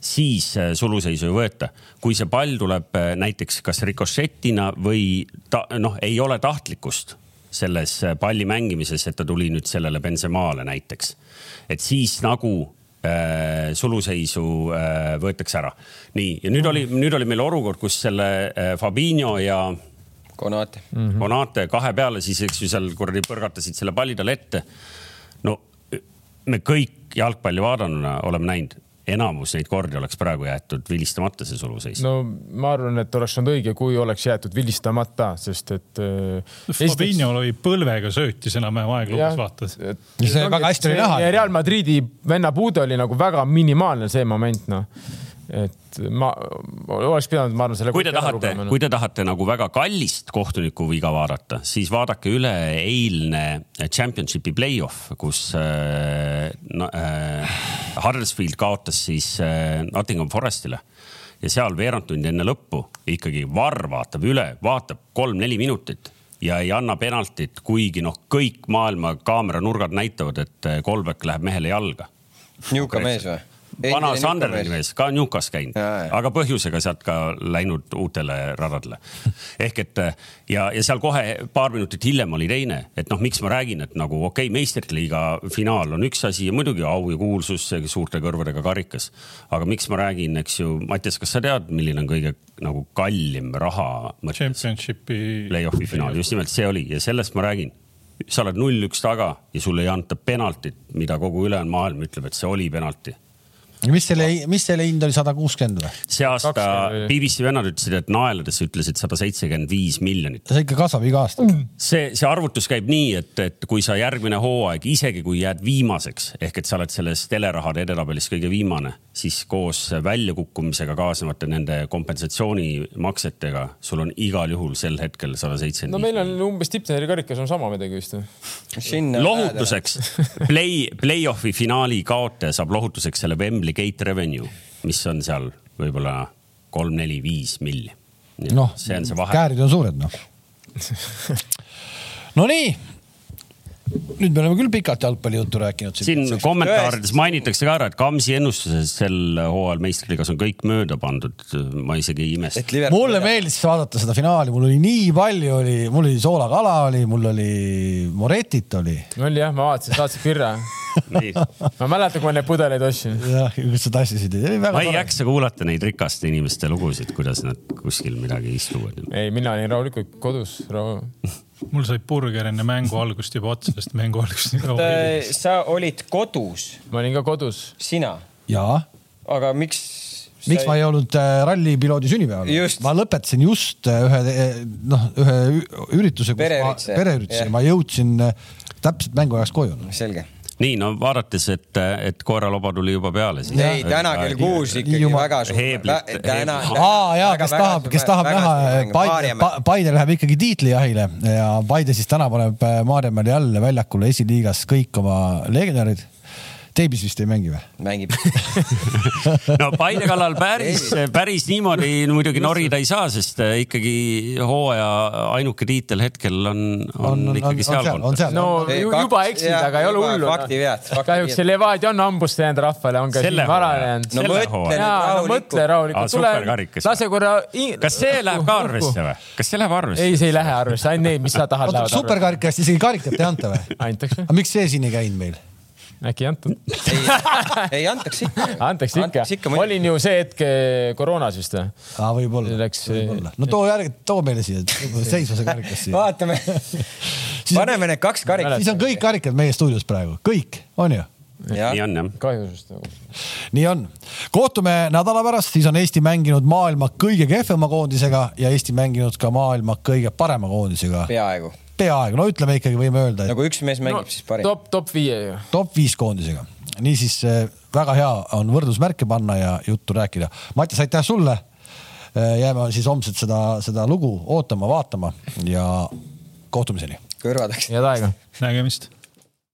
C: siis äh, suluseisu ei võeta. kui see pall tuleb äh, näiteks kas rikošetina või ta noh, ei ole tahtlikkust selles palli mängimises, et ta tuli nüüd sellele Benzemaale näiteks. et siis nagu suluseisu äh, võetakse ära. nii, ja nüüd oli, nüüd oli meil olukord, kus selle äh, Fabinho ja
D: Konate
C: mm. -hmm. Konate kahe peale siis, eks ju, seal kuradi põrgatasid selle palli talle ette. no me kõik jalgpalli vaadanuna oleme näinud, enamus neid kordi oleks praegu jäetud vilistamata see suluseis.
B: no ma arvan, et oleks olnud õige, kui oleks jäetud vilistamata, sest et
E: äh,. Fabinho lõi põlvega söötis enam-vähem aeglugus, vaatad.
A: see väga hästi oli näha.
B: Real Madridi venna puude oli nagu väga minimaalne see moment, noh et ma oleks pidanud, ma arvan, selle.
C: kui te tahate, kui te tahate nagu väga kallist kohtuniku viga vaadata, siis vaadake üle eilne championship'i play-off, kus äh, äh, Huddersfield kaotas siis äh, Nottingham Forestile ja seal veerand tundi enne lõppu ikkagi Varr vaatab üle, vaatab kolm-neli minutit ja ei anna penaltit, kuigi noh, kõik maailma kaameranurgad näitavad, et Kolbek äh, läheb mehele jalga.
D: nihuke mees või?
C: Vana Sunderlandi mees, ka Newcas käinud, aga põhjusega sealt ka läinud uutele radadele. ehk et ja, ja seal kohe paar minutit hiljem oli teine, et noh, miks ma räägin, et nagu okei okay,, meistrite liiga finaal on üks asi ja muidugi au ja kuulsus, suurte kõrvadega karikas. aga miks ma räägin, eks ju, Mattias, kas sa tead, milline on kõige nagu kallim raha?
E: Championshipi.
C: Play-off'i finaal, just nimelt see oli ja sellest ma räägin sa oled null-üks taga ja sulle ei anta penaltit, mida kogu ülejäänud maailm ütleb, et see oli penalti
A: mis selle, mis selle hind oli, sada kuuskümmend või?
C: see aasta BBC vennad ütlesid, et naelades ütlesid sada seitsekümmend viis miljonit.
A: see ikka kasvab iga aasta mm..
C: see, see arvutus käib nii, et, et kui sa järgmine hooaeg, isegi kui jääd viimaseks ehk et sa oled selles telerahade edetabelis kõige viimane, siis koos väljakukkumisega kaasnevate nende kompensatsioonimaksetega sul on igal juhul sel hetkel sada seitsekümmend.
B: no meil on umbes tipptreeneri karikas on sama midagi vist või?
C: lohutuseks play, play-off'i finaali kaotaja saab lohutuseks selle Wembley Assembly Gate Revenue, mis on seal võib-olla kolm-neli-viis milli.
A: noh, käärid on suured noh Nonii nüüd me oleme küll pikalt jalgpallijuttu rääkinud.
C: siin kommentaarides mainitakse ka ära, et Kamsi ennustuses sel hooajal meistriliigas on kõik mööda pandud. ma isegi ei imesta.
A: mulle meeldis vaadata seda finaali, mul oli nii palju, oli, mul oli soolakala oli, mul oli Moretit oli.
B: oli jah, ma vaatasin, saatsid kirja ma mäletan, kui ma neid pudeleid ostsin.
A: jah, kus sa tassisid.
C: ma ei jaksa kuulata neid rikaste inimeste lugusid, kuidas nad kuskil midagi istuvad.
B: ei, mina olin rahulikult kodus rahu
E: mul sai burger enne mängu algust juba otsa, sest mängu algust nii kaua
D: ei viinud. sa olid kodus?
B: ma olin ka kodus.
D: sina?
A: jaa.
D: aga miks?
A: miks sai... ma ei olnud äh, rallipiloodi sünnipäeval? ma lõpetasin just äh, ühe, noh, ühe ürituse,
D: pereürituse,
A: pereürituse, ma jõudsin äh, täpselt mängu ajaks koju.
D: selge
C: nii no vaadates, et, et koeraloba tuli juba peale.
D: ei, täna kell kuus ikkagi Juma. väga suur.
A: täna. aa jaa, kes tahab, kes tahab näha, Paide, Paide läheb ikkagi tiitlijahile ja Paide siis täna paneb Maarjamäel jälle väljakule esiliigas kõik oma legionärid Teibis vist ei mängi või?
D: mängib
C: no Paide kallal päris, päris niimoodi muidugi norida ei saa, sest äh, ikkagi hooaja ainuke tiitel hetkel on, on, on ikkagi sealpool.
B: no juba eksid, aga ei ole hullu.
D: faktivead.
B: kahjuks see Levadia on hambusse jäänud rahvale, on ka siin vara jäänud.
D: no mõtle
B: nüüd mõtle rahulikult.
C: superkarikas.
B: lase korra.
C: kas see läheb ka arvesse või? kas see läheb arvesse?
B: ei, see ei lähe arvesse, ainult need, mis sa tahad,
A: superkarikast isegi karikat ei anta või?
B: antakse.
A: aga miks see siin ei käinud meil?
B: Äkki ei antud?
D: ei, ei antaks ikka.
B: antaks ikka, ikka. olin ju see hetk eh, koroonas vist või?
A: aa, võib-olla. Läks. Võib no too järg, too meile siia, seisva see karikas siia.
D: vaatame paneme need kaks karikat.
A: siis on kõik karikad meie stuudios praegu, kõik, on ju?
C: Ja. nii on jah.
B: kahjusest
A: nagu. nii on. kohtume nädala pärast, siis on Eesti mänginud maailma kõige kehvema koondisega ja Eesti mänginud ka maailma kõige parema koondisega.
D: peaaegu
A: peaaegu, no ütleme ikkagi võime öelda
D: et.... nagu üks mees mängib no, siis parim.
B: top, top viie ju.
A: top viis koondisega. niisiis äh, väga hea on võrdusmärke panna ja juttu rääkida. Mattias, aitäh sulle. Äh, jääme siis homset seda, seda lugu ootama, vaatama ja kohtumiseni.
D: kõrvadeks.
B: head aega.
E: nägemist